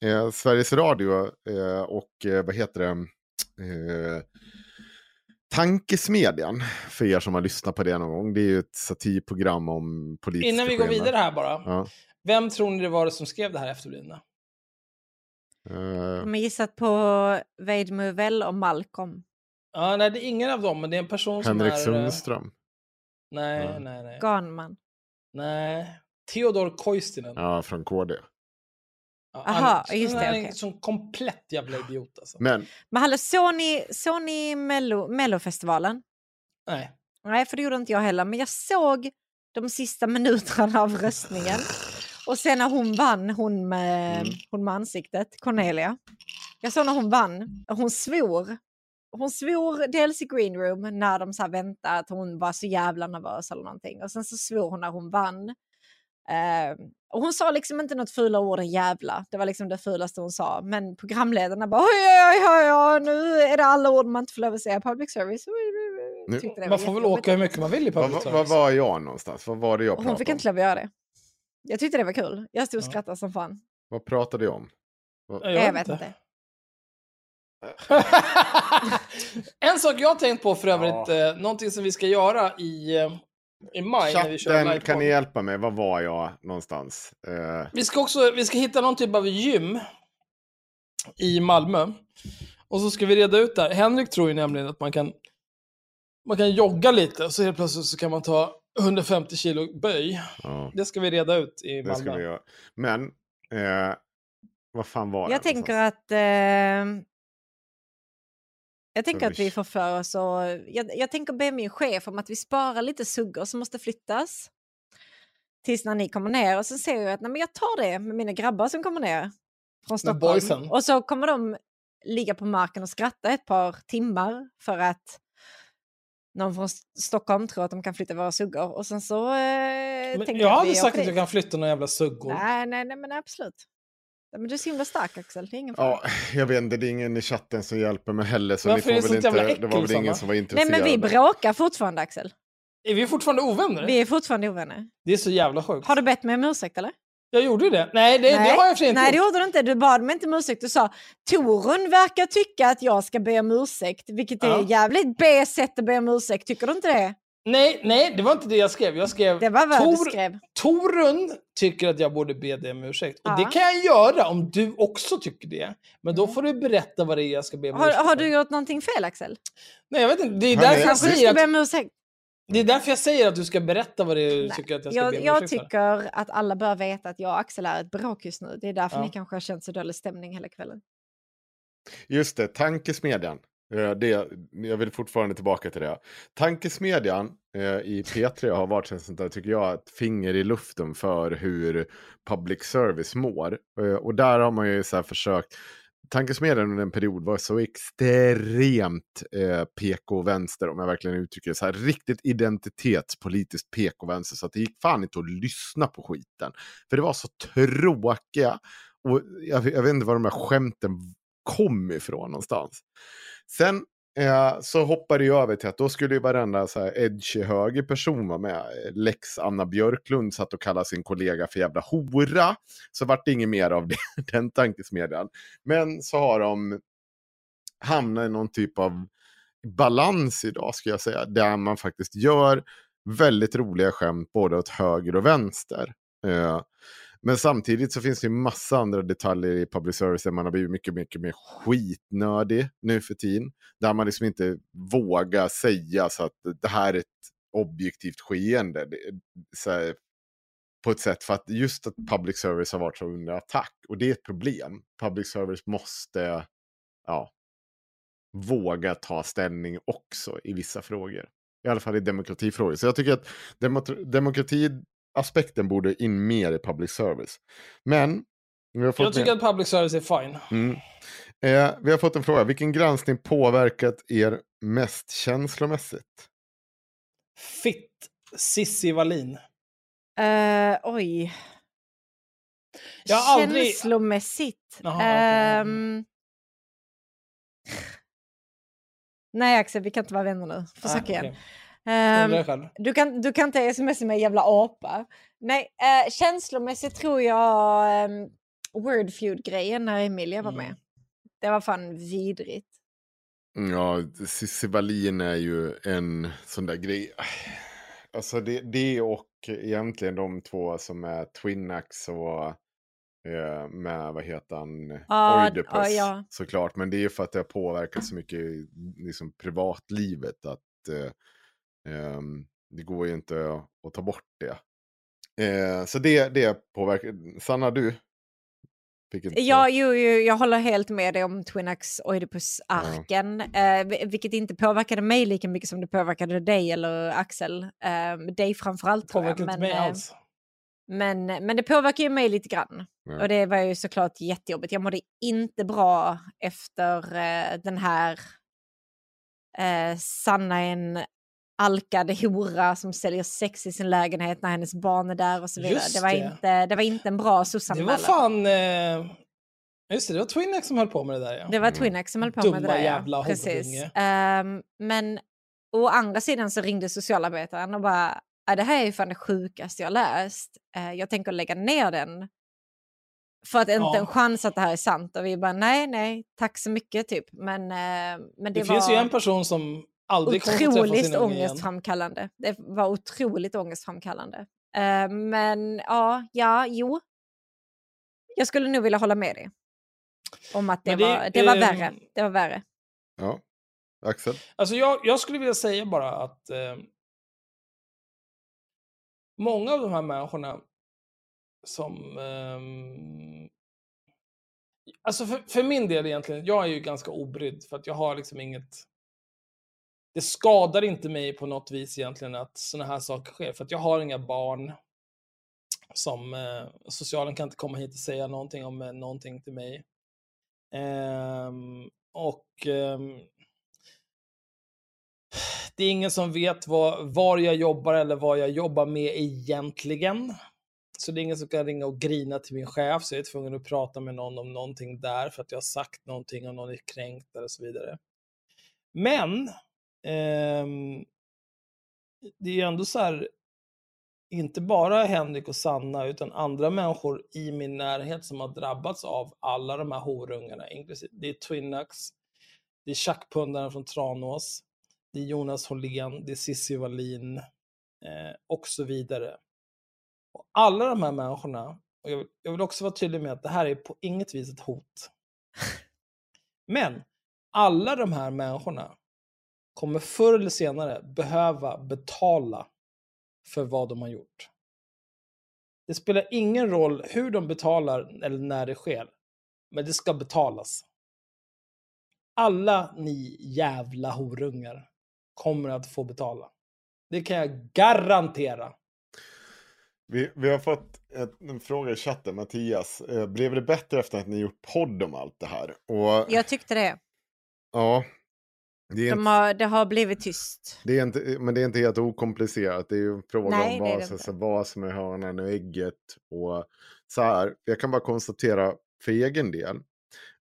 eh, Sveriges Radio eh, och eh, vad heter det, eh, Tankesmedjan, för er som har lyssnat på det någon gång, det är ju ett satirprogram om politiska Innan vi går skeenden. vidare här bara. Ja. Vem tror ni det var som skrev det här efterblivna? Eh, De har gissat på Wade Movell och Malcolm. Ja, nej, det är ingen av dem, men det är en person Henrik som är... eh, Sundström. Nej, Ja. nej, nej. Ganman. Nej. Theodor Koistinen. Ja, från KD. Aha, han, just det, Han är en sån komplett jävla idiot alltså. Men Men hallå, såg ni, såg ni Mello, Mellofestivalen? Nej. Nej, för det gjorde inte jag heller. Men jag såg de sista minuterna av röstningen. Och sen när hon vann, hon med, Mm. hon med ansiktet, Cornelia. Jag såg när hon vann, och hon svor. Hon svor dels i green room när de så här väntade att hon var så jävla nervös eller någonting. Och sen så svor hon när hon vann. Eh, och hon sa liksom inte något fula ord än jävla. Det var liksom det fulaste hon sa. Men programledarna bara oj, oj, oj, oj, nu är det alla ord man inte får lov att säga. Public service. Nu- var Man får väl åka hur mycket man vill i Var, public var, service. var var jag någonstans? Vad var det jag Och hon pratade fick om? inte lov att göra det. Jag tyckte det var kul. Jag stod och Ja. skrattade som fan. Vad pratade jag om? Ja, Jag, vet inte. en sak jag har tänkt på för övrigt, eh, någonting som vi ska göra i, eh, i maj när vi kör Chatten, livepod. kan ni hjälpa mig? Var var jag någonstans? Eh, Vi ska också vi ska hitta någon typ av gym i Malmö. Och så ska vi reda ut det här. Henrik tror ju nämligen att man kan, man kan jogga lite och så helt plötsligt så kan man ta 150 kilo böj. ja, Det ska vi reda ut i det ska Malmö. vi göra. Men, eh, vad fan var Jag tänker någonstans? att... Eh, jag tänker att vi får för oss och, jag, jag tänker be min chef om att vi sparar lite suggor som måste flyttas. Tills när ni kommer ner och så ser jag att nej, men jag tar det med mina grabbar som kommer ner från Stockholm. Och så kommer de ligga på marken och skratta ett par timmar för att någon från Stockholm tror att de kan flytta våra suggor. Och sen så eh, Men jag har aldrig sagt att jag kan flytta några jävla suggor. Nej, nej, nej, men absolut. Men du är så himla stark Axel, det är ingen fara. Ja, jag vet inte, det är ingen i chatten som hjälper mig heller. Så Varför ni är får det väl inte, det var väl äckel, ingen som var Nej intresserad. men vi bråkar fortfarande Axel. Är vi fortfarande ovänner? Vi är fortfarande ovänner. Det är så jävla sjukt. Har du bett mig om ursäkt eller? Jag gjorde ju det. Nej, det, det har jag för inte Nej det gjorde du inte. Du bad mig inte om ursäkt. Du sa Torun verkar tycka att jag ska be om ursäkt. Vilket är Ja. jävligt B-sätt att be om ursäkt. Tycker du inte det? Nej, nej, det var inte det jag skrev. Jag skrev Det var vad du Tor- skrev. Torun tycker att jag borde be dig om ursäkt. Och Ja. det kan jag göra om du också tycker det. Men då Mm. får du berätta vad det är jag ska be om Har, ursäkt har du gjort någonting fel Axel? Nej, jag vet inte. Det är, därför jag du säger ska be att, om ursäkt? det är därför jag säger att du ska berätta vad det är du Nej, tycker att jag ska Jag, be om jag ursäkt för. tycker att alla bör veta att jag och Axel är ett bråk just nu. Det är därför Ja. ni kanske har känt så dålig stämning hela kvällen. Just det, tankesmedjan. Eh, det, jag vill fortfarande tillbaka till det. Tankesmedjan eh, i P3 har varit en sånt där, tycker jag, ett finger i luften för hur public service mår. Eh, och där har man ju så här försökt, Tankesmedjan under en period var så extremt eh, PK-vänster, om jag verkligen uttrycker det så här, riktigt identitetspolitiskt PK-vänster, så att det gick fan inte att lyssna på skiten. För det var så tråkiga, och jag, jag vet inte vad de här skämten kom ifrån någonstans. Sen eh, så hoppade jag över till att då skulle ju varenda så här edgy högerperson vara med. Lex Anna Björklund satt och kallade sin kollega för jävla hora. Så vart det inget mer av det, den tankesmedjan. Men så har de hamnat i någon typ av balans idag, skulle jag säga. Där man faktiskt gör väldigt roliga skämt både åt höger och vänster. Eh, men samtidigt så finns det ju massa andra detaljer i public service där man har blivit mycket, mycket mer skitnödig nu för tiden. Där man liksom inte vågar säga så att det här är ett objektivt skeende. Så här, på ett sätt för att just att public service har varit så under attack. Och det är ett problem. Public service måste ja, våga ta ställning också i vissa frågor. I alla fall i demokratifrågor. Så jag tycker att demot- demokratiaspekten borde in mer i public service. Men vi har fått Jag tycker med- att public service är fine. Mm. Eh, vi har fått en fråga. Vilken granskning påverkat er mest känslomässigt? Fitt Sissi Wallin. Uh, oj. Jag har aldrig- Känslomässigt. Jaha, okej. Ehm, Nej Axel, vi kan inte vara vänner nu. Försök Ah, igen. Ehm, själv. du, kan, du kan inte smsa mig jävla apa. Nej, uh, känslomässigt tror jag um, Wordfeud-grejen när Emilia var Mm. med. Det var fan vidrigt. Ja, Cissi Wallin är ju en sån där grej. Alltså det, det och egentligen de två som är Twinax och eh, med, vad heter han, Ja, Oidipus ja, ja. såklart. Men det är ju för att det har påverkat så mycket liksom, privatlivet att eh, ehm, det går ju inte att, ta bort det. Eh, så det, det påverkar. Sanna, du? Ja, jo, jo, jag håller helt med dig om Twinax Oidipus-arken. Eh, vi- vilket inte påverkade mig lika mycket som det påverkade dig eller Axel. Eh, dig framförallt tror jag. Men, eh, men, men det påverkar ju mig lite grann. Ja. Och det var ju såklart jättejobbigt. Jag mådde inte bra efter eh, den här eh, Sanna är en alkad hora som säljer sex i sin lägenhet när hennes barn är där och så vidare. Just Det var, det. Inte, det var inte en bra Det soc-anmälan. var fan... Eh... Just det, det var Twinax som höll på med det där ja. Det var Mm. Twinax som höll på Dumma med det där. jävla ja. Precis. Ehm, men å andra sidan så ringde socialarbetaren och bara, "Ja, det här är ju fan det sjukaste jag läst. Eh, jag tänker lägga ner den. För att inte Ja. en chans att det här är sant. Och vi bara nej, nej, tack så mycket typ. Men, eh, men det, Det, var finns ju en person som aldrig otroligt ångestframkallande. Det var otroligt ångestframkallande. Eh, men ja, ja, jo. Jag skulle nog vilja hålla med dig. Om att det, det- var, det var ehm, värre. Det var värre. Ja. Axel? Alltså jag, jag skulle vilja säga bara att eh, många av de här människorna som... ehm, alltså för, för min del egentligen, jag är ju ganska obrydd för att jag har liksom inget... Det skadar inte mig på något vis egentligen att sådana här saker sker, för att jag har inga barn som... Eh, socialen kan inte komma hit och säga någonting om eh, någonting till mig. Ehm, och... ehm, det är ingen som vet var, var jag jobbar eller vad jag jobbar med egentligen. Så det är ingen som kan ringa och grina till min chef, så jag är tvungen att prata med någon om någonting där för att jag har sagt någonting och någon är kränkt eller så vidare. Men, det är ju ändå så här, inte bara Henrik och Sanna, utan andra människor i min närhet som har drabbats av alla de här horungarna, inklusive, det är Twinnax, det är tjackpundaren från Tranås, det är Jonas Hållén, det är Cissi Wallin eh, och så vidare. Och alla de här människorna, och jag vill, jag vill också vara tydlig med att det här är på inget vis ett hot. Men alla de här människorna kommer förr eller senare behöva betala för vad de har gjort. Det spelar ingen roll hur de betalar eller när det sker, men det ska betalas. Alla ni jävla horungar kommer att få betala. Det kan jag garantera. Vi, vi har fått ett, en fråga i chatten, Mattias. Eh, blev det bättre efter att ni gjort podd om allt det här? Och, Jag tyckte det. ja, det De inte, har, det har blivit tyst. det är inte, men det är inte helt okomplicerat. Det är ju en fråga Nej, om det vad, det så, inte. så, vad som är hönan och ägget. Och så här, jag kan bara konstatera för egen del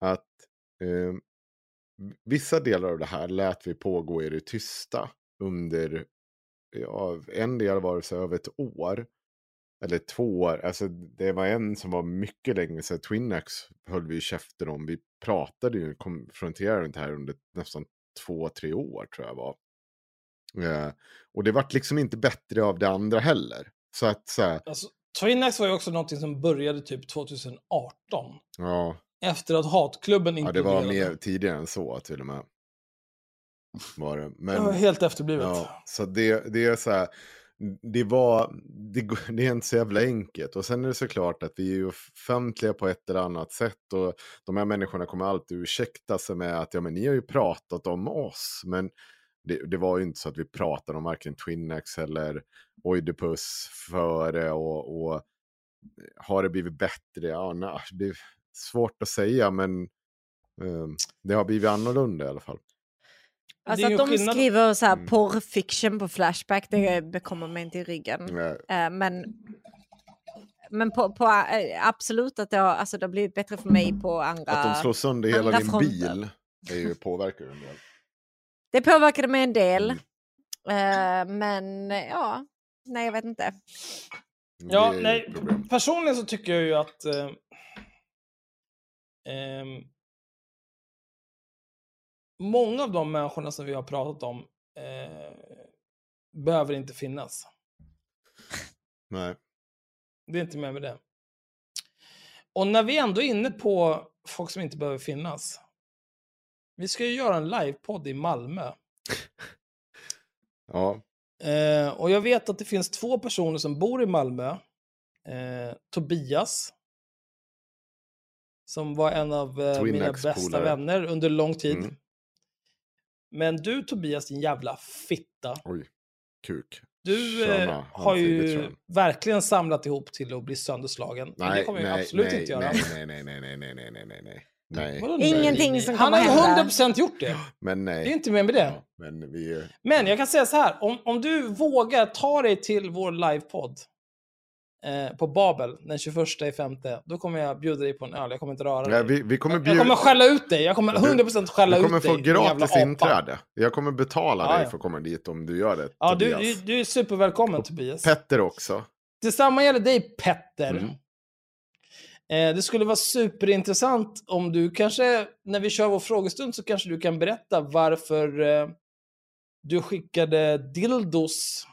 att eh, vissa delar av det här lät vi pågå i det tysta under, ja, en del var det så över ett år. Eller två år, alltså det var en som var mycket länge sedan, Twinax höll vi käften om. Vi pratade ju, konfronterade inte här under nästan två, tre år tror jag var. Eh, och det vart liksom inte bättre av det andra heller. Så att så här, Alltså, Twinax var ju också någonting som började typ 2018. ja, Efter att hatklubben ja, det var mer tidigare än så till och med. Var det. Men, var helt efterblivet. Ja, så det, det är så här. Det, var, det, det är inte så jävla enkelt. Och sen är det såklart att vi är ju offentliga på ett eller annat sätt. Och de här människorna kommer alltid ursäkta sig med att ja, men ni har ju pratat om oss. Men det, det var ju inte så att vi pratade om varken Twinnex eller Oidipus före. Och, och har det blivit bättre? Ja, nej, det är svårt att säga, men eh, det har blivit annorlunda i alla fall. Alltså att de skillnad- skriver så här Mm. porrfiction på Flashback, det bekommer mig inte i ryggen. Eh, Eh, men men på, på, eh, absolut att det har, alltså det har blivit bättre för mig på andra... Att de slår sönder hela din fronter. bil är ju, påverkar ju en del. Det påverkade mig en del. Mm. Eh, men ja, nej jag vet inte. Ja, är ju nej, problem. personligen så tycker jag ju att eh, ehm, många av de människorna som vi har pratat om eh, behöver inte finnas. Nej. Det är inte med med det. Och när vi ändå är inne på folk som inte behöver finnas. Vi ska ju göra en livepodd i Malmö. Ja, Eh, och jag vet att det finns två personer som bor i Malmö. Eh, Tobias. Som var en av eh, mina bästa vänner under lång tid. Mm. Men du Tobias, din jävla fitta. oj. Kuk. Du Tjena, eh, har ju verkligen samlat ihop till att bli sönderslagen. Men det kommer jag absolut nej, inte göra. Nej, nej, nej, nej, nej, nej, nej, nej, nej. Nej, Vadå nej, Ingenting nej, som nej? Han kommer har ju 100% gjort det. men nej. Det är inte mer med det. Ja, men vi är... Men jag kan säga så här, om, om du vågar ta dig till vår livepodd eh, på Babel den 21 i femte, då kommer jag bjuda dig på en öl. Jag kommer inte röra Ja, dig. vi, vi kommer Jag bjuda... kommer skälla ut dig. Jag kommer 100% skälla Du ut kommer dig. få din jävla gratis inträde. Jag kommer betala Ja, dig ja. för att komma dit om du gör det. Ja, du, du, du är supervälkommen Tobias. Petter också. Detsamma gäller dig Petter. Mm. Eh, det skulle vara superintressant om du kanske, när vi kör vår frågestund, så kanske du kan berätta varför eh, du skickade dildos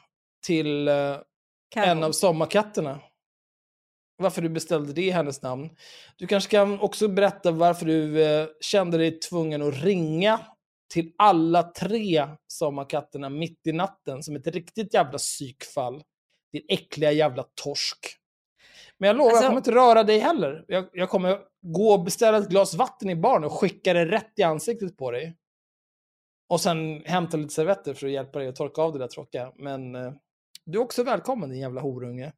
till eh, Carro. en av sommarkatterna. Varför du beställde det i hennes namn. Du kanske kan också berätta varför du eh, kände dig tvungen att ringa till alla tre sommarkatterna mitt i natten som ett riktigt jävla psykfall. Din äckliga jävla torsk. Men jag lovar, Alltså- jag kommer inte röra dig heller. Jag, jag kommer gå och beställa ett glas vatten i baren och skicka det rätt i ansiktet på dig. Och sen hämta lite servetter för att hjälpa dig att torka av det där tråkiga. Men eh, du är också välkommen din jävla horunge.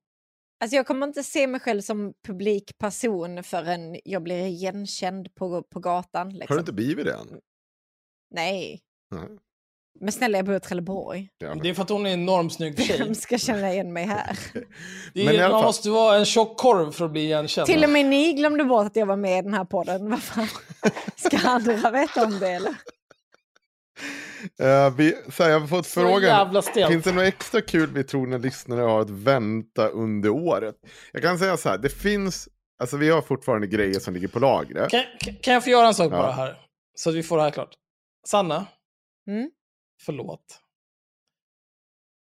Alltså jag kommer inte se mig själv som publikperson förrän jag blir igenkänd på, på gatan. Har Liksom. du inte blivit det än? Nej. Nej. Men snälla, jag bor i Trelleborg. Det är för att hon är en enormt snygg tjej. Vem ska känna igen mig här? Men är, alla man fall- måste vara en tjock korv för att bli igenkänd. Till och med ni glömde bort att jag var med i den här podden. Vad fan? Ska andra veta om det eller? Eh, vi, så här, jag har fått Så frågan. Finns det något extra kul vi tror när lyssnare har att vänta under året? Jag kan säga så här, det finns, alltså vi har fortfarande grejer som ligger på lagret. Kan, kan- jag få göra en sak Ja. bara här? Så att vi får det här klart. Sanna, Mm? förlåt.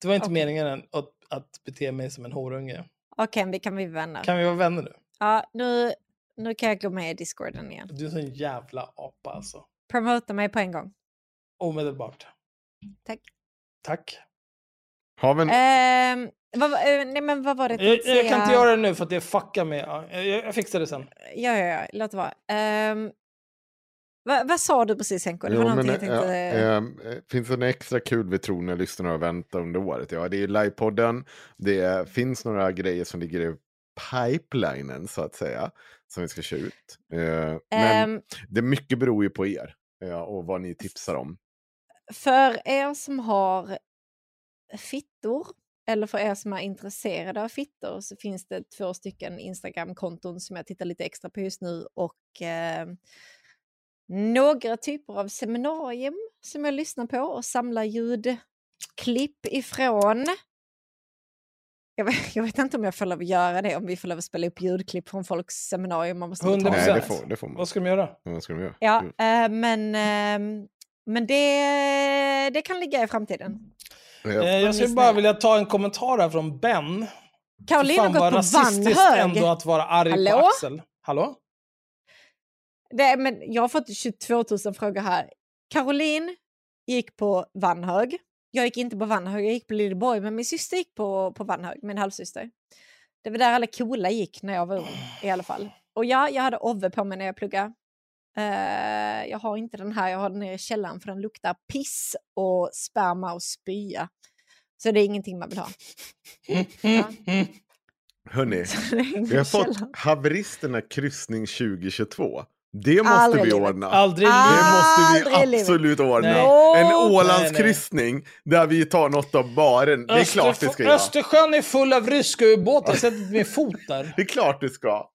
Det var inte Okej. meningen att, att bete mig som en horunge. Okej, vi kan bli vänner. Kan vi vara vänner nu? Ja, nu, nu kan jag gå med i discorden igen. Du är en sån jävla apa alltså. Promota mig på en gång. Omedelbart. Tack. Tack. Har vi en, Ehm, vad, eh, nej, men vad var det Jag, jag kan inte göra det nu för att det fuckar med... ja, Jag, jag, fixar det sen. Ja, ja, ja, låt det vara. Ehm, vad, vad sa du precis Henko? Det Jo, men, jag tänkte... eh, eh, finns det något extra kul vi tror när lyssnarna har väntat under året? Ja, det är livepodden. Det är, finns några grejer som ligger i pipelinen så att säga. Som vi ska köra ut. Eh, men Ehm, det mycket beror ju på er. eh, och vad ni tipsar om. För er som har fittor eller för er som är intresserade av fittor så finns det två stycken Instagram-konton som jag tittar lite extra på just nu och eh, några typer av seminarium som jag lyssnar på och samlar ljudklipp ifrån. Jag vet, jag vet inte om jag får lov att göra det, om vi får lov att spela upp ljudklipp från folks seminarium. Man måste betala. 100%. Nej, det får, det får man. Vad ska de göra? Vad ska de göra? Ja, Mm. eh, men, eh, men det, det kan ligga i framtiden. Eh, Eh, jag skulle bara vilja ta en kommentar här från Ben. Caroline har gått på Vanhög. ändå att vara arg på Hallå? Axel. Hallå? Det, men jag har fått 22 000 frågor här. Caroline gick på Vanhög. Jag gick inte på Vanhög, jag gick på Lilleborg, men min syster gick på, på Vanhög, min halvsyster. Det var där alla coola gick när jag var ung i alla fall. Och ja, jag hade Ove på mig när jag pluggade. Eh, jag har inte den här, jag har den nere i källaren för den luktar piss och sperma och spya. Så det är ingenting man vill ha. Ja. Hörni, vi har fått haveristerna kryssning 2022. Det måste Aldrig vi livet. ordna. Aldrig! Det måste Aldrig vi livet. absolut ordna. Nej. En! Ålandskryssning där vi tar något av baren. Det är klart vi ska göra. Östersjön är full av ryska ubåtar. Sätt min fot där. Det är klart du ska.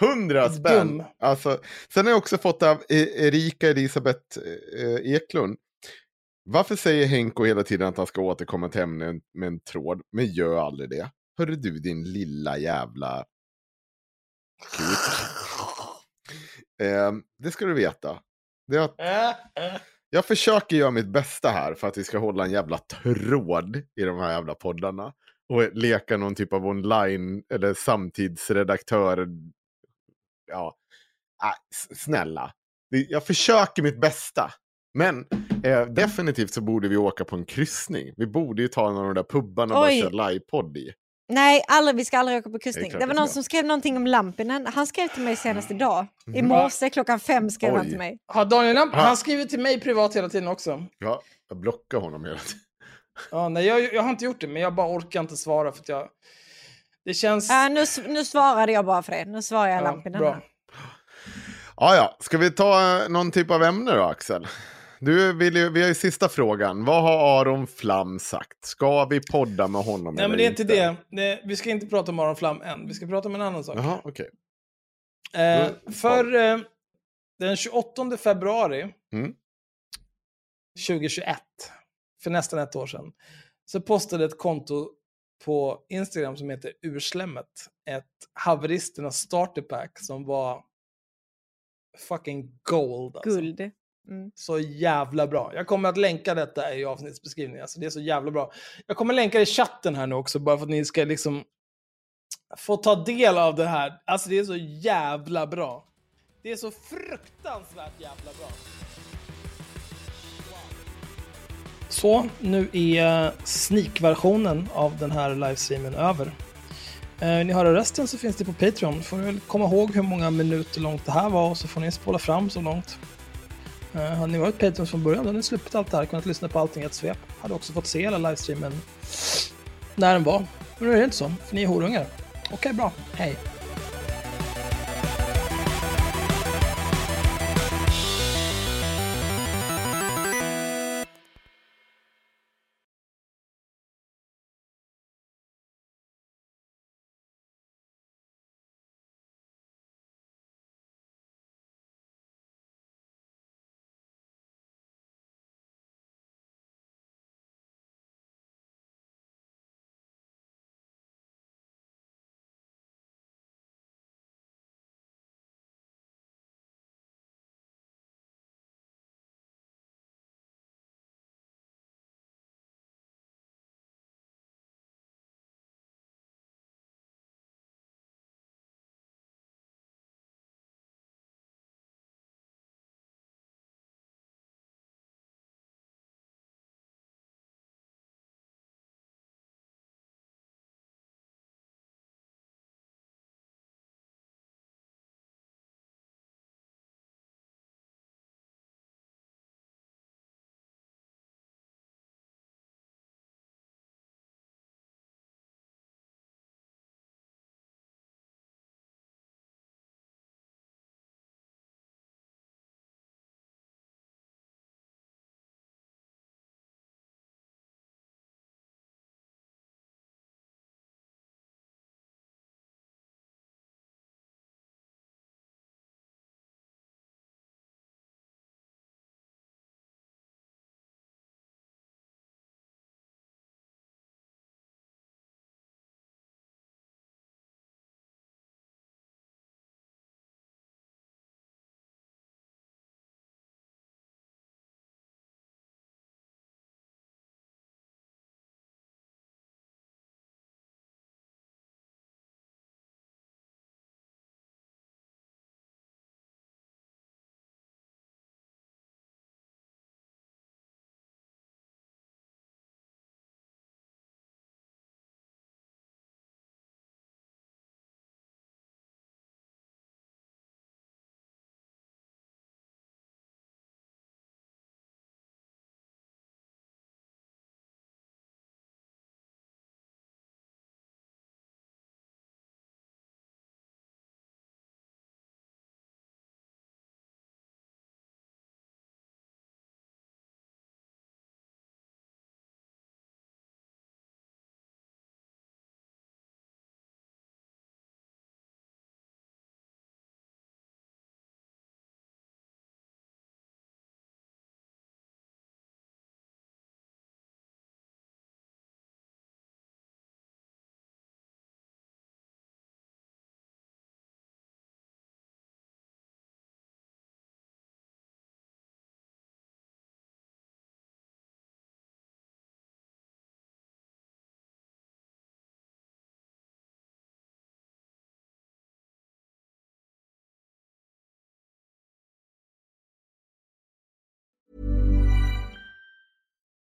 Hundra spänn. Dum. Alltså, sen har jag också fått av E- Erika Elisabeth eh, Eklund. Varför säger Henko hela tiden att han ska återkomma till ämnen med en tråd, men gör aldrig det? Hörru du din lilla jävla eh, det ska du veta. Äh, äh. jag försöker göra mitt bästa här för att vi ska hålla en jävla tråd i de här jävla poddarna. Och leka någon typ av online eller samtidsredaktör. Ja, ah, snälla. Det- Jag försöker mitt bästa. Men eh, definitivt så borde vi åka på en kryssning. Vi borde ju ta en av de där pubbarna och bara köra livepodd i. Nej, aldrig, vi ska aldrig åka på kryssning. klart Det var någon som skrev någonting om Lampinen. Han skrev till mig senast idag. I Mhm. morse klockan fem skrev han Oj. till mig. Har Daniel Lamp, Ah. han skriver till mig privat hela tiden också. Ja, jag blockar honom hela tiden. Ja, nej, jag, jag har inte gjort det, men jag bara orkar inte svara för att jag... Det känns... Ja, nu, nu svarade jag bara för det. Nu svarar jag Ja, Lampinen. bra. Ja, ja. Ska vi ta eh, någon typ av ämne då, Axel? Du vill ju, vi har ju sista frågan. Vad har Aron Flam sagt? Ska vi podda med honom Nej, eller men det är inte det. det. Vi ska inte prata om Aron Flam än. Vi ska prata om en annan sak. Jaha, okej. Eh, för eh, den 28 februari Mm. 2021, för nästan ett år sedan, så postade ett konto på Instagram som heter Urslämmet ett haveristernas starter pack som var fucking gold. Alltså. Guld. Mm. Så jävla bra. Jag kommer att länka detta i avsnittsbeskrivningen. Alltså det är så jävla bra. Jag kommer länka det i chatten här nu också, bara för att ni ska liksom få ta del av det här. Alltså det är så jävla bra. Det är så fruktansvärt jävla bra. Så, nu är sneak-versionen av den här livestreamen över. Eh, vill ni höra resten så finns det på Patreon. Får ni väl komma ihåg hur många minuter långt det här var och så får ni spola fram så långt. Eh, hade ni varit Patreon från början då hade ni sluppit allt det här, kunnat lyssna på allting i ett svep. Hade också fått se hela livestreamen när den var. Men nu är det inte så, för ni är horungar. Okej, bra. Hej.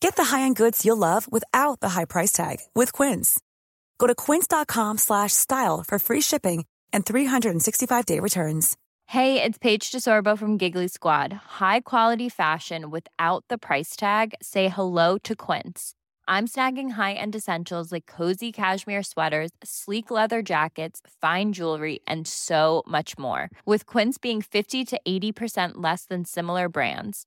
Get the high-end goods you'll love without the high price tag with Quince. Go to quince.com slash style for free shipping and 365-day returns. Hey, it's Paige DeSorbo from Giggly Squad. High quality fashion without the price tag. Say hello to Quince. I'm snagging high-end essentials like cozy cashmere sweaters, sleek leather jackets, fine jewelry, and so much more. With Quince being 50 to 80% less than similar brands.